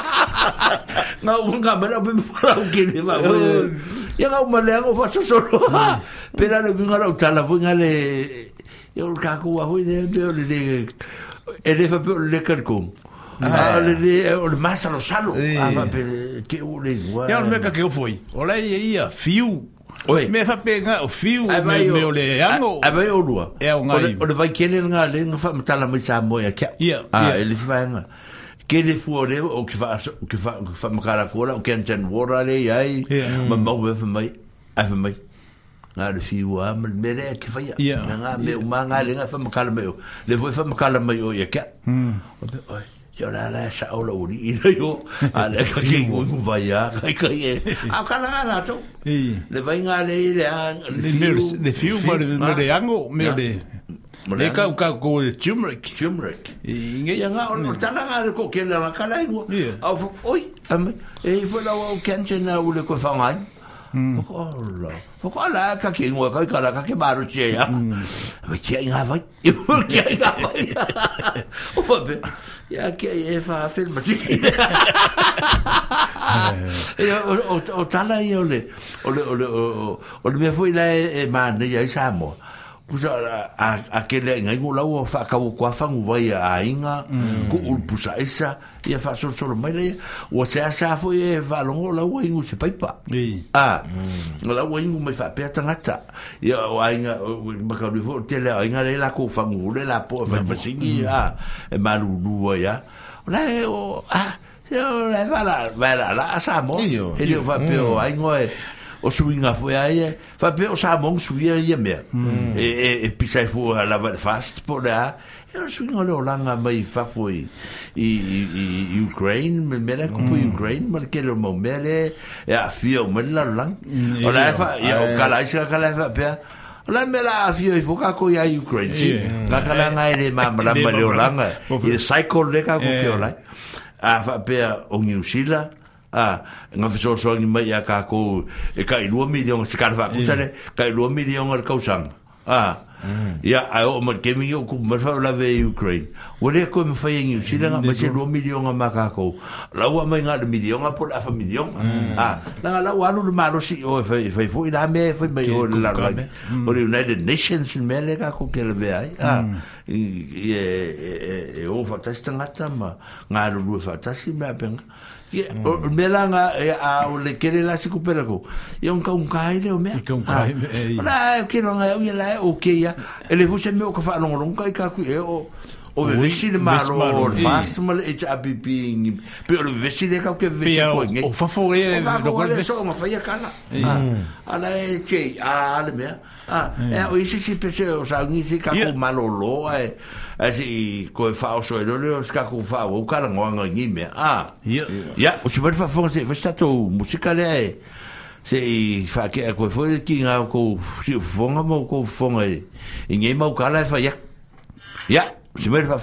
nga u nga mera pe fara u ke ma u ya nga u ma le nga fa so lo pe ra le nga ra u tala fu nga le yo ka ku wa hu de de le de e le fa pe le ka ku Ah, le le o le e hmm. e masa lo salo. Ah, va pe ke u le wa. Ya me ka ke foi. Ola ye ia fiu. Oi. Me fa pe nga o fiu me me o le ango. A ve o lua. E o nga. O le vai kene nga le nga fa mata la mi sa moya ke. Ia. Ah, ele se vai nga. Yeah ke le fuore o ke fa o ke fa fa makara kola o ke ten wora le ai ma ma e we fa mai a fa mai na le fi wa ma me le ke fa ya na nga me ma nga le nga fa makala me le vo fa makala me o ye ke o be oi yo la la sa o lo ri ira yo a le ka ki wo mu va ya ka ka ye a ka na na to le va nga le le a le fi le fi wa le me le ango me le Ne ka ka ko turmeric. Turmeric. Inge ya nga on tana nga ko ke la ka la ngo. Au oi am e fo la o kan che na u le ko fangai. Fokola. Fokola ka ke ngo ka ka la ka ke baru che ya. Ba che nga vai. E fo ke nga vai. O fo be. Ya ke e fa film ti. O o tana yo le. O le o le o le me foi la e man ya samo. Mm kusa a a kele ngai go lau fa ka o kwa fa nguvai a inga mm. ku ul pusa esa ia fa sol sol mai le o se asa fo e va longo lau ingu se paipa a no mm. lau ingu mai fa pe tangata ia o inga ba ka lu fo tele a inga le la ko fa ngu le la po fa mm. pa singi a e malu lu ia la o a se o le va la va la sa mo e le va pe o aingo e o sui nga fue ai fa pe o sa mong sui ai me e e, e pisai fu la fast po da e er. o sui nga kan lo langa mai fa foi i i i ukraine me me la ku mm. Er kan ukraine mar ke lo mele e a fio me la lang o la fa e o kala i sa kala fa pe O la mela a fio i fuka ko ia Ukraine, si. Ka ka la ngai le mamra mele o langa. I le saiko le ka ko ke o lai. A fa pe a o New Zealand a nga fiso so ni mai a ka ko e ka ilu mi dion se karfa ku sare ka ilu mi dion ar ka usan a ya a o mar ke mi ku mar fa la ve ukraine wole ko me fa yin si la ma se lu mi dion a ma ka ko la wa mai nga de mi dion a po la fa mi dion a la nga la wa lu ma lo si o fa fa fu ila me fa me o la la o le united nations me le ka ku ke le ve ai a e e o fa ta sta nga ta ma nga lu fa ta si me a Mm. Me langa e, a o le kere la si kupera ko. E un ka un kai le o mea. Ka un kai me. Ola e o kero nga e la e o ke ia. E le fuse me o ka whaanong rong kai e, ka kui e o. O we vesi le maro o le fast ma le echa api pi ingi. Pe o le vesi le kau ke vesi ko inge. O fafo e. O fafo e le so o mafaya kala. Ala ah. mm. e che a le mea. Ah, eh. e se percebe pese o sa ni si ka yeah. malolo ai ai se ko fa o so lo lo ska ko fa o ka ngo ni me. Ah. Ya. yeah o si per fa fonse, fa sta música é ai. Se fa ke ko foi ki nga ko si fonga mo ko fonga. E ngai mo ka la fa ya. Ya, si per fa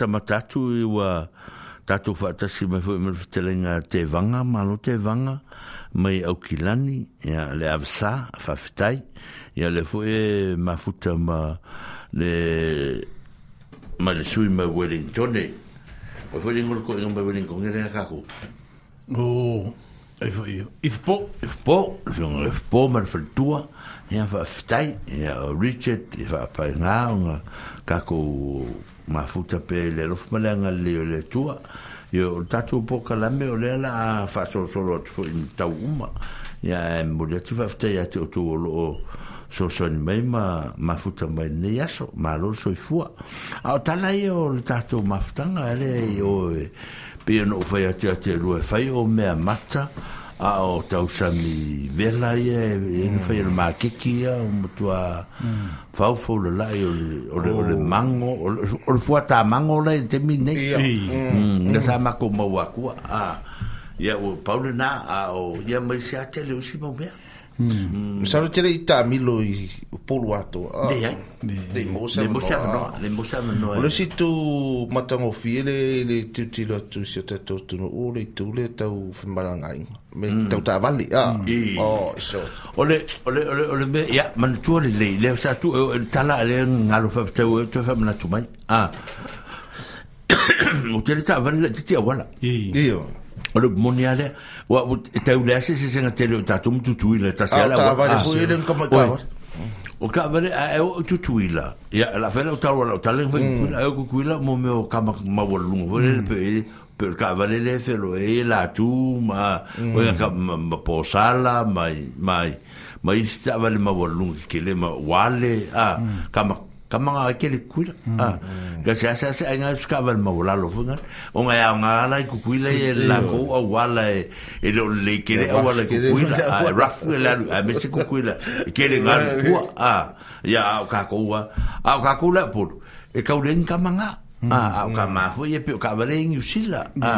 ta matatu i wa tatu whaatasi mai fwoi mai whitelenga te vanga, malo te vanga, mai au kilani, ia le avsa, whawhitai, ia le fwoi e mafuta ma le ma le sui mai Wellington e. O fwoi ringo le koe ngamba Wellington, ngere a kako? O, e fwoi, i fpo, i fpo, i fpo, i fpo, ma le whaltua, ia whawhitai, ia o Richard, i whapai ngā, o ngā kako ma futa pe le lo fuma le ngali le tua yo tatu po kala me ole la fa so so lo tu in ta uma ya mo le tu fa te ya tu tu lo so so ni mai ma ma futa mai ne ya so ma lo so fu a ta la yo tatu ma futa ngale yo pe no fa ya tu tu e lo fa yo e me mata Ao o tau sami vela ia e, e ni fai ana makiki ia o matua faufau le lai o le oh. mango o le fuata mango o lai te minei na sa mako mm. mm. mau akua ia paule na a o ia mai se atele usi mau mea Mm. Sa rotere ita milo i polo ato. Ah. Dei ai. Dei mosa mo. Dei mosa mo. Dei mosa mo. Ole si tu le tu ti lo tu si te tu no ole oh, tu le tau fembaranga in. Me mm. tau ta vali. Ah. Eh. Oh, so. Ole ole ole ole me ya man tu ole le le sa tu eh, tala le ngalo fa te eh, o tu fa mna tu mai. Ah. Ote le ta vali le ti ti awala. Lah. Dei. Ole moni ale wa te u lese se se ngatele ta tum tutuila ta se ah, ala wa. Ah, vale foi ele como O ka vale a e o tutuila. Ya la fela ta wala ta le foi a e ku kuila mo me o kama ma wolungo. Vale pe e, pe ka vale le felo e la tu ma o mm. ka ma posala mai mai mai sta vale ma wolungo ke le ma wale a mm. kama ka manga ke le kuila mm. a ah, ka sa sa sa nga ska va le mawala lo funga o nga ya nga la ku kuila e la ko a wala e, e lo le ke le wala ku kuila ah, a rafu e la a me se ku kuila e ke le nga ku ah, a ya e mm. o ka ko wa a o ka ku la pu e ka u le nga manga a o ka ma fo ye pe ka va le ni usila a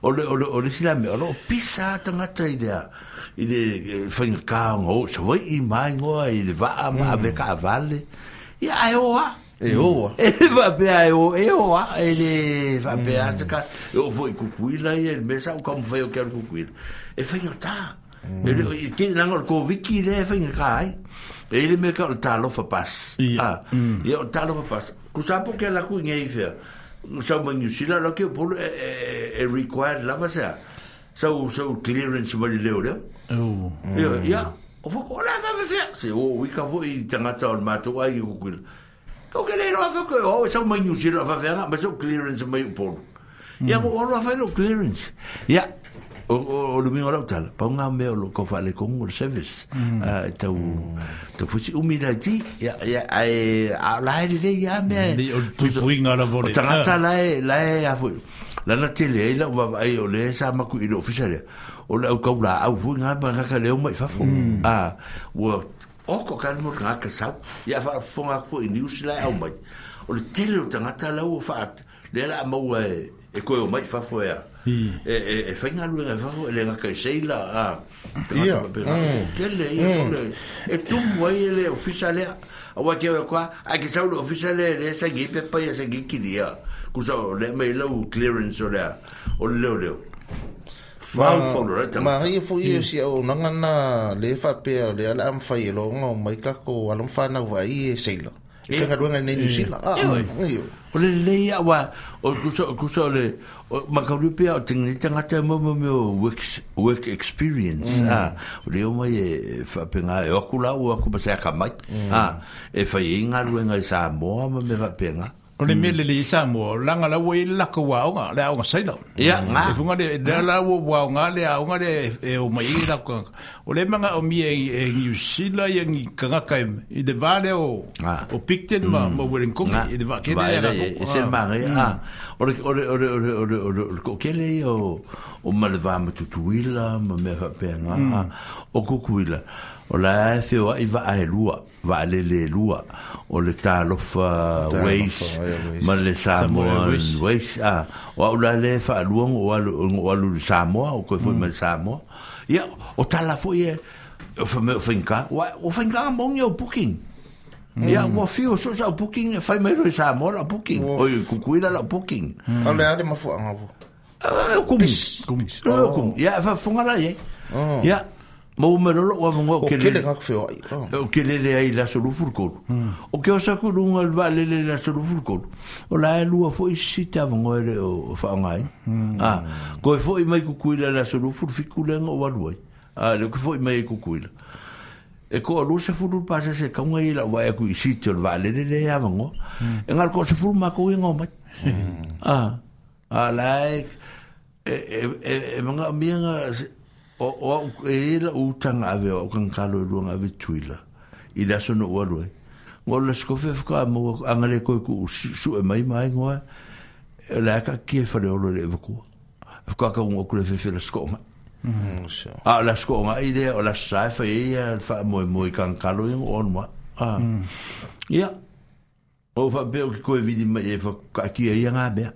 o le o le o le sila me o lo pisa tanga tai dea i le fanga ka ngo so vai i mai ngo i le va ma ve mm. ka vale E a EOA. EOA? Ele vai para EOA, EOA, ele vai para hum. cara, eu vou em Cucuíla e ele me sabe como foi, eu quero Cucuíla. Hum. Ele foi, tá. Ele que eu vi que ele foi é, em cá, ele me quer o talofa paz. Ah, hum. e é o talofa paz. Kusapo que ela cunhei, velho. sa mangusila la ke polo e required lava sa sa sa clearance mari leo leo oh ya o fa ko la fa fa se o wi ka vo i tanga ta o mato wa i google ko ke le rofa ko o sa e ma new zero fa fa ma so clearance mai po ya mo o fa no hmm. clearance ya o o o lu mi o lu tal pa nga me o lu ko fa le ko ngur service hmm. a e ta u ta fu si u mi ya ya ai a la ri le ya me hmm, tu tu ringa la vole tanga ta la ah. la ya fu la na tele la va ai o le sa ma ku i lo fisa le o le au kau la au fu nga ma ka leo mai fa fu a o o ko ka mo ka ka sa ya fa fu nga fu i news la au mai o le tele o tanga ta la o fa le la ma wa e ko o mai fa fu ya e e e fa nga lu nga fa fu le nga ka sei la a tele e fu le e tu mo e le officiale awa ke kwa a ke sa o officiale le sa gi pe pa ya sa gi ki dia ku sa le mai lo clearance o le o le o maia eh, foi e hmm. si aunaga na lē faapea o lea laa fai e loga o mai kako alama fanau vai e seila e fegaluega eh. eh. ah, le nusilao lelei o kusa ole le, kauli pea o tegani mo mo meo work experience hmm. ah, o le o mai e faapega e oku lau aku masea kamai hmm. ah, e faiai e galuega i sa moa mo me faapega Ko ni hmm. mele le isa mo langa la wei e la ko wa nga le au nga sai la. Ya nga. E funga de da la wo wa nga le au nga le e o mai la ko. O le manga o mi e e ni si la ye ni ka nga kai e, i de vale o o picten ma mo wen ko i de va ke le la. E se ma re hmm. a. O o o o o o o ko ke le o o malva le ma tu ma me fa pe nga. Hmm. O ku ku o la fe wa i va e lua va le le lua o le talofa ways ma le samoa ways a wa o la le fa lua o wa o wa lu samoa o ko foi ma samoa ia o tala foi e o fa o finka wa o finka mo ngi o booking ia ua fio so sa booking fai mai roi samoa la booking o kukuila la booking o le ale mafuaga ua kumis kumis ia fa fungala ye ia Mo me lo lo wan ngo ke le. O ke le le ai la solu furkol. O ke sa ku dun al vale le la solu furkol. O oh, lu a foi si ta le o fa Ah, ko foi mai ku ku la la solu fur Ah, le ku foi mai ku ku la. E ko lu se furu pa e se se ka ngai la wa ku si ti al vale le le ya vongo. En al ko se furu ma ku Ah. Ah, la e e e e e e o o e la utang ave o kan kalo e lu nga vi tuila i da so no walu mo le skofe fka mo angale ko ku su e mai mai ngwa e e la ka ki fa le lo le vku fka ka ngo ku le fe sko ma a la sko ma i de o la sa fa e fa mo mo kan kalo ngo on ma a ya mm. o fa be ko vi di ma e fa ka ki e nga be a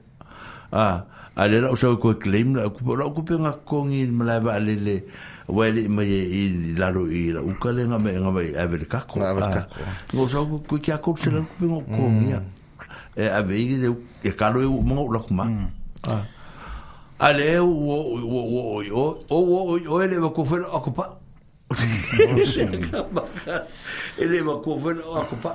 ah a le la usau koe claim la kupo la kupo nga kongi ma la va le le wale ma ye i la ro i la uka le nga me nga vai a ver kako a ver kako ngo sau koe kia kou se la kupo nga kongi a e a vei ki de e kalo e u mga u la kuma a a le u o o o o o o o o ele va kofen a kupa ele va kofen a kupa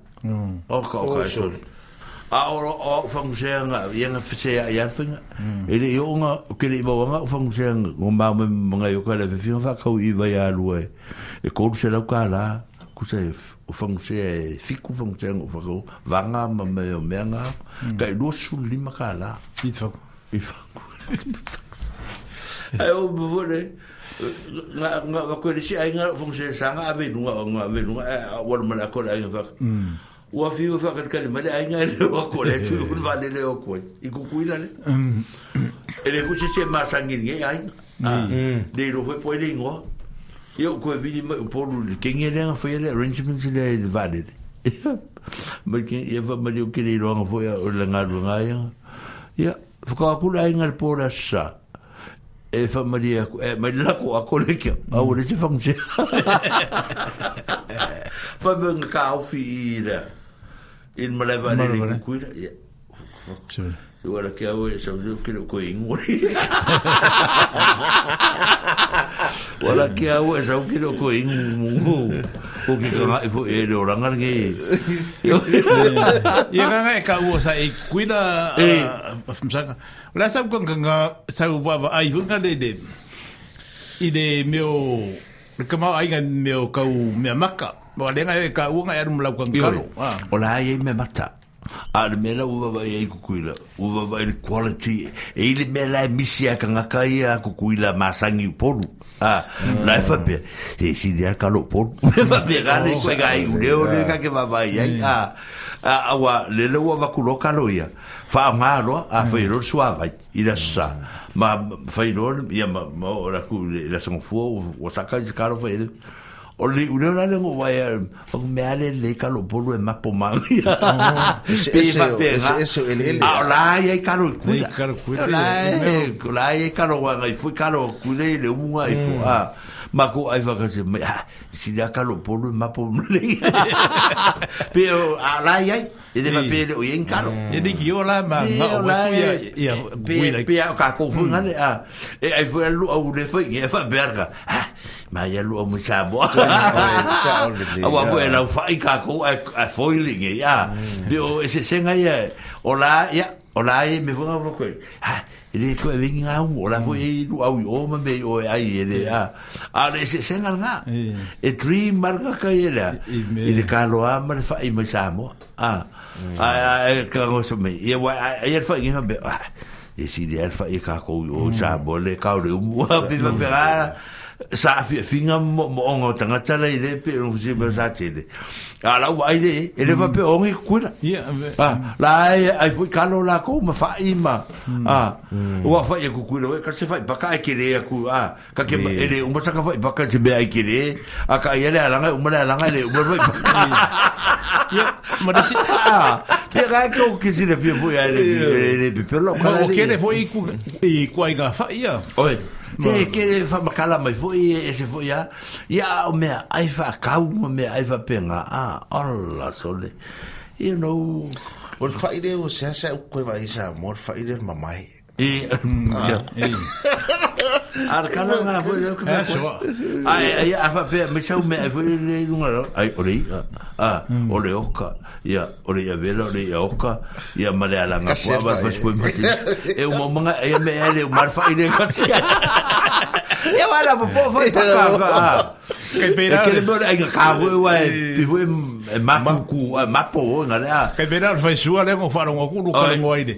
Mm. Oka, oka, oh, sorry. A ora o fangusenga, yenga fisea i alfinga. Mm. Ele i onga, kere i mawanga, o fangusenga, o mao me mga yoka le fifinga, whakau i vai a lua e. E kouru se lau kala, kusa e o fangusenga, e fiku fangusenga, o whakau, vanga ma me o mea nga, mm. ka i lua su lima kala. I tfaku. I tfaku. Ai o mwone, nga nga ko le si ai nga fonse sanga ave nu nga ave nu a wor mala ko ai nga ua fiu fa ka kale male ainga le o ko le tu un vale né? hum. le é ah. ah. hum. o ko i ku ku ile ele ku é, é hum. se se masangi nge ai de lo foi poi lingo io ko vi po lu ke nge le nga foi le arrangements le vale ma ke e va ma le ke le lo foi o le eu lu nga ya ya fa ka ku le ainga po la sa e fa ma le e ma ko a ko le ke a o le se fa mo se fa mo ka o fi ile il me lava kau cuir se vuole kau avo e so che lo coi ingori vuole kau avo e so che Kau coi ingori o che cosa e fu e lo kau che io io non è che avo sa e qui la msaka la sa con con sa u va ai vunga de de ide mio come ai mio kau mia macca Wa lenga e eh, ka unga e rumla kwa mkalo. Ah. Ola ai me mata. Ar mela uva vai e kukuila. Uva vai quality. E ile mela e misi a kangaka i a kukuila masangi polu. Ah, mm. la e fape. E si de kalo polu. E fape gane koe ga i uleo ne ka ke va vai ai. Ah, awa lele ua vakulo kalo ia. Fa ngalo a feiro mm. suava. Ila sa. Ma feiro ia ma ora ku la sonfo o saka i kalo feiro. o ah, eh, le ure ora le o me ale le lo polo e mapo mangi Es eso Ahora nga o la ia i kalo caro kuda y la le fu ma ko ai va kase me ah, si da kalo polo ma po le pe a la ye e de va pe o ye encaro e de ki yo la ma ma o la ye pe pe a ka ko fun mm. ale a ah, e ai fo lu e a ule fo ye fa berga ah, ma ye lu o musa bo a wa fo la fa ka ko a foiling ye ya mm. pe o e se senga ye o la ya o la e me fonga roko ha ele ko vingi ngā u o la fo e lu au o ma me o ai ele a a le se se ngā e dream marga ka e lea i le ka loa ma le fai mai samo a a e ka ngoso me e wa e e fai ngi be e si le alfa e ka ko o sa bo le ka o le a pe ma pe sa fi finga mo mo ngo tanga tala pe un si me sa tede ala wa ide ele va pe ongi kula ah la ai ai fu kalo la ko ma fa ima hmm, ah wa hmm. fa ye ku kula ka se fa ba ka ke le ku ah ka ke ele un sa ka fa ba ka be ai ke le a ka ye le ala nga un la nga le un ba ya ma de si ah pe ra ko ke si le fu ya le le pe lo ka le ke le fu ku ku ai ga fa ya oi Se e kere e whamakala mai fwoi e se fwoi a. Ia o mea aifa kau ma mea aifa penga. A, ah, ola sole. You know. Mor faire o se asa u koe vai sa. Mor faire mamai. E, um, ah. ja. e. Ar kana ngā fwe leo ka a Ai, ai, a whapea, me sau mea, fwe leo leo Ai, ori, a, ore oka, ia, ore a vela, ore a oka, ia mare ala ngā kua, wa whaskoe masi. E o maunga, é é, é, e me e leo marfa i leo kasi. E wala po po fai paka, a. Kai peira. E kere mea, ai ngā kāwe, wa, e pihu e mapu, mapo, ngā lea. Kai peira, fai sua leo ngā whanonga kuru, kare o ide.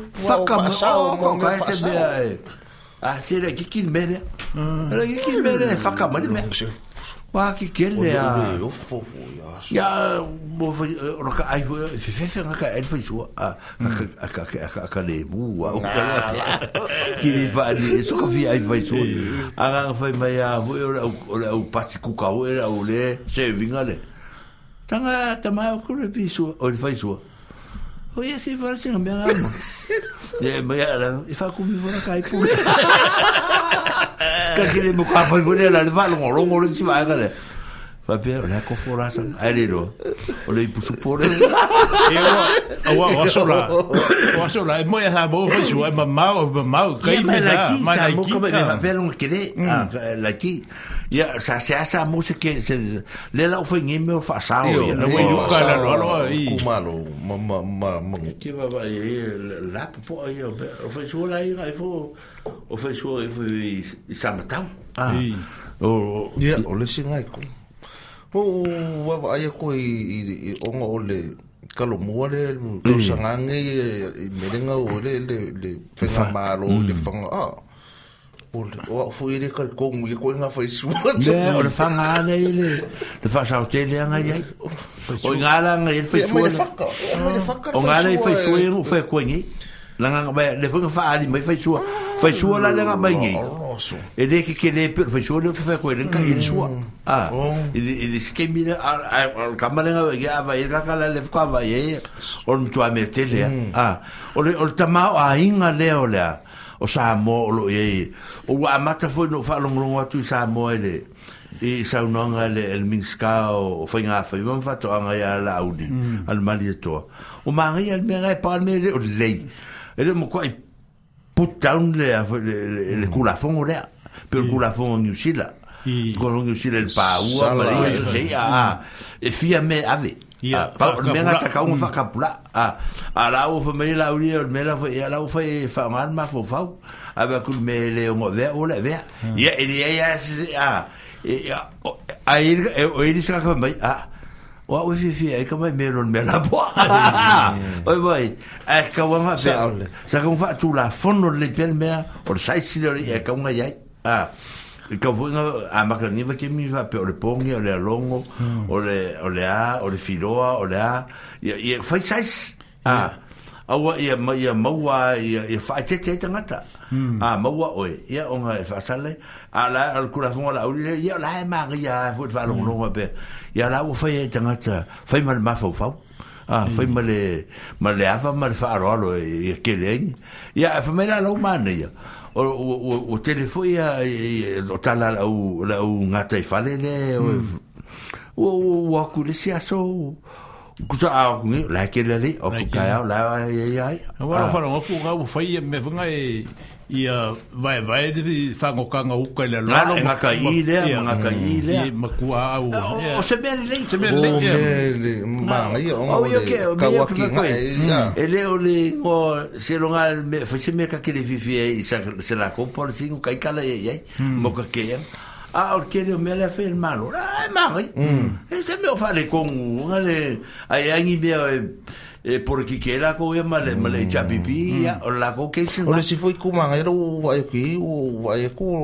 faca qual vai receber aí? Aquele aqui que merece. Ele aqui que merece, facamão de merece. Wah, que kelle ya. faca fofo ya. Ya, mo que ele é Eu fofo, eu roka ai fo so a ka ka ka le bu a o ka la. Ki le fa ni so ka fi ai fo so. A ga fa mai a o o pati ku ka o era o le se vinga le. Tanga tama o ku le pi so o le fa Oye, sí, fuera así, me hagamos. E magara, e fa kumi vona kai pu. por ele mo ka fa vona la ele vai longo longo si va ngare. Fa Vai ona ko fora sa. Ai lo. O ele pusu por. ele eu o o sola. lá sola e lá ya ha hum. ah, bo é su e ma ma o ma ma kai me da. Ma la ki, mo ka me Dạ, ia sa se asa mo se ke se le la foi ngi me fa sa o na we lu ka la lo i ku malo ma ma ma ma ki va va i la po i o foi so la i ga fo o foi so i foi sa mata ah o ia o le singa ko o va va ia ko i o ngo le kalo mua le lo sangange i merenga o le le le fa malo le fa ah o a foi ele ka kong ye ko nga foi su ne o le fanga ne ele le fa sa te nga ye o nga la nga ele foi é, su o nga le foi su e foi ko ni la nga ba le foi fa ali mai foi su foi su la nga ba ni e de que que le per foi su le que foi ko ele ka ele hum, su ah ele ele skemi le al kamale nga ya va ele ka la le fa va ye o mtu a metele ah o o tama a inga le o le o sa mo o lo ye o wa foi no long long atu sa mo ele e sa le el minska o foi nga foi vam fa to anga ya la audi mm. al mali e o el o lei ele mo quoi put down le le culafon mm. o le per a en usila con usila el paua ma a e fia me ave ia me nga sa kau fa kapula a ala o fa me mm. ah, la uri o me la fa ala o fa fa ngal ma fo fau a ba kul me le o ve o le ve ia ele ia a a ele o ele sa ka mai a o o fi fi ai ka mai me ron ah, oh, me la po oi boy. a ka wa ma fe sa ka fa tu la fono le pel me o sai si le ka nga ia a ka vuinga a makani va kemi va pe ore pongi le longo hmm. ore ore a ore firoa ore a ye fai sais a awa ye ma ye maua ye fai te te tangata hmm. a maua o ye onga e fa sale a la al kula fonga la ye la e maria fu te va longo hmm. longo pe ye la o fai e tangata fai mal ma fau fau a fai mal le mal le afa mal fa aro ye e, kelen ye fa mena lo mana ye o o o telefo ia o tala la u la u ngata i fale le hmm. o o o a kule si aso kusa a kungi la ke le le o kaya la ia ia ia o wala fara o kuka u fai e me vunga e ia vai vai de fa ngo ka ngo ka le la lo ma ka i le ma ngo ka i mm, le ma ku a o o se ben le se ben le ma i o o yo ke ka wa ki ma mm. e le o le ngo se lo nga me fa se me ka ke le vivi e sa se la ko por singo e mm. ka i ka le ye mo ka ke a o ke le me le fa il e malo ai ma i e se me o fa le ko ngo le ai ai ni be Eh, por ki ke la ko ya male male cha pipi mm. ya o la ko ke sin ora si foi ku man era o vai ki o vai ku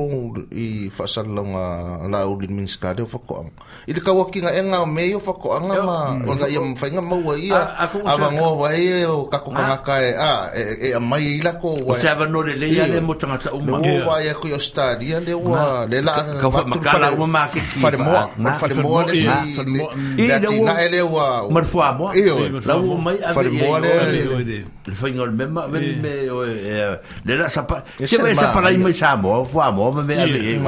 i fa sal long a la o lin min skade fa ko ang i de ka wa ki nga e nga me yo fa ko ang ma o nga yam mm. fa nga ma wa ia a va ngo va e o ka ku ah. ka ka e a e, e a mai e i la ko wa se va no le le ya le mo tanga ta o ma o va ya ku yo sta dia le wa le la ka fa ma ka ah, mm. la ma ki ki fa de mo fa de mo le si le ti na ele wa mar fa mo e o la mo mai fare muore le fai ngol me ma me le la sa pa se vai sa para mai sa mo fu amo me ave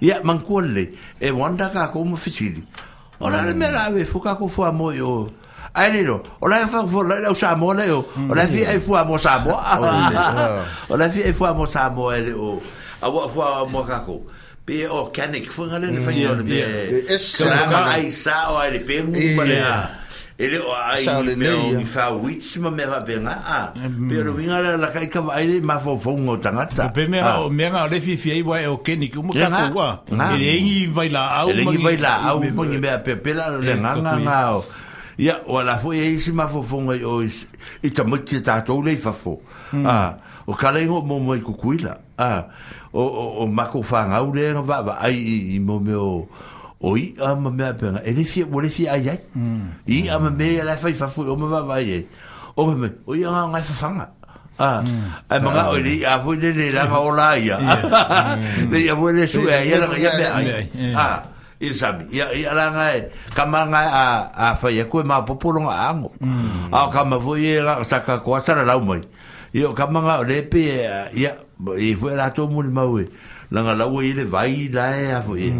ia mancuole e wanda ka ko mo fisili ora le me la ave fu ka ko fu amo yo ai ni no ora fa fu la la sa mo le yo ora fi ai fu amo sa mo ora fi ai fu amo sa mo ele o a fu amo ka ko pe organic fu ngale le fai ngol be ai sa o ele pe mo le ele o ai meu me fa wits me va bem ah pero vinha la la kai ka mais ma vo vo ngo tanga ta o me ga le fifi ai wa o keni ku mo ka ko wa ele ai vai la au ele vai la au mo ni me pe pe la le nga nga nga o ya o la fo ye si ma vo vo ngo o i ta mo ti ta ah o ka le mo mo ku ku ah o o ma ko fa nga u le va va ai o i a ma mea penga e le fia wale fia ai ai mm. i a ma mea la fai fafu o ma vava ai ai e. o pa me o i a ngai fafanga a mm. ma ngā o i a fui le le langa o la ia le i a fui le su a i a ia mea ai a i sami i a langa e ka ma ngai a a fai a kue ma popolo ango mm. a o ka ma e la saka kua sara lau mai i o ka ma o le pe i a i fui la tō muli maui e langa lawa i e le vai lae a fo e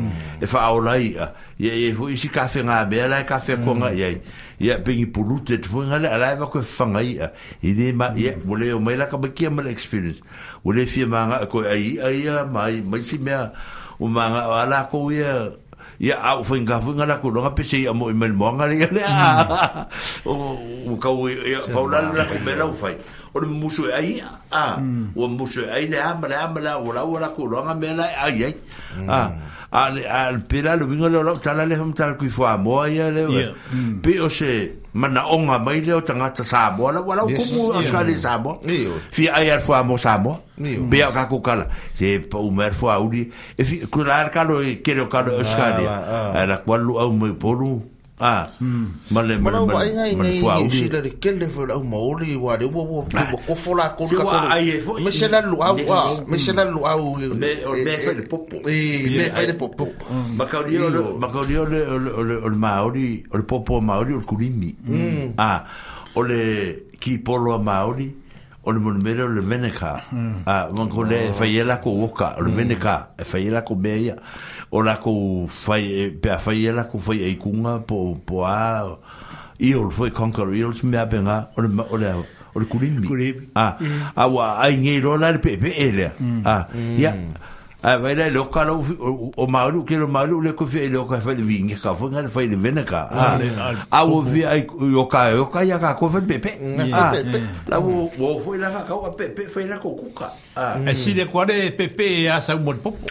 e fa o lai a ye e fo i si kafe nga be la kafe ko nga mm. ye ye pingi pulute te fo e nga la la va ko fa nga i a i de ma ye mm. wole o mai la ka bakia ma experience wole fi ma nga ko ai ai mai mai si me o ma nga ala ko ye ia au foi nga foi nga ko nga pese ia mo mel mo nga le o ka o paula la ko bela o fai o le mumusu e ai a ah. ua mm. mumusu e ai le ama le ama le a ualau ala kuloaga mea lae ai ai aale pela le uiga le olau tala le famatalakui foamoa ia le mm. Mm. pe o se manaʻoga mai le o tagata samoa lau alau komu ausikalie samoa fia ai ale foamoa samoa pea o kakou kala se paumae le foauli e fi kulale kalo e kele o kalo ausikalia ah, ah, ah. ae lakualuau mai polu a ma le ma le ma le ma le fua u si le ke le fua u mauri wa le wa wa pe wa ko fola ko ka ko me se la lu au a me se la lu au me me fa le popo e me fa le popo ma ka dio le ma ka dio le le le mauri le popo mauri o kulimi hmm. a ah, o le ki polo mauri o le monumere o le vene ko le fai e lako woka, hmm. o le vene e fai e mea ia o lako fai, pe a fai aikuga lako fai e kunga po, po a, i ah, hmm. o le fai conquer eels mea penga, o le, o le, o le kurimi. A, a wa, a ingei le pepe lea. A, ia, a vai le loka lo o maru ke lo maru le ko fe lo ka fe vinge ka fo ngal fe le vena ka a o vi ai o ka o ka ya ka ko fe pepe la o o fo la ka o pepe fe la ko kuka e si de ko de pepe a sa mo popo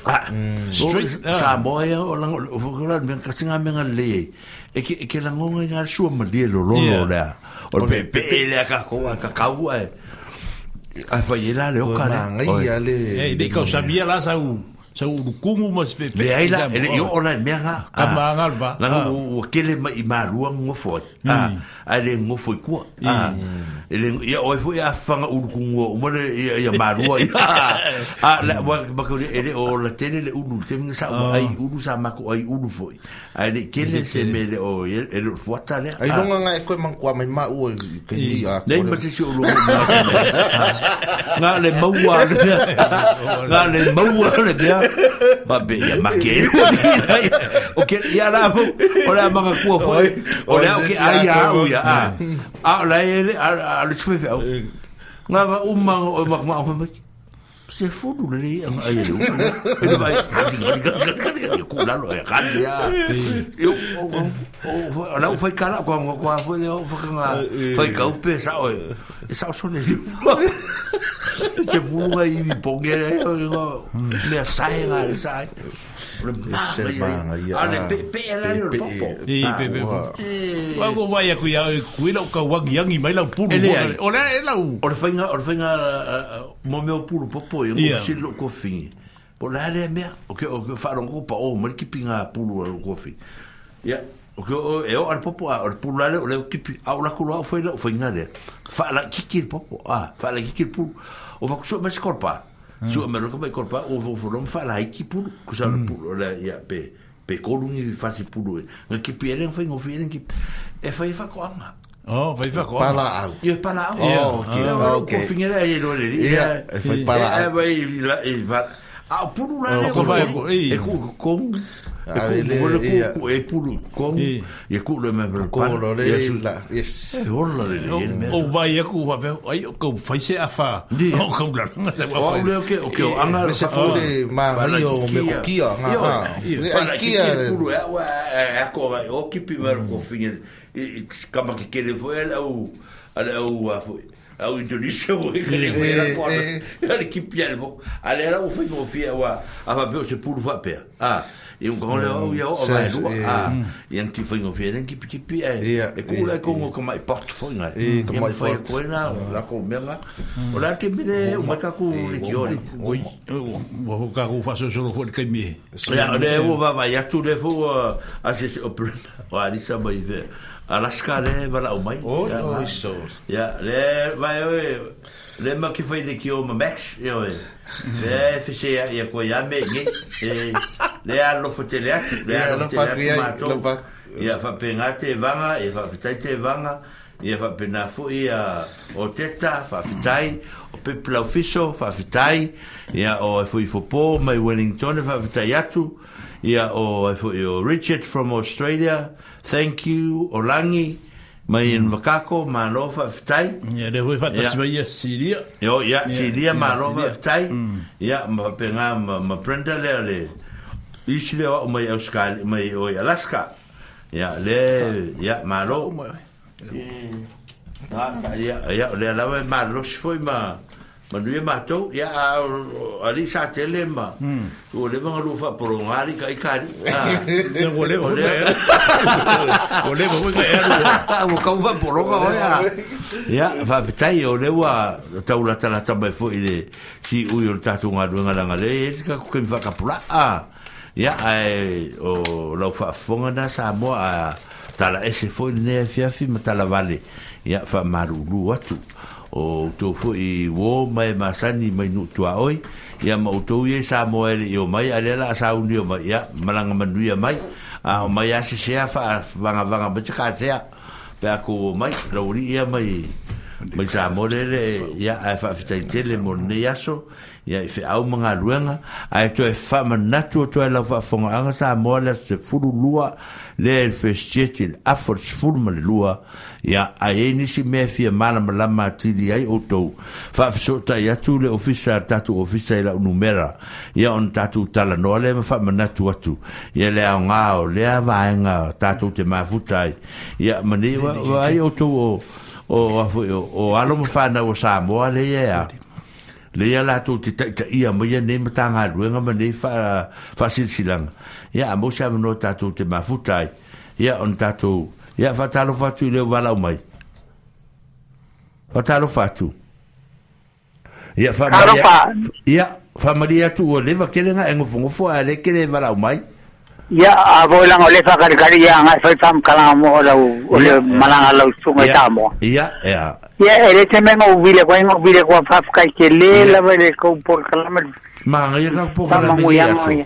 straight sa mo e o la o fo ka la ka singa men le e ke ke la ngonga ngal su mo le lo lo la o pepe le ka ko ka ka wa Ah, voyez là, le Il dit Eh, qu'on là, ça où sa urukumu mas pe le ai la ele yo ona me nga ka ma nga va la o kele ma ma rua ngofo a ale ngofo ku a ele ya o fo ya fanga urukumu o mo ya ma rua a la wa ba ko ele o la tele le ulu te mi sa ai ulu sa ma ko ai ulu fo ale kele se me le o ele fo ta le ai longa nga ko man kwa mai ma o ke ni a nei ma se se ulu nga le maua nga le maua le Ma be ya ma ke o ni o ke ya la o o la ma ku o foi o la o ke a ya o ya a a la ye a le swi fe o nga ba umma o ma ma o ma ke se fulu le ang ai le un ele vai ati ati ati ati ku la lo e kan ya eu o la foi cara con con foi de foi con foi ca un pesa o e sa so le se fulu ai bi pongere le sai na sai Ah, ma ia. Ale pe pe e la popo. Wa wa ia e mai la pulu. Ele ole ela u. Ole fainga ole fainga mo meu pulu popo e no si lo cofi. Po la le me o que o que fa ron copa o mer ki pinga pulu lo cofi. Ya. O que e o ar popo a ar pulu le o le ki a ola ko foi la foi nada. Fa la ki ki popo. Ah, fa la ki ki pulu. O va ku so mes corpa. Ah. Hmm. Su amero ko ko pa o vo forum fa la equipe ku sa le hmm. pulo la ya pe pe ko lu ni fa si pulo. E. Na ki pieren fa ngo fieren ki e fa fa e ko ama. Oh, fa fa ko. Pala au. Yo pala au. Oh, ki oh, e la ko fingera e lo le. Ya, e fa pala au. E va e va. A pulo la le. E ko ko. Ah, e ko le ko e pulu ko e ko le me pro ko lo le la yes e orla le le me o vai e ko va ai é ko fai se afa o ko la nga se va o le ke o ke o anga se fa le ma ri o me ko kia nga ha ai kia e pulu e wa e ko va o ki pi ver ko e kama ke ke le foi o ala o a au é Indonesia o e kere koe era kua era ki pia le mo ale era o fai mo fia wa a va pe se pulu va pe a e un grande au ia o va lu a e an ti fai mo fia den ki piti pia e ku la ko mo kama portfolio na e kama fai ko na la ko mela o la ke bile o ma ka ku le ki ore o o ka ku fa so so ko ke mi ya le o va va ya tu le fo a se o o ali sa ba i ver Alaska le wala o mai. Oh, ya, no, iso. Ya, le, vai, oi, le ma ki fai de ki o ma Max, e oi. Le, fise ya, ya kua ya me, nge. E, le a lofa te lea, le a lofa te lea, ma to. Ya, fa pe nga te vanga, e fa fitai te vanga, ya fa pe na fu i a o teta, fa fitai, o pe pla ofiso, fa fitai, ya, o e fu i fupo, mai Wellington, fa fitai atu, ya, o e fu i o Richard from Australia, ya, thank you, olangi, mai in mm. wakako, malofa fitai. Ia, Ja, hui fata siwa ia Siria. Yo, ia, Siria, malofa fitai. Ia, ma mm. penga, ma prenda lea le. Isi lea o mai Australia, Alaska. Ia, le, ia, malo. Ia, ia, lea lawa ma... manu e mātou, ia a ri sa tele ma, o le vanga lufa poro ngari ka ikari. O le vanga ea. O le vanga ea. O kau va poro ka oea. Ia, whawhitai o le wa taulata la tabai fo i le si ui o le tatu ngā ruenga langa le, e tika kukem whakapura. Ia, ai, o lau whaafonga na sa moa a tala ese fo i le nea fiafi ma tala vale. Ia, wha maruru atu o tō fo i wō mai masani mai nu tua oi ia ma utou ia sa mo ele i mai ale la sa uni o mai ia malanga manuia mai a o mai a se sea fa vanga vanga bacha ka sea pe ko mai rauri ia mai mai sa mo ele ia a fa fitai tele mo ne yaso ia i fe au manga luenga e e a e toi fa manatu o toi lau fa fonga anga sa mo ele se furu lua le fe sietil afors furu male lua ya a e ni si me fi mala mala ma ti di ai oto fa so ta ya tu le officer ta tu officer la numera ya on ta tu ta la no le fa mana tu atu ya le au nga o le va nga ta tu te ma futai ya mani ni wa ai oto o o a o a lo ma fa na o sa mo le ya le ya la tu ti ta ia ma ya ne ma ta nga lu nga ma fa fa si si ya mo sa no ta tu te ma futai ya on ta tu ia fatalo fatu i leo valau mai fatalo fatu ia faamalia ia faamalia atu ua le vakele ga egofogofo ae le kele valau mai ia avoilaga o le fakalikali ia gae fai famakalaga mo lau o le malaga lau suga tamoa ia ia ia e le temega uvile koai gauvile kua fafakaikele lava i le koupolekalama magaia kakupokalamaguiaga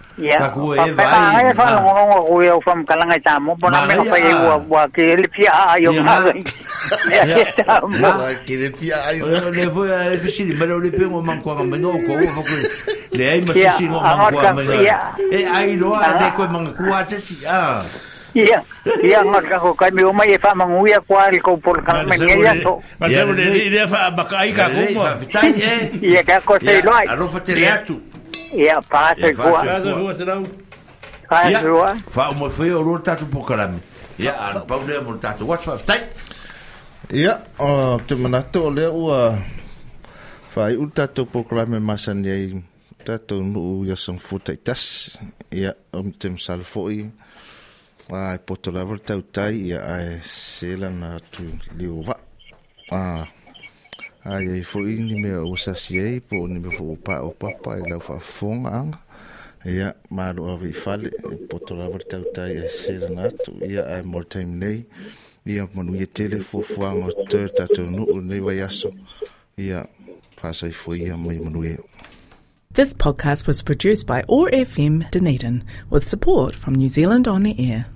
ia kua e vai ai fa longa longa o eu fam kalanga ta mo bona me fa e wa wa ke le pia ai o ma ya ke le pia ai le vo e fisi le melo le pe man ko ma no ko o ko le ai ma fisi no man ko ma e ai lo a de ko man ko se si a Ia, ia ngot ka ko kai mi o mai fa manguia kwa el ko por kan me ngia so. Ma te le le fa ba kai ka ko mo. Ia ka ko se lo ai. Aro fa te le atu ia pasekoa faasua selau faasua faaumafea o lua tatou pokalame ia ana paulea mo le tatou aso faafetai ia te manato o lea ah, ua faaiʻu tatou pokalame masani ai tatou nuu iasanafua taʻitasi ia o te masale foʻi ae poto lava le tautai ia ae se lana atu liu vaʻu ai ai foi ni me o sasiei po ni me fo pa o papa e lau fafonga anga ia malu avi fale po to lava tau tai e sera natu ia ai mor time nei ia manu ia tele fo fuanga o tör tatu nu o nei vai aso ia fasai fo ia mai manu e. This podcast was produced by ORFM Dunedin with support from New Zealand On Air.